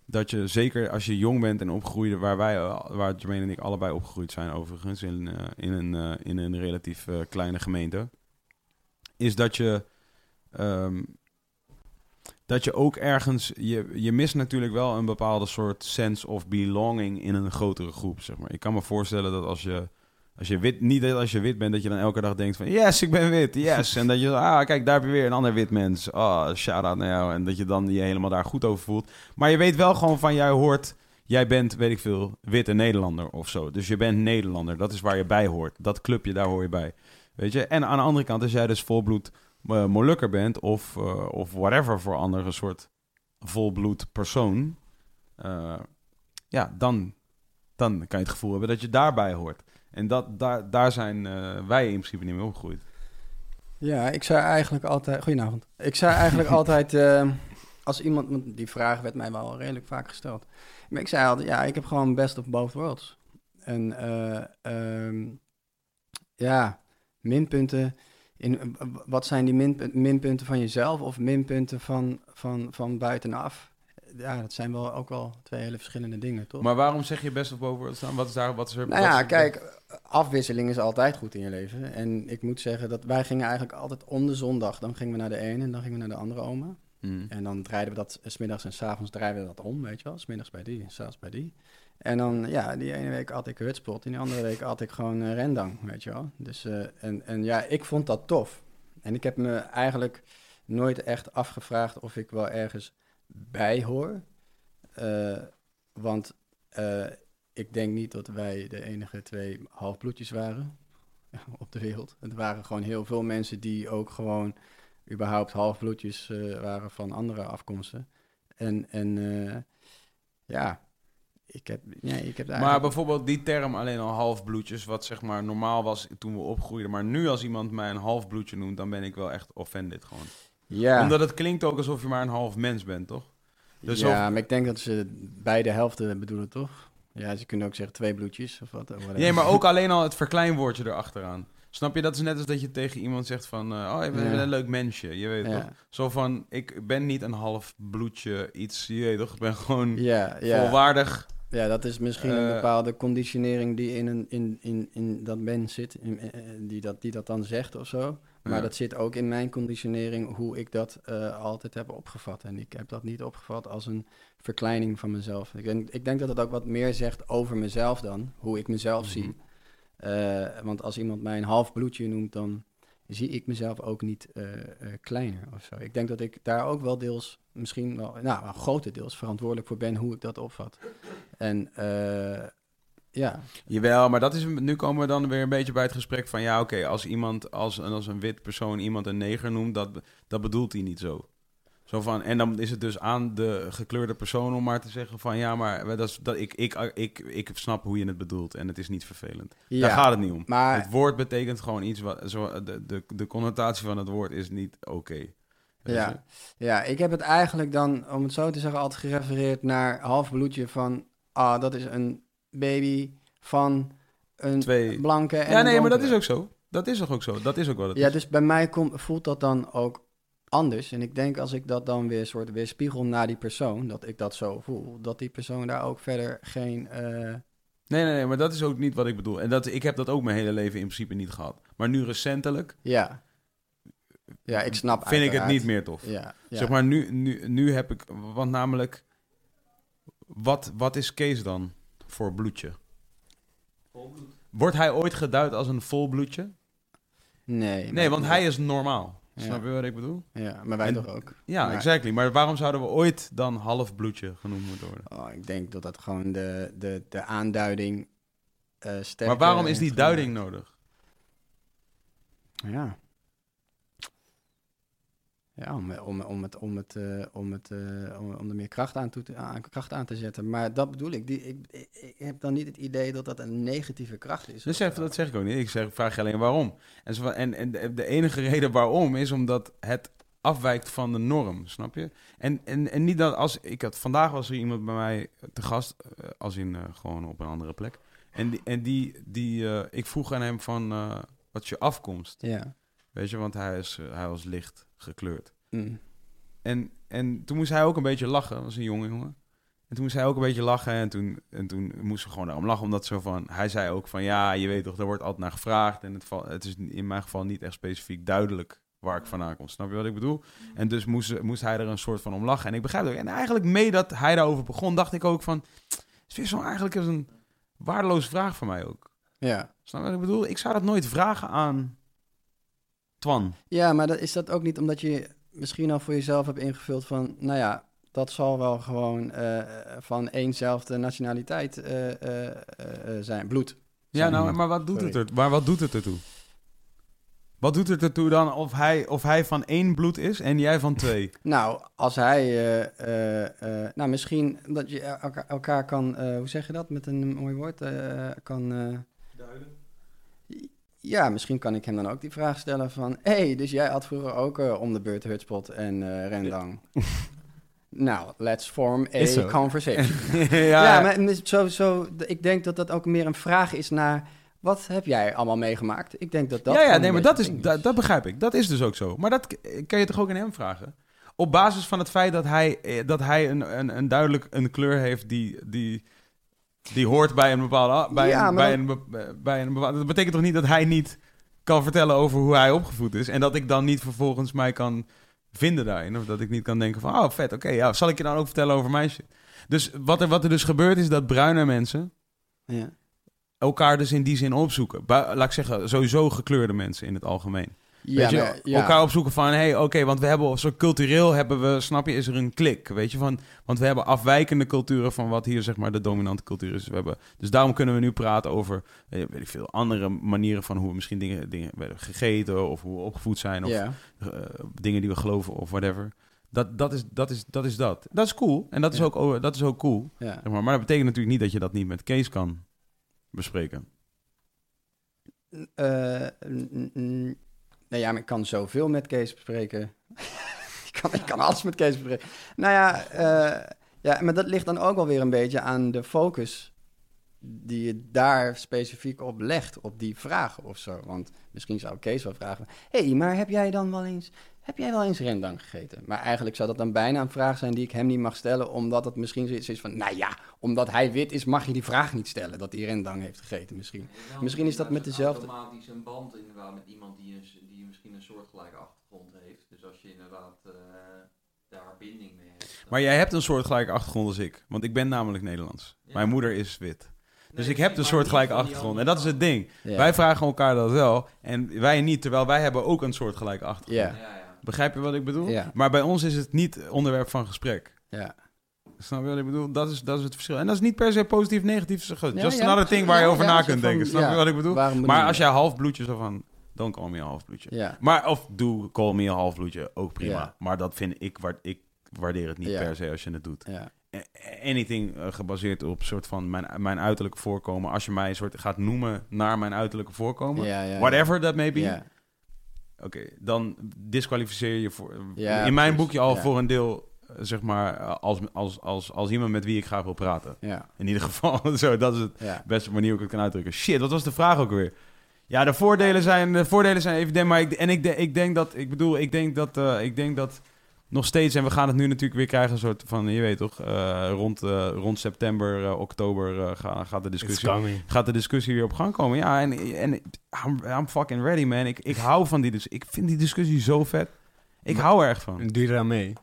A: dat je zeker als je jong bent en opgroeide, waar wij, waar Jermaine en ik allebei opgegroeid zijn overigens, in, in, een, in een relatief kleine gemeente, is dat je, ehm, dat je ook ergens... Je, je mist natuurlijk wel een bepaalde soort sense of belonging in een grotere groep, zeg maar. Ik kan me voorstellen dat als je... Als je wit, niet dat als je wit bent, dat je dan elke dag denkt van... Yes, ik ben wit, yes. En dat je, ah, kijk, daar heb je weer een ander wit mens. Oh, shout-out naar jou. En dat je dan je helemaal daar goed over voelt. Maar je weet wel gewoon van, jij hoort... Jij bent, weet ik veel, witte Nederlander of zo. Dus je bent Nederlander. Dat is waar je bij hoort. Dat clubje, daar hoor je bij. Weet je? En aan de andere kant, als jij dus volbloed eh, Molukker bent... Of, eh, of whatever voor andere soort volbloed persoon... eh, ja, dan, dan kan je het gevoel hebben dat je daarbij hoort. En dat, daar, daar zijn wij in principe niet mee opgegroeid.
F: Ja, ik zei eigenlijk altijd... Goedenavond. Ik zei eigenlijk [LAUGHS] altijd... als iemand... want Die vraag werd mij wel redelijk vaak gesteld. Maar ik zei altijd... Ja, ik heb gewoon best of both worlds. En eh, ehm, ja, minpunten... In, wat zijn die minpunten, minpunten van jezelf of minpunten van, van, van buitenaf? Ja, dat zijn wel ook wel twee hele verschillende dingen, toch?
A: Maar waarom zeg je best of boven staan? Wat is daar? Wat is er?
F: Nou ja, kijk, afwisseling is altijd goed in je leven. En ik moet zeggen dat wij gingen eigenlijk altijd om de zondag. Dan gingen we naar de ene en dan gingen we naar de andere oma.
A: Hmm.
F: En dan draaiden we dat, eh, 's smiddags en s'avonds draaiden we dat om, weet je wel. Smiddags bij die en s'avonds bij die. En dan, ja, die ene week had ik hutspot en die andere week had ik gewoon eh, rendang, weet je wel. Dus, eh, en, en ja, ik vond dat tof. En ik heb me eigenlijk nooit echt afgevraagd of ik wel ergens bij hoor. Eh, want ik denk niet dat wij de enige twee halfbloedjes waren [LAUGHS] op de wereld. Er waren gewoon heel veel mensen die ook gewoon überhaupt halfbloedjes waren van andere afkomsten. En, en ja, ik heb, ja, ik heb
A: Maar
F: eigenlijk...
A: bijvoorbeeld die term alleen al halfbloedjes, wat zeg maar normaal was toen we opgroeiden. Maar nu als iemand mij een halfbloedje noemt, dan ben ik wel echt offended gewoon.
F: ja,
A: Omdat het klinkt ook alsof je maar een half mens bent, toch? Dus
F: ja
A: of-
F: maar ik denk dat ze beide helften bedoelen, toch? Ja, ze kunnen ook zeggen twee bloedjes of wat. whatever.
A: Nee, maar ook [LAUGHS] alleen al het verkleinwoordje erachteraan. Snap je? Dat is net als dat je tegen iemand zegt van... eh, oh, je bent
F: Ja.
A: een leuk mensje. Je weet
F: Ja.
A: toch? Zo van, ik ben niet een half bloedje iets. Je weet toch? Ik ben gewoon
F: Ja, ja.
A: volwaardig.
F: Ja, dat is misschien een
A: Eh,
F: bepaalde conditionering die in, een, in, in, in dat mens zit, in, eh, eh, die, dat, die dat dan zegt of zo. Maar
A: Ja.
F: dat zit ook in mijn conditionering, hoe ik dat altijd heb opgevat. En ik heb dat niet opgevat als een verkleining van mezelf. Ik denk, ik denk dat het ook wat meer zegt over mezelf dan, hoe ik mezelf
A: Mhm.
F: zie. Want als iemand mij een half bloedje noemt, dan zie ik mezelf ook niet eh, eh, kleiner of zo. Ik denk dat ik daar ook wel deels, misschien wel, nou, grotendeels verantwoordelijk voor ben hoe ik dat opvat. En eh, ja,
A: Jawel, maar dat is, nu komen we dan weer een beetje bij het gesprek van... Ja, oké, als iemand, als, als een wit persoon iemand een neger noemt, dat, dat bedoelt hij niet zo. Zo van, en dan is het dus aan de gekleurde persoon om maar te zeggen van... Ja, maar dat is, dat, ik, ik, ik, ik snap hoe je het bedoelt en het is niet vervelend.
F: ja
A: Daar gaat het niet om.
F: maar
A: Het woord betekent gewoon iets wat... Zo, de, de, de connotatie van het woord is niet oké.
F: Ja. Ja, ik heb het eigenlijk dan, om het zo te zeggen, altijd gerefereerd naar halfbloedje van... Ah, dat is een baby van een
A: Twee-
F: blanke en
A: Ja, nee, maar dat is ook zo. Dat is toch ook zo? Dat is ook wat het
F: Ja,
A: is.
F: dus bij mij komt, voelt dat dan ook anders. En ik denk als ik dat dan weer soort weer spiegel naar die persoon, dat ik dat zo voel, dat die persoon daar ook verder geen... eh,
A: Nee, nee, nee, maar dat is ook niet wat ik bedoel. En dat, ik heb dat ook mijn hele leven in principe niet gehad. Maar nu recentelijk
F: ja. Ja, ik snap
A: vind ik het niet meer tof.
F: Ja, ja.
A: Zeg maar, nu, nu, nu heb ik... Want namelijk... Wat, wat is Kees dan voor bloedje? Wordt hij ooit geduid als een vol bloedje?
F: Nee,
A: Nee, want hij is normaal. Snap je wat ik bedoel?
F: Ja, maar wij
A: En-
F: toch ook.
A: Ja,
F: Maar-
A: exactly. Maar waarom zouden we ooit dan half bloedje genoemd moeten worden?
F: Oh, ik denk dat dat gewoon de, de, de aanduiding sterker
A: maar waarom is die duiding nodig?
F: Ja. Ja, om, om, om, het, om, het, eh, om, het, eh, om, om er meer kracht aan, toe te, aan, kracht aan te zetten. Maar dat bedoel ik. Die, ik, ik. Heb dan niet het idee dat dat een negatieve kracht is.
A: Dus dat zeg ik ook niet. Ik zeg, vraag je alleen waarom. En, zo en, en de, de enige reden waarom is omdat het afwijkt van de norm, snap je? En, en, en niet dat als... Ik had, vandaag was er iemand bij mij te gast, eh, als in gewoon op een andere plek. En die, en die, die ik vroeg aan hem van, wat is je afkomst?
F: Ja.
A: Weet je, want hij, is, hij was licht gekleurd.
F: Mm.
A: En, en toen moest hij ook een beetje lachen, dat was een jonge jongen. En toen moest hij ook een beetje lachen en toen, en toen moesten we gewoon daarom lachen. Omdat zo van, hij zei ook van, ja, je weet toch, er wordt altijd naar gevraagd. En het, het is in mijn geval niet echt specifiek duidelijk waar ik vandaan kom. Snap je wat ik bedoel? En dus moest, moest hij er een soort van om lachen. En ik begrijp het ook. En eigenlijk mee dat hij daarover begon, dacht ik ook van... Het is weer zo eigenlijk is een waardeloze vraag voor mij ook.
F: Ja.
A: Snap je wat ik bedoel? Ik zou dat nooit vragen aan Twan.
F: Ja, maar dat, is dat ook niet omdat je misschien al voor jezelf hebt ingevuld van, nou ja, dat zal wel gewoon eh, van éénzelfde nationaliteit eh, eh, zijn, bloed.
A: Ja, nou, maar wat doet
F: Sorry.
A: het er? Maar wat doet het ertoe? Wat doet het ertoe dan of hij, of hij van één bloed is en jij van twee? [LAUGHS]
F: Nou, als hij, eh, eh, eh, nou misschien dat je elkaar, elkaar kan, eh, hoe zeg je dat met een mooi woord, eh, kan... eh, Ja, misschien kan ik hem dan ook die vraag stellen van... Hé, hey, dus jij had vroeger ook eh, om de beurt Hutspot en eh Rendang. [LAUGHS] nou, let's form a conversation. [LAUGHS]
A: ja,
F: ja, maar zo, zo, ik denk dat dat ook meer een vraag is naar... Wat heb jij allemaal meegemaakt? Ik denk dat dat...
A: ja, ja, nee, maar dat, is, dat, dat begrijp ik. Dat is dus ook zo. Maar dat kan je toch ook aan hem vragen? Op basis van het feit dat hij, eh, dat hij een, een, een duidelijk een kleur heeft die, die, die hoort bij een bepaalde... Bij
F: Ja,
A: een, bij een, bij een bepaalde... Dat betekent toch niet dat hij niet kan vertellen over hoe hij opgevoed is... en dat ik dan niet vervolgens mij kan vinden daarin. Of dat ik niet kan denken van, oh vet, oké, ja, zal ik je dan ook vertellen over mijn shit? Dus wat er, wat er dus gebeurt is dat bruine mensen
F: Ja.
A: elkaar dus in die zin opzoeken. Laat ik zeggen, sowieso gekleurde mensen in het algemeen.
F: Ja,
A: weet je,
F: maar- ja.
A: elkaar opzoeken van, hey, oké, want we hebben zo cultureel hebben we, snap je, is er een klik, weet je, van, want we hebben afwijkende culturen van wat hier zeg maar de dominante cultuur is. We hebben, dus daarom kunnen we nu praten over, eh, weet ik veel, andere manieren van hoe we misschien dingen, dingen werden gegeten of hoe we opgevoed zijn of
F: Ja.
A: eh, dingen die we geloven of whatever. Dat, dat, is, dat, is, dat is dat. Dat is cool en dat is, ook, oh, dat is ook cool. Zeg maar, maar dat betekent natuurlijk niet dat je dat niet met Kees kan bespreken.
F: Nou ja, maar ik kan zoveel met Kees bespreken. [LAUGHS] ik, kan, ik kan alles met Kees bespreken. Nou ja, eh, ja, maar dat ligt dan ook wel weer een beetje aan de focus die je daar specifiek op legt, op die vraag of zo. Want misschien zou Kees wel vragen, hé, hey, maar heb jij dan wel eens, heb jij wel eens rendang gegeten? Maar eigenlijk zou dat dan bijna een vraag zijn die ik hem niet mag stellen, omdat het misschien zoiets is van, nou ja, omdat hij wit is, mag je die vraag niet stellen, dat hij rendang heeft gegeten misschien. Misschien is dat met dezelfde-
B: automatisch een band inderdaad met iemand die, een, misschien een soortgelijke achtergrond heeft. Dus als je inderdaad eh, daar binding mee hebt.
A: Maar jij hebt een soortgelijke achtergrond als ik. Want ik ben namelijk Nederlands.
B: Ja.
A: Mijn moeder is wit. Dus ik heb een soortgelijke achtergrond. En dat is het ding.
F: Ja.
A: Wij vragen elkaar dat wel. En wij niet. Terwijl wij hebben ook een soortgelijke achtergrond.
F: Ja.
B: Ja, ja.
A: Begrijp je wat ik bedoel?
F: Ja.
A: Maar bij ons is het niet onderwerp van gesprek.
F: Ja.
A: Snap je wat ik bedoel? Dat is, dat is het verschil. En dat is niet per se positief, negatief. Just another thing waar je over
F: ja,
A: na kunt denken. Snap
F: ja,
A: je wat ik bedoel? Maar als jij halfbloedje zo van... Dan call me een halfbloedje.
F: Ja.
A: Maar of doe call me een halfbloedje, ook prima.
F: Ja.
A: Maar dat vind ik, ik waardeer het niet
F: Ja.
A: per se als je het doet. Anything eh, gebaseerd op soort van mijn, mijn uiterlijke voorkomen. Als je mij een soort gaat noemen naar mijn uiterlijke voorkomen. Whatever that may be. Oké, dan disqualificeer je voor, in mijn boekje al voor een deel, eh, zeg maar, eh, als, als, als, als iemand met wie ik graag wil praten.
F: Ja.
A: In ieder geval, [LAUGHS] zo, dat is het
F: Ja.
A: beste manier hoe ik het kan uitdrukken. Shit, wat was de vraag ook weer? Ja, de voordelen zijn, de voordelen zijn evident, maar ik, en ik, ik denk dat, ik bedoel, ik denk dat, eh, ik denk dat nog steeds, en we gaan het nu natuurlijk weer krijgen, een soort van, je weet toch, eh, rond, eh, rond september, oktober eh, ga- gaat de discussie gaat de discussie weer op gang komen. Ja, en, en I'm, I'm fucking ready, man. Ik, ik hou van die dus Ik vind die discussie zo vet. Ik
C: Maar-
A: hou er echt van.
C: En doe je eraan mee?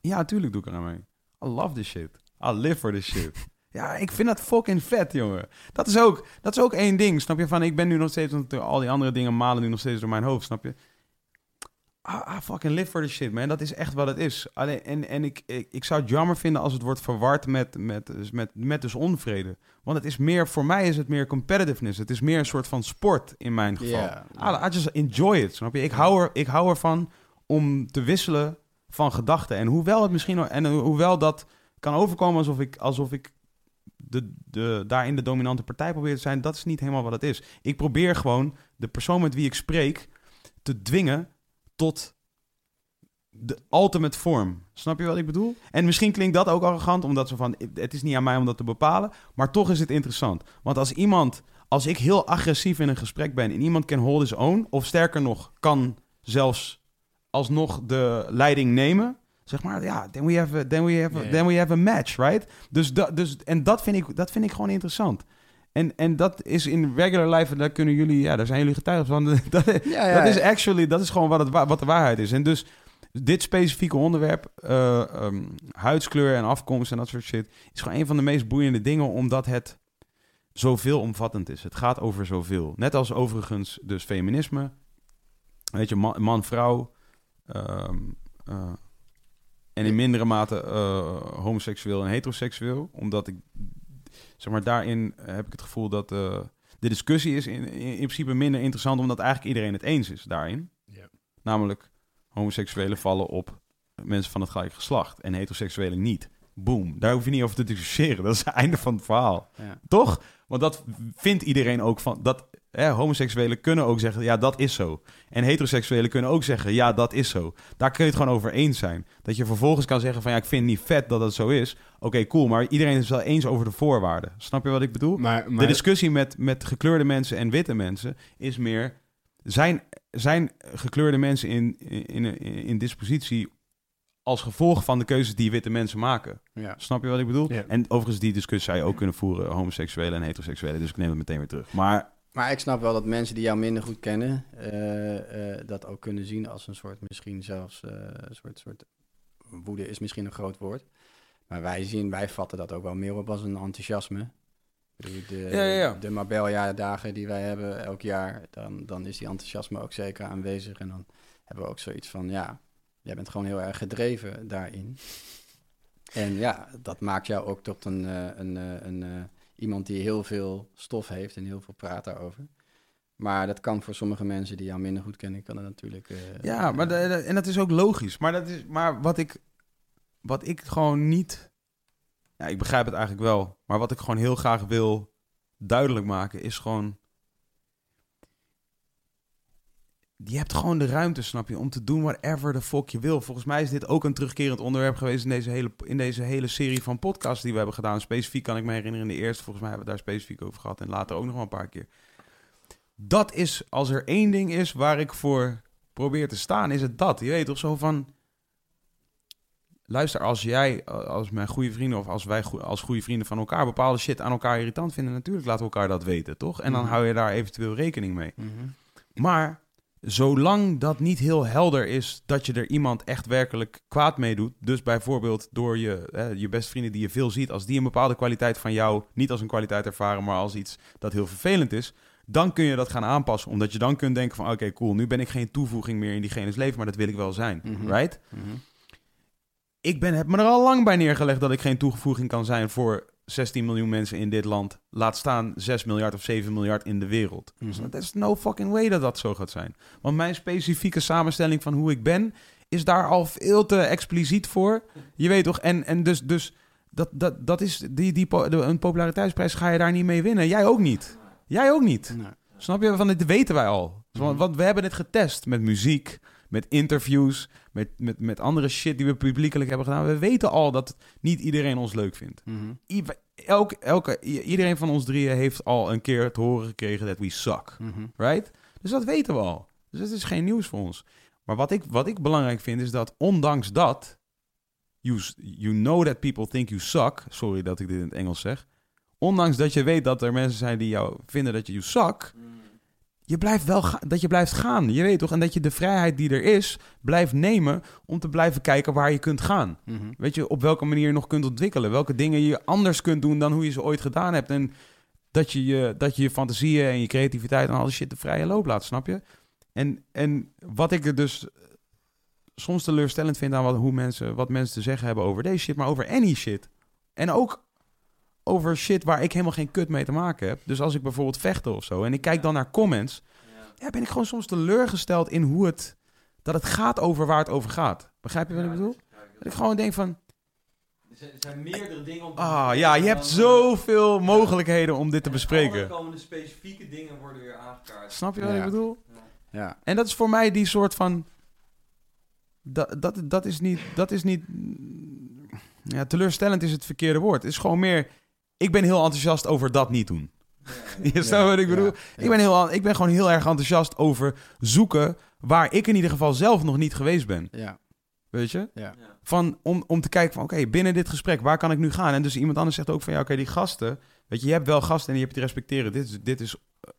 A: Ja, tuurlijk doe ik eraan mee. I love this shit. I live for this shit. [LAUGHS] ja, ik vind dat fucking vet, jongen. Dat is ook, dat is ook één ding, snap je? Van, ik ben nu nog steeds, want al die andere dingen malen nu nog steeds door mijn hoofd, snap je? I fucking live for this shit, man. Dat is echt wat het is. Alleen, en en ik, ik, ik zou het jammer vinden als het wordt verward met, met, dus met, met dus onvrede. Want het is meer, voor mij is het meer competitiveness. Het is meer een soort van sport in mijn geval.
F: Ja.
A: I, I just enjoy it, snap je? Ik hou, er, ik hou ervan om te wisselen van gedachten. En hoewel het misschien... En hoewel dat kan overkomen alsof ik, alsof ik de, de, daarin de dominante partij probeer te zijn... dat is niet helemaal wat het is. Ik probeer gewoon de persoon met wie ik spreek... te dwingen tot de ultimate vorm. Snap je wat ik bedoel? En misschien klinkt dat ook arrogant, omdat ze van... het is niet aan mij om dat te bepalen... maar toch is het interessant. Want als iemand... als ik heel agressief in een gesprek ben... en iemand kan hold his own... of sterker nog, kan zelfs alsnog de leiding nemen... zeg maar, ja, then we have a, then we have a, then we have a match, right? Dus, dat dus en dat vind, ik, dat vind ik gewoon interessant. En, en dat is in regular life, en daar kunnen jullie, ja, daar zijn jullie getuigen van. [LAUGHS] Dat,
F: Ja, ja,
A: dat is actually, dat is gewoon wat, het, wa- wat de waarheid is. En dus dit specifieke onderwerp, eh, ehm, huidskleur en afkomst en dat soort shit, is gewoon een van de meest boeiende dingen, omdat het zoveel omvattend is. Het gaat over zoveel. Net als overigens dus feminisme, weet je, man- man-vrouw, ehm, eh, en in mindere mate eh, homoseksueel en heteroseksueel, omdat ik, zeg maar, daarin heb ik het gevoel dat eh, de discussie is in, in, in principe minder interessant, omdat eigenlijk iedereen het eens is daarin.
C: Ja.
A: Namelijk, homoseksuelen vallen op mensen van het gelijke geslacht en heteroseksuelen niet. Boom. Daar hoef je niet over te discussiëren. Dat is het einde van het verhaal.
F: Ja.
A: Toch? Want dat vindt iedereen ook van. Dat, hè, homoseksuelen kunnen ook zeggen: ja, dat is zo. En heteroseksuelen kunnen ook zeggen: ja, dat is zo. Daar kun je het gewoon over eens zijn. Dat je vervolgens kan zeggen: van ja, ik vind het niet vet dat het zo is. Oké, cool. Maar iedereen is wel eens over de voorwaarden. Snap je wat ik bedoel?
C: Maar, maar
A: De discussie met, met gekleurde mensen en witte mensen is meer... Zijn, zijn gekleurde mensen in, in, in, in dispositie als gevolg van de keuzes die witte mensen maken?
F: Ja.
A: Snap je wat ik bedoel?
C: Ja.
A: En overigens, die discussie zou je ook kunnen voeren... homoseksuelen en heteroseksuelen. Dus ik neem het meteen weer terug. Maar
F: Maar ik snap wel dat mensen die jou minder goed kennen, eh, eh, dat ook kunnen zien als een soort, misschien zelfs, eh, een soort, soort, woede is misschien een groot woord. Maar wij zien, wij vatten dat ook wel meer op als een enthousiasme. De,
A: Ja, ja, ja.
F: de Marbella-dagen die wij hebben elk jaar, dan, dan is die enthousiasme ook zeker aanwezig. En dan hebben we ook zoiets van, ja, jij bent gewoon heel erg gedreven daarin. En ja, dat maakt jou ook tot een, een, een, eh, iemand die heel veel stof heeft en heel veel praat daarover. Maar dat kan voor sommige mensen die jou minder goed kennen, kan dat natuurlijk... eh,
A: ja, maar de- de- en dat is ook logisch. Maar, dat is, maar wat, ik, wat ik gewoon niet... Ja, ik begrijp het eigenlijk wel. Maar wat ik gewoon heel graag wil duidelijk maken is gewoon... Je hebt gewoon de ruimte, snap je, om te doen whatever the fuck je wil. Volgens mij is dit ook een terugkerend onderwerp geweest in deze hele, in deze hele serie van podcasts die we hebben gedaan. Specifiek kan ik me herinneren in de eerste, volgens mij hebben we daar specifiek over gehad. En later ook nog wel een paar keer. Dat is, als er één ding is waar ik voor probeer te staan, is het dat. Je weet toch zo van... Luister, als jij, als mijn goede vrienden of als wij als goede vrienden van elkaar bepaalde shit aan elkaar irritant vinden, natuurlijk laten we elkaar dat weten, toch? En dan
F: Mhm.
A: hou je daar eventueel rekening mee.
F: mhm.
A: Maar zolang dat niet heel helder is dat je er iemand echt werkelijk kwaad mee doet, dus bijvoorbeeld door je, hè, je beste vrienden die je veel ziet, als die een bepaalde kwaliteit van jou niet als een kwaliteit ervaren, maar als iets dat heel vervelend is, dan kun je dat gaan aanpassen. Omdat je dan kunt denken van, oké, cool, nu ben ik geen toevoeging meer in diegene's leven, maar dat wil ik wel zijn,
F: Mhm.
A: right?
F: Mhm.
A: Ik ben, heb me er al lang bij neergelegd dat ik geen toevoeging kan zijn voor 16 miljoen mensen in dit land. Laat staan 6 miljard of 7 miljard in de wereld. Dus dat is no fucking way dat dat zo gaat zijn. Want mijn specifieke samenstelling van hoe ik ben, is daar al veel te expliciet voor. Je weet toch? En, en dus, dus dat, dat, dat is die, die, po- de, een populariteitsprijs ga je daar niet mee winnen. Jij ook niet. Jij ook niet. Snap je? Van dit weten wij al.
F: Mhm.
A: Want, want we hebben het getest met muziek, met interviews, met, met, met andere shit die we publiekelijk hebben gedaan. We weten al dat niet iedereen ons leuk vindt.
F: mhm.
A: I- Elke, iedereen van ons drieën heeft al een keer te horen gekregen dat we suck.
F: Mhm.
A: Right? Dus dat weten we al. Dus dat is geen nieuws voor ons. Maar wat ik, wat ik belangrijk vind is dat ondanks dat... You, you know that people think you suck. Sorry dat ik dit in het Engels zeg. Ondanks dat je weet dat er mensen zijn die jou vinden dat je you suck... Je blijft wel dat je blijft gaan. Je weet toch? En dat je de vrijheid die er is, blijft nemen om te blijven kijken waar je kunt gaan.
F: Mhm.
A: Weet je, op welke manier je nog kunt ontwikkelen. Welke dingen je anders kunt doen dan hoe je ze ooit gedaan hebt. En dat je je, dat je, je fantasieën en je creativiteit en al die shit de vrije loop laat, snap je? En, en wat ik er dus soms teleurstellend vind aan wat, hoe mensen, wat mensen te zeggen hebben over deze shit, maar over any shit. En ook over shit waar ik helemaal geen kut mee te maken heb. Dus als ik bijvoorbeeld vechten of zo en ik kijk dan naar comments, ja, ben ik gewoon soms teleurgesteld in hoe het, dat het gaat over waar het over gaat. Begrijp je wat ik bedoel? Dat ik gewoon denk van,
B: Er zijn meerdere dingen om te
A: ah ja, je hebt zoveel mogelijkheden om dit te bespreken.
B: komende specifieke dingen worden weer aangekaart.
A: Snap je wat
F: Ja.
A: ik bedoel?
F: Ja.
A: En dat is voor mij die soort van. Dat, dat, dat is niet. Dat is niet. Ja, teleurstellend is het verkeerde woord. Het is gewoon meer. Ik ben heel enthousiast over dat niet doen. [LAUGHS] Je snapt wat ik bedoel?
F: Ja.
A: Ik, ben heel, ik ben gewoon heel erg enthousiast over zoeken waar ik in ieder geval zelf nog niet geweest ben.
F: Ja.
A: Weet je?
F: Ja.
A: Van, om, om te kijken van, oké, binnen dit gesprek, waar kan ik nu gaan? En dus iemand anders zegt ook van, ja, oké, die gasten... Weet je, je hebt wel gasten en je te respecteren. Dit is, dit is eh,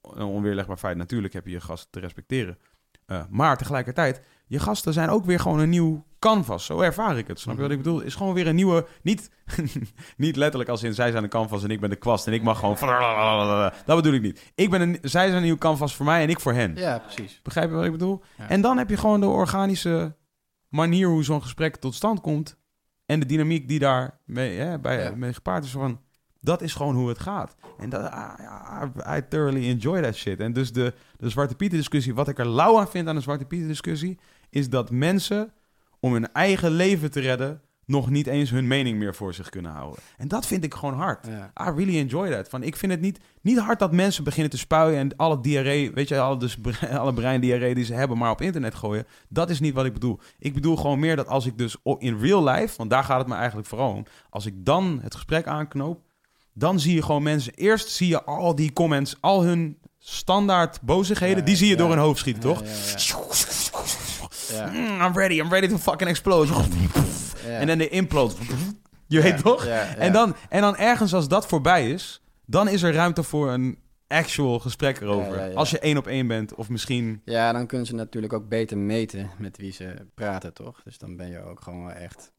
A: een onweerlegbaar feit. Natuurlijk heb je je gasten te respecteren. Eh, maar tegelijkertijd, je gasten zijn ook weer gewoon een nieuw canvas. Zo ervaar ik het. Snap je wat ik bedoel? Is gewoon weer een nieuwe... Niet, [LAUGHS] niet letterlijk als in zij zijn de canvas en ik ben de kwast en ik mag gewoon... [LAUGHS] Dat bedoel ik niet. Ik ben een, zij zijn een nieuw canvas voor mij en ik voor hen.
F: Ja, precies.
A: Begrijp je wat ik bedoel?
F: Ja.
A: En dan heb je gewoon de organische manier hoe zo'n gesprek tot stand komt. En de dynamiek die daar mee, hè, bij,
F: Ja.
A: mee gepaard is van... Dat is gewoon hoe het gaat. En dat, ah, ja, I thoroughly enjoy that shit. En dus de, de Zwarte Pieten discussie... Wat ik er lauw aan vind aan de Zwarte Pieten discussie... is dat mensen om hun eigen leven te redden... nog niet eens hun mening meer voor zich kunnen houden. En dat vind ik gewoon hard.
F: Ja.
A: I really enjoy that. Van, ik vind het niet, niet hard dat mensen beginnen te spuien en alle diarree, weet je, alle, dus, [LAUGHS] alle breindiarree die ze hebben, maar op internet gooien. Dat is niet wat ik bedoel. Ik bedoel gewoon meer dat als ik dus in real life, want daar gaat het me eigenlijk vooral om, als ik dan het gesprek aanknoop, dan zie je gewoon mensen, eerst zie je al die comments, al hun standaard bozigheden,
F: Ja,
A: die zie je
F: ja.
A: door hun hoofd schieten, toch? Mm, I'm ready, I'm ready to fucking explode. En dan de implode. Je weet toch? En, dan, en dan ergens als dat voorbij is, dan is er ruimte voor een actual gesprek erover.
F: Ja, ja, ja.
A: Als je één op één bent, of misschien...
F: Ja, dan kunnen ze natuurlijk ook beter meten met wie ze praten, toch? Dus dan ben je ook gewoon wel echt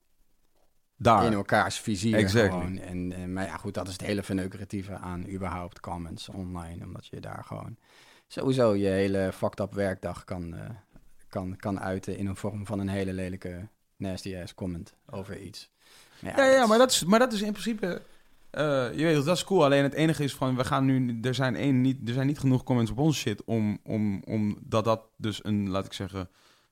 A: Daar.
F: in elkaars vizier
A: Exactly.
F: gewoon. En, en, maar ja, goed, dat is het hele verneukeratieve aan überhaupt comments online. Omdat je daar gewoon sowieso je hele fucked up werkdag kan, eh, kan, kan uiten in een vorm van een hele lelijke nasty ass comment over iets. Maar
A: Ja, ja, maar, dat is, maar dat is in principe... eh, je weet, dat is cool. Alleen het enige is van, we gaan nu... Er zijn, één, niet, er zijn niet genoeg comments op onze shit om, om, om dat dat dus een, laat ik zeggen...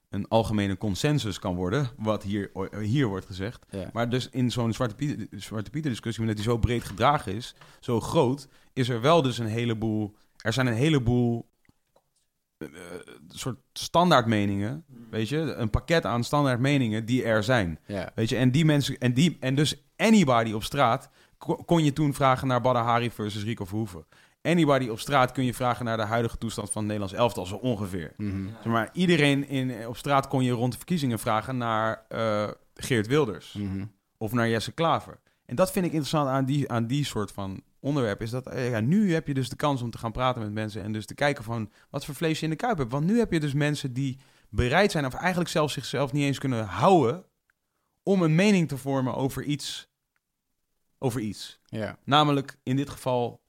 A: een algemene consensus kan worden, wat hier, hier wordt gezegd.
F: Ja.
A: Maar dus in zo'n Zwarte Pieter, Zwarte Pieter discussie, omdat die zo breed gedragen is, zo groot, is er wel dus een heleboel, er zijn een heleboel soort standaard meningen, weet je, een pakket aan standaard meningen die er zijn,
F: ja.
A: weet je, en die mensen, en die, en dus anybody op straat ko- kon je toen vragen naar Badr Hari versus Rico Verhoeven. Anybody op straat kun je vragen naar de huidige toestand van het Nederlands elftal, zo ongeveer.
F: Mhm.
A: Zeg maar iedereen in, op straat kon je rond de verkiezingen vragen naar eh, Geert Wilders
F: Mhm.
A: of naar Jesse Klaver. En dat vind ik interessant aan die, aan die soort van onderwerp. Is dat eh, ja, nu heb je dus de kans om te gaan praten met mensen en dus te kijken van wat voor vlees je in de kuip hebt. Want nu heb je dus mensen die bereid zijn, of eigenlijk zelfs zichzelf niet eens kunnen houden, om een mening te vormen over iets. Over iets.
F: Ja,
A: Namelijk in dit geval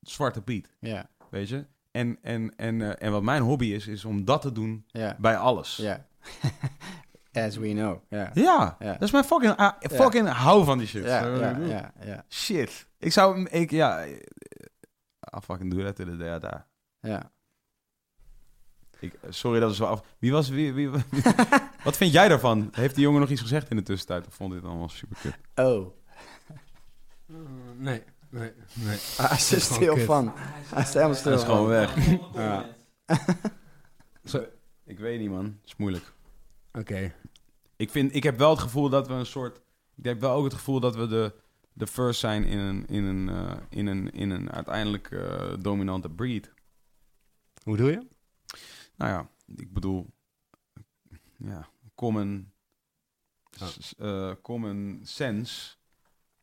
A: Zwarte Piet.
F: ja,
A: Weet je? En, en, en, eh, en wat mijn hobby is, is om dat te doen
F: ja,
A: bij alles.
F: ja. [LAUGHS] As we know, ja.
A: Ja, dat is mijn fucking, ah, fucking hou van die shit.
F: Ja, ja,
A: Shit. Ik zou, ik, ja, eh, I fucking do that to the day, daar.
F: ja.
A: Ik, eh, sorry dat is zo af. Wie was, wie, wie, wie- [LAUGHS] [LAUGHS] wat vind jij daarvan? Heeft die jongen nog iets gezegd in de tussentijd? Of vond dit allemaal super kut?
F: Oh,
C: Eh, nee, nee, nee.
F: hij is er
C: gewoon
F: stil
C: kut.
F: van. Hij is helemaal stil
A: Dat is gewoon weg.
F: Ja. [LAUGHS]
A: Ik weet niet, man. Het is moeilijk.
C: Oké.
A: Ik, vind, ik heb wel het gevoel dat we een soort... Ik heb wel ook het gevoel dat we de, de first zijn in een, in een, eh, in een, in een uiteindelijk eh, dominante breed.
C: Hoe doe je?
A: Nou ja, ik bedoel... Ja, common, eh, common sense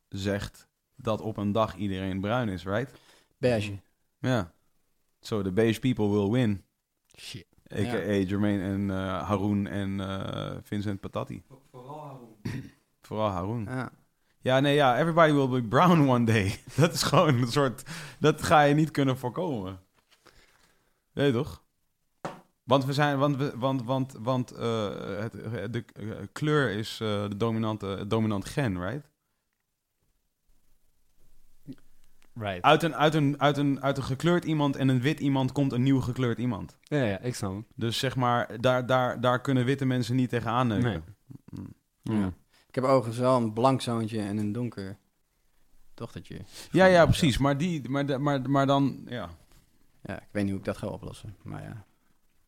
A: zegt dat op een dag iedereen bruin is, right?
F: Beige.
A: Ja. So the beige people will win.
C: Shit.
A: A.k.a. Jermaine en eh, Haroon en eh, Vincent Patati. [CLEARS THROAT] Vooral Haroon.
F: Ja.
A: Ja, nee, ja. Everybody will be brown one day. [LAUGHS] dat is gewoon een soort... Dat ga je niet kunnen voorkomen. Weet je toch? Want we zijn... Want, we, want, want, want eh, het, de kleur is eh, de dominante, het dominant gen, right?
C: Right.
A: Uit een, uit, een, uit, een, uit een gekleurd iemand en een wit iemand komt een nieuw gekleurd iemand.
C: Ja, ja, ik snap hem.
A: Dus zeg maar, daar, daar, daar kunnen witte mensen niet tegenaan neuken.
C: Nee.
A: Mm.
F: Ja. Ik heb overigens wel een blank zoontje en een donker dochtertje.
A: Ja, ja, precies. Maar, die, maar, de- maar, maar dan, ja.
F: Ja, ik weet niet hoe ik dat ga oplossen, maar ja.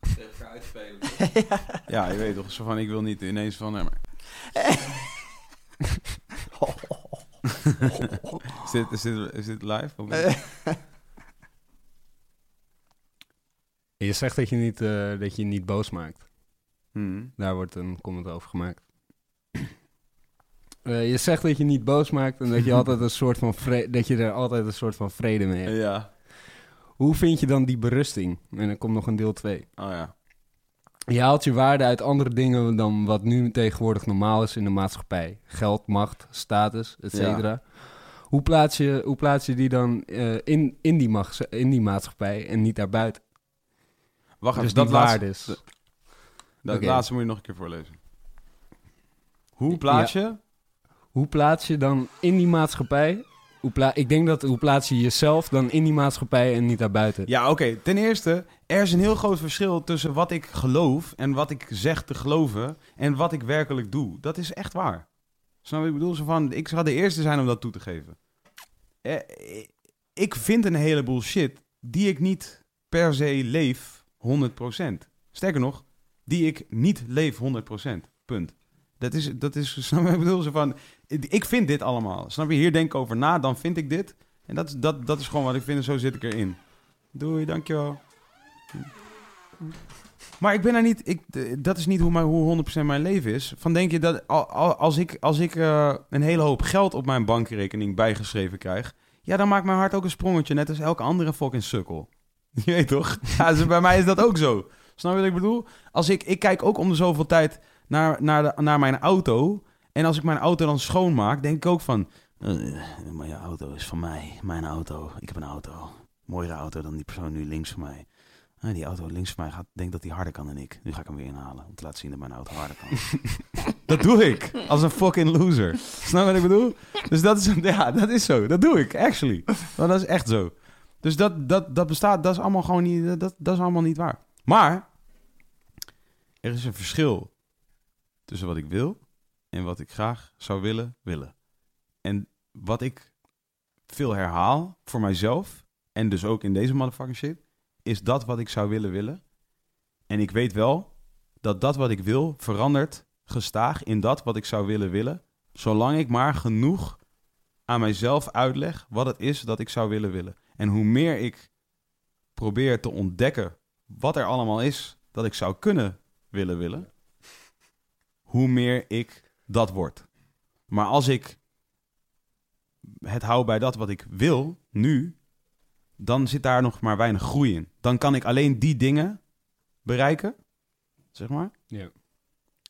F: [LAUGHS]
A: Ja, je weet toch, zo van, ik wil niet ineens van, nee, maar... is, dit, is, dit, is dit live? Of niet?
C: Je zegt dat je niet, eh, dat je niet boos maakt.
A: Hmm.
C: Daar wordt een comment over gemaakt. Eh, je zegt dat je niet boos maakt en dat je, altijd een soort van dat je er altijd een soort van vrede mee hebt.
A: Ja.
C: Hoe vind je dan die berusting? En er komt nog een deel 2.
A: Oh ja.
C: Je haalt je waarde uit andere dingen dan wat nu tegenwoordig normaal is in de maatschappij. Geld, macht, status, et cetera. Hoe, plaats je, hoe plaats je die dan eh, in, in, die mag, in die maatschappij en niet daarbuiten?
A: Wacht
C: dus
A: even,
C: die
A: dat laatste,
C: waardes.
A: dat laatste moet je nog een keer voorlezen. Hoe plaats je?
C: Hoe plaats je dan in die maatschappij? Hoe ik denk dat hoe plaats je jezelf dan in die maatschappij en niet daarbuiten?
A: Ja, oké. Ten eerste, er is een heel groot verschil tussen wat ik geloof en wat ik zeg te geloven en wat ik werkelijk doe. Dat is echt waar. Snap je? Ik bedoel, zo van, ik zou de eerste zijn om dat toe te geven. Eh, ik vind een heleboel shit die ik niet per se leef 100%. Sterker nog, die ik niet leef 100%. Punt. Dat is, dat is, [LAUGHS] snap je? Ik bedoel, zo van, ik vind dit allemaal. Snap je? Hier denk ik over na, dan vind ik dit. En dat, is- dat, dat is gewoon wat ik vind en zo zit ik erin. Doei, dankjewel. Maar ik ben er niet, ik, d- dat is niet hoe, mijn, hoe 100% mijn leven is. Van denk je dat al- al- als ik, als ik eh, een hele hoop geld op mijn bankrekening bijgeschreven krijg, ja, dan maakt mijn hart ook een sprongetje, net als elke andere fucking sukkel. [LAUGHS] Je weet toch? Ja, dus bij mij is dat ook zo. Snap je wat ik bedoel? Als ik, ik kijk ook om de zoveel tijd naar, naar, de, naar mijn auto. En als ik mijn auto dan schoonmaak, denk ik ook van... maar je auto is van mij. Mijn auto. Ik heb een auto. Mooiere auto dan die persoon nu links van mij. Ah, die auto links van mij gaat, denkt dat hij harder kan dan ik. Nu ga ik hem weer inhalen om te laten zien dat mijn auto harder kan. [LAUGHS] dat doe ik. Als een fucking loser. Snap wat ik bedoel? Dus dat is, ja, dat is zo. Dat doe ik, actually. Maar dat is echt zo. Dus dat, dat, dat bestaat, dat is allemaal gewoon niet, dat, dat is allemaal niet waar. Maar, er is een verschil tussen wat ik wil en wat ik graag zou willen willen. En wat ik veel herhaal voor mijzelf, en dus ook in deze motherfucking shit, is dat wat ik zou willen willen. En ik weet wel dat dat wat ik wil verandert gestaag in dat wat ik zou willen willen, zolang ik maar genoeg aan mijzelf uitleg wat het is dat ik zou willen willen. En hoe meer ik probeer te ontdekken wat er allemaal is dat ik zou kunnen willen willen, hoe meer ik dat word. Maar als ik het hou bij dat wat ik wil, nu, dan zit daar nog maar weinig groei in. Dan kan ik alleen die dingen bereiken, zeg maar,
C: Ja.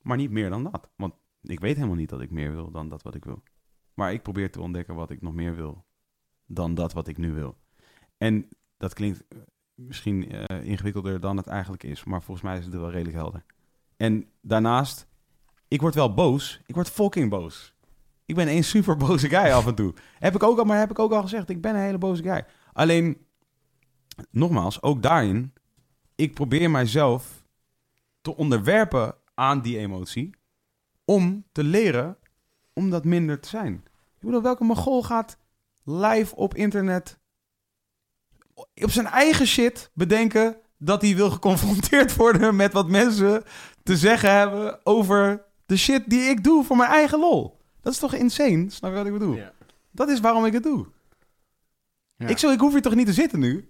A: maar niet meer dan dat. Want ik weet helemaal niet dat ik meer wil dan dat wat ik wil. Maar ik probeer te ontdekken wat ik nog meer wil dan dat wat ik nu wil. En dat klinkt eh, misschien eh, ingewikkelder dan het eigenlijk is, maar volgens mij is het wel redelijk helder. En daarnaast, ik word wel boos. Ik word fucking boos. Ik ben een super boze guy af en toe. Heb ik ook al, maar heb ik ook al gezegd, ik ben een hele boze guy. Alleen, nogmaals, ook daarin, ik probeer mijzelf te onderwerpen aan die emotie om te leren om dat minder te zijn. Ik bedoel, welke mogol gaat live op internet op zijn eigen shit bedenken dat hij wil geconfronteerd worden met wat mensen te zeggen hebben over de shit die ik doe voor mijn eigen lol. Dat is toch insane? Snap je wat ik bedoel?
C: Ja.
A: Dat is waarom ik het doe.
C: Ja.
A: Ik, zo, ik hoef hier toch niet te zitten nu?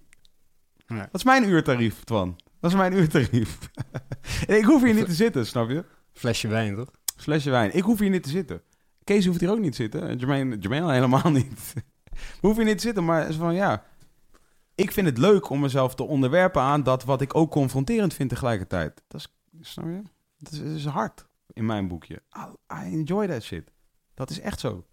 C: Nee.
A: Dat is mijn uurtarief, Twan. Dat is mijn uurtarief. [LAUGHS] ik hoef hier niet te zitten, snap je?
C: Flesje wijn, toch?
A: Flesje wijn. Ik hoef hier niet te zitten. Kees hoeft hier ook niet te zitten. En Jermaine, Jermaine al helemaal [LAUGHS] niet. Hoeven hier niet te zitten, maar is van ja. Ik vind het leuk om mezelf te onderwerpen aan dat wat ik ook confronterend vind tegelijkertijd. Dat is, snap je? Dat is, dat is hard in mijn boekje. I, I enjoy that shit. Dat is echt zo.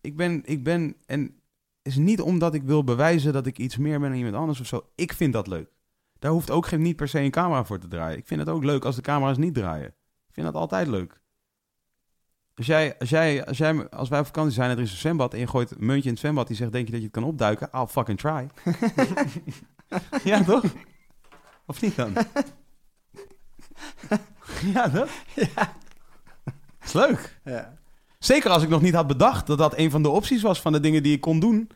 A: Ik ben, ik ben, en het is niet omdat ik wil bewijzen dat ik iets meer ben dan iemand anders of zo. Ik vind dat leuk. Daar hoeft ook geen, niet per se een camera voor te draaien. Ik vind het ook leuk als de camera's niet draaien. Ik vind dat altijd leuk. Als, jij, als, jij, als, jij, als wij op vakantie zijn en er is een zwembad en je gooit een muntje in het zwembad die zegt, denk je dat je het kan opduiken? I'll fucking try. [LAUGHS] ja, toch? Of niet dan? [LAUGHS] ja, toch? Ja. Is leuk.
F: Ja.
A: Zeker als ik nog niet had bedacht dat dat een van de opties was van de dingen die ik kon doen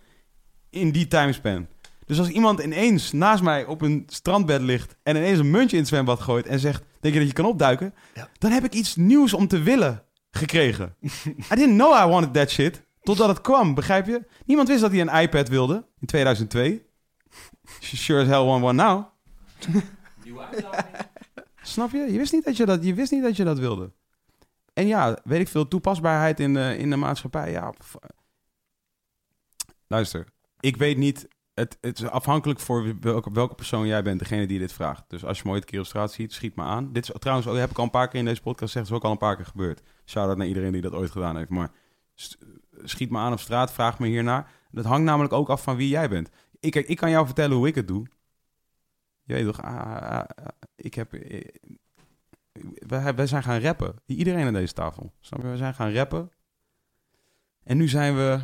A: in die timespan. Dus als iemand ineens naast mij op een strandbed ligt en ineens een muntje in het zwembad gooit en zegt, denk je dat je kan opduiken?
F: Ja.
A: Dan heb ik iets nieuws om te willen gekregen. [LAUGHS] I didn't know I wanted that shit. Totdat het kwam, begrijp je? Niemand wist dat hij een iPad wilde in 2002. Sure as hell want one now. [LAUGHS] Snap je? Je wist niet dat je dat, je wist niet dat, je dat wilde. En ja, weet ik veel, toepasbaarheid in de, in de maatschappij. Ja, luister, ik weet niet. Het, het is afhankelijk voor welke, welke persoon jij bent, degene die dit vraagt. Dus als je me ooit een keer op straat ziet, schiet me aan. Dit is trouwens, ook, heb ik al een paar keer in deze podcast gezegd, is ook al een paar keer gebeurd. Shout-out naar iedereen die dat ooit gedaan heeft. Maar schiet me aan op straat, vraag me hiernaar. Dat hangt namelijk ook af van wie jij bent. Ik, ik kan jou vertellen hoe ik het doe. Je weet toch, ah, ah, ah, ik heb... wij, wij zijn gaan rappen. Iedereen aan deze tafel. Snap je? We zijn gaan rappen. En nu zijn we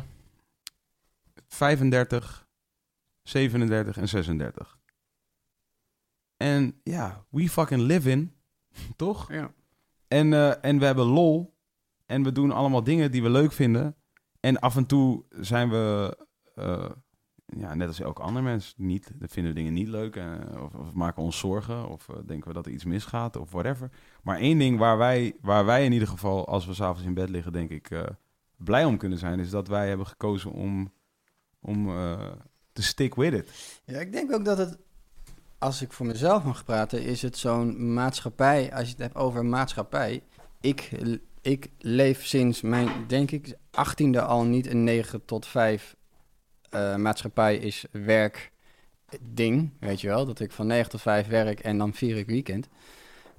A: 35, 37 en 36. En ja, we fucking live in. [LAUGHS] Toch?
F: Ja.
A: En, eh, en we hebben lol. En we doen allemaal dingen die we leuk vinden. En af en toe zijn we, eh, ja, net als elke ander mens, niet, vinden we dingen niet leuk. eh, of, of maken ons zorgen. Of eh, denken we dat er iets misgaat. Of whatever. Maar één ding waar wij, waar wij in ieder geval, als we s'avonds in bed liggen, denk ik, eh, blij om kunnen zijn. Is dat wij hebben gekozen om, om te stick with it.
F: Ja, ik denk ook dat het, als ik voor mezelf mag praten, is het zo'n maatschappij, als je het hebt over maatschappij. Ik, ik leef sinds mijn, denk ik, 18e al niet een 9 tot 5 eh, maatschappij is werk ding, weet je wel. Dat ik van 9 tot 5 werk en dan vier ik weekend.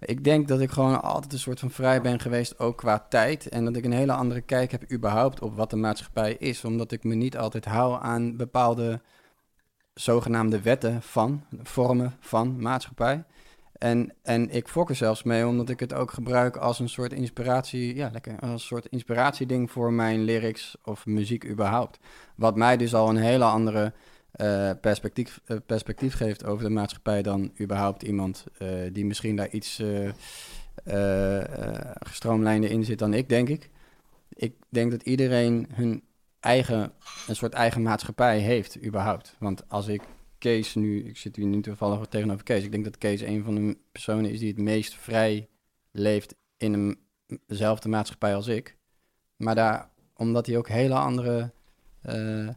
F: Ik denk dat ik gewoon altijd een soort van vrij ben geweest, ook qua tijd. En dat ik een hele andere kijk heb überhaupt op wat de maatschappij is. Omdat ik me niet altijd hou aan bepaalde zogenaamde wetten van, vormen van maatschappij. En, en ik fok er zelfs mee, omdat ik het ook gebruik als een soort inspiratie, ja, lekker, als een soort inspiratieding voor mijn lyrics of muziek überhaupt. Wat mij dus al een hele andere eh, perspectief, eh, perspectief geeft over de maatschappij dan überhaupt iemand eh, die misschien daar iets gestroomlijnder in zit dan ik, denk ik. Ik denk dat iedereen hun eigen, een soort eigen maatschappij heeft, überhaupt. Want als ik Kees nu, ik zit hier nu toevallig tegenover Kees, ik denk dat Kees een van de personen is die het meest vrij leeft in een, dezelfde maatschappij als ik. Maar daar, omdat hij ook hele andere eh,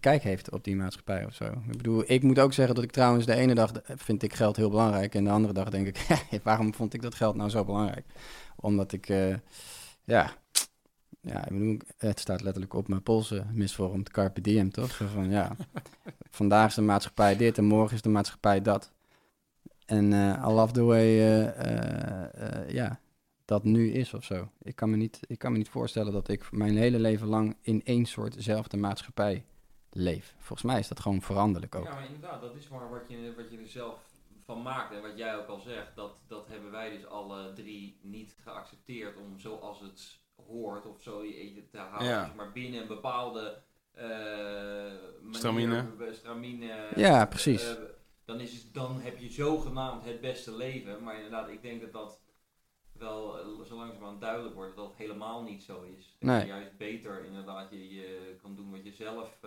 F: kijk heeft op die maatschappij of zo. Ik bedoel, ik moet ook zeggen dat ik trouwens de ene dag vind ik geld heel belangrijk en de andere dag denk ik, [LAUGHS] waarom vond ik dat geld nou zo belangrijk? Omdat ik, eh, ja, ja, ik bedoel, het staat letterlijk op mijn polsen misvormd, carpe diem, toch? Zo van, ja, [LAUGHS] vandaag is de maatschappij dit en morgen is de maatschappij dat. En eh I love the way, eh, eh, eh, ja, dat nu is of zo. Ik kan, me niet, ik kan me niet voorstellen dat ik mijn hele leven lang in één soortzelfde maatschappij leef. Volgens mij is dat gewoon veranderlijk ook.
B: Ja, maar inderdaad, dat is maar wat je, wat je er zelf van maakt. En wat jij ook al zegt, dat, dat hebben wij dus alle drie niet geaccepteerd om zoals het hoort of zo je te houden.
A: Ja.
B: Zeg maar binnen een bepaalde eh manier,
A: Stramine.
B: eh, stramine
F: Ja, precies.
B: eh, dan, is het, dan heb je zogenaamd het beste leven. Maar inderdaad, ik denk dat dat wel zo langzamerhand duidelijk wordt dat dat helemaal niet zo is. Dat
F: Nee.
B: je juist beter inderdaad je, je kan doen wat je zelf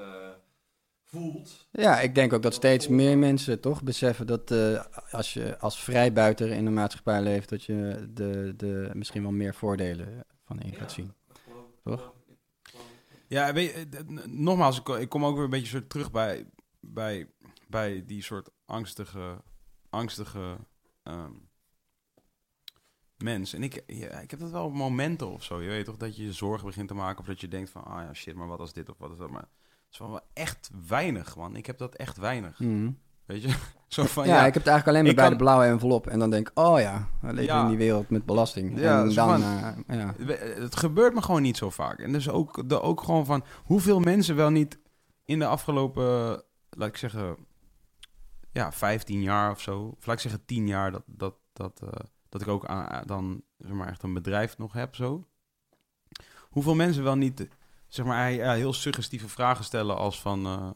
B: voelt.
F: Ja, ik denk ook dat steeds meer mensen toch beseffen dat als je als vrijbuiter in een maatschappij leeft, dat je de, de misschien wel meer voordelen van in gaat zien. Toch?
A: Ja, weet je, nogmaals, ik, ko- ik kom ook weer een beetje soort terug bij, bij, bij die soort angstige, angstige ehm, mens. En ik, ja, ik heb dat wel op momenten of zo. Je weet toch dat je je zorgen begint te maken of dat je denkt van, ah ja, shit, maar wat als dit of wat is dat? Maar het is wel wel echt weinig, man. Ik heb dat echt weinig.
F: Mhm.
A: Weet je? [LAUGHS] Zo van,
F: ja,
A: ja,
F: ik heb het eigenlijk alleen maar bij
A: kan-
F: de blauwe envelop. En dan denk ik, oh ja, we leven
A: Ja.
F: in die wereld met belasting.
A: Ja,
F: en dan,
A: van-
F: eh, ja.
A: Het gebeurt me gewoon niet zo vaak. En dus ook, de, ook gewoon van hoeveel mensen wel niet in de afgelopen, laat ik zeggen, ja, 15 jaar of zo, of laat ik zeggen 10 jaar, dat, dat, dat, eh, dat ik ook aan, dan zeg maar echt een bedrijf nog heb zo. Hoeveel mensen wel niet, zeg maar, heel suggestieve vragen stellen als van, eh,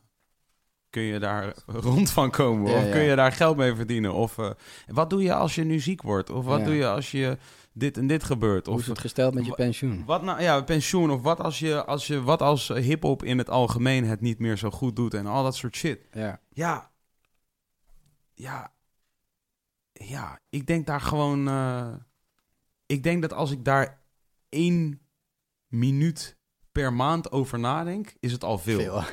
A: kun je daar rond van komen?
F: Ja,
A: of
F: ja.
A: kun je daar geld mee verdienen? Of eh, wat doe je als je nu ziek wordt? Of wat
F: Ja.
A: doe je als je dit en dit gebeurt?
F: Hoe
A: Of
F: is het gesteld met je pensioen?
A: wat nou, ja, pensioen of wat als je, als je, wat als hip-hop in het algemeen het niet meer zo goed doet en al dat soort shit.
F: Ja.
A: Ja, ja, ja, ik denk daar gewoon, eh, ik denk dat als ik daar één minuut per maand over nadenk, is het al veel.
F: Veel.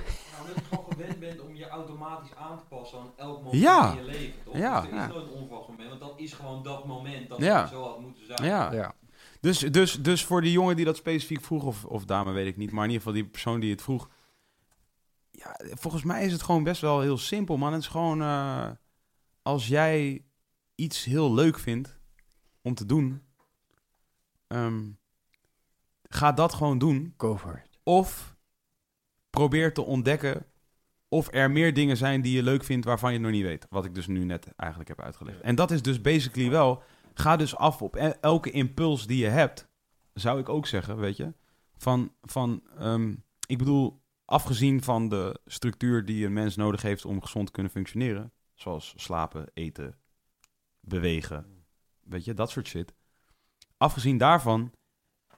B: Dat is gewoon gewend bent om je automatisch aan te passen aan elk moment
A: Ja.
B: in je leven. Toch?
A: Ja.
B: Dus er is
F: Ja.
B: nooit een onverwacht moment, want dat is gewoon dat moment dat
A: Ja.
B: het zo had moeten zijn.
A: Ja.
F: Ja.
A: Dus, dus, dus voor die jongen die dat specifiek vroeg, of, of dame weet ik niet, maar in ieder geval die persoon die het vroeg. Ja, volgens mij is het gewoon best wel heel simpel, man. Het is gewoon eh, als jij iets heel leuk vindt om te doen, ehm, ga dat gewoon doen.
F: Go for it.
A: Of probeer te ontdekken of er meer dingen zijn die je leuk vindt waarvan je nog niet weet. Wat ik dus nu net eigenlijk heb uitgelegd. En dat is dus basically wel, ga dus af op e- elke impuls die je hebt. Zou ik ook zeggen, weet je. Van, van ehm, ik bedoel, afgezien van de structuur die een mens nodig heeft om gezond te kunnen functioneren. Zoals slapen, eten, bewegen, weet je, dat soort shit. Afgezien daarvan,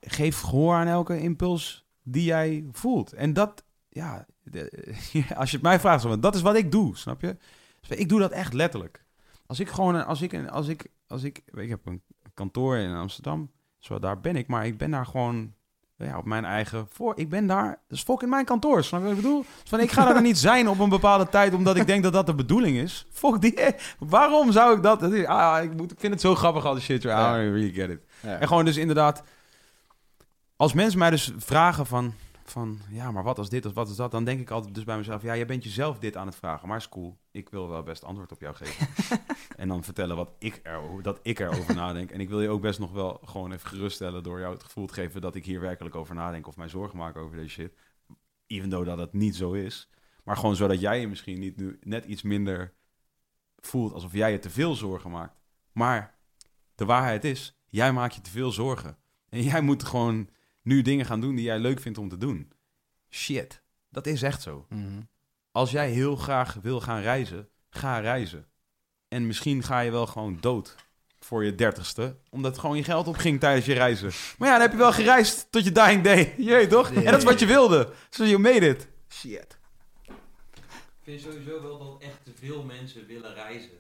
A: geef gehoor aan elke impuls die jij voelt. En dat, ja, de- [LAUGHS] als je het mij vraagt, dat is wat ik doe, snap je? Dus ik doe dat echt letterlijk. Als ik gewoon, als ik, als ik, als ik, ik heb een kantoor in Amsterdam, zo daar ben ik, maar ik ben daar gewoon, ja, op mijn eigen voor. Ik ben daar, dat is fucking mijn kantoor, snap je wat ik bedoel? Dus van, ik ga daar niet zijn op een bepaalde tijd, omdat ik denk dat dat de bedoeling is. Fuck die, [LAUGHS] waarom zou ik dat? is- ah, ik, moet, ik vind het zo grappig al die shit, I don't really get it.
F: Ja.
A: En gewoon dus inderdaad, als mensen mij dus vragen van, van, ja, maar wat als dit of wat is dat, dan denk ik altijd dus bij mezelf, ja, jij bent jezelf dit aan het vragen, maar is cool. Ik wil wel best antwoord op jou geven. [LAUGHS] en dan vertellen wat ik er, dat ik erover [LAUGHS] nadenk. En ik wil je ook best nog wel gewoon even geruststellen door jou het gevoel te geven dat ik hier werkelijk over nadenk of mij zorgen maak over deze shit. Even though dat het niet zo is. Maar gewoon zodat jij je misschien niet nu net iets minder voelt alsof jij je te veel zorgen maakt. Maar de waarheid is, jij maakt je te veel zorgen. En jij moet gewoon nu dingen gaan doen die jij leuk vindt om te doen. Shit, dat is echt zo.
F: Mhm.
A: Als jij heel graag wil gaan reizen, ga reizen. En misschien ga je wel gewoon dood voor je dertigste, omdat gewoon je geld opging tijdens je reizen. Maar ja, dan heb je wel gereisd tot je dying day. [LAUGHS] Je weet toch? En dat is wat je wilde. So you made it. Shit.
B: Ik vind sowieso wel dat echt te veel mensen willen reizen.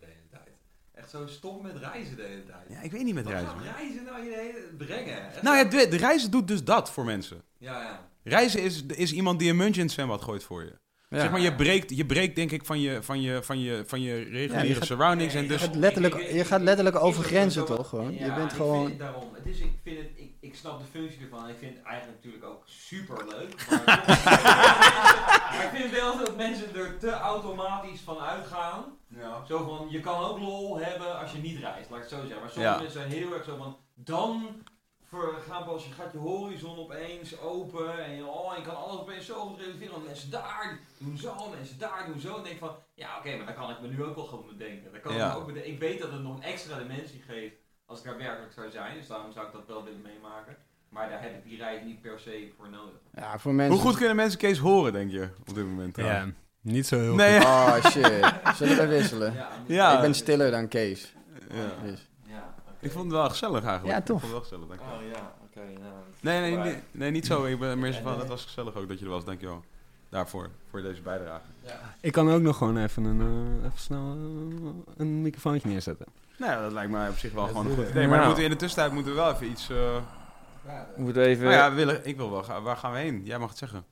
B: Echt zo stop met reizen de hele tijd.
A: Ja, ik weet niet met
B: Wat
A: reizen.
B: gaat reizen nou je de hele brengen? Echt
A: Nou ja, de, de reizen doet dus dat voor mensen.
B: ja, ja.
A: Reizen is, is iemand die een muntje in het zwembad gooit voor je.
F: Ja.
A: Zeg maar, je breekt, je breekt denk ik van je, van je, van je, van je reguliere
F: je gaat-
A: surroundings. en dus,
F: gaat letterlijk- je gaat letterlijk over grenzen, toch, gewoon? Je bent
B: ik
F: gewoon-
B: Vind het daarom. Het is, ik, vind het, ik, ik snap de functie ervan. Ik vind het eigenlijk natuurlijk ook super leuk. Maar, [LAUGHS] maar ik vind wel dat mensen er te automatisch van uitgaan. Zo van, je kan ook lol hebben als je niet reist, laat ik het zo zeggen. Maar sommige
A: Ja.
B: mensen zijn heel erg zo van, dan voor, gaan pas, je gaat je horizon opeens open en je, oh, je kan alles opeens zo goed realiseren. Want mensen daar doen zo, mensen daar doen zo. En ik denk van, ja oké, maar dan kan ik me nu ook wel gewoon bedenken. Dan kan ik,
A: Ja.
B: ook bedenken. ik weet dat het nog een extra dimensie geeft als ik daar werkelijk zou zijn. Dus daarom zou ik dat wel willen meemaken. Maar daar heb ik die reis niet per se voor nodig.
F: Ja, voor mensen...
A: hoe goed kunnen mensen Kees horen, denk je, op dit moment?
C: Ja, niet zo heel
A: Nee,
C: goed.
A: ja.
F: Oh shit. Zullen we wisselen?
B: Ja,
A: Ja.
F: Ik ben stiller dan Kees.
A: Ja.
F: Dus.
B: Ja.
A: Ik vond het wel gezellig eigenlijk.
F: Ja, tof.
A: Ik vond het wel gezellig, dank je.
B: Oh ja, oké. nou,
A: Nee, nee, nee, nee, niet zo. Ik ben meer zo van,
B: Nee,
A: het was gezellig ook dat je er was, dankjewel. Daarvoor, voor deze bijdrage.
C: Ik kan ook nog gewoon even, een, eh, even snel eh, een microfoontje neerzetten.
A: Nou ja, dat lijkt mij op zich wel gewoon een goed idee. Maar dan
B: Ja.
A: moeten we in de tussentijd moeten we wel even iets... eh
B: Ja, We moeten even...
A: Nou ja, we willen, ik wil wel gaan. Waar gaan we heen? Jij mag het zeggen.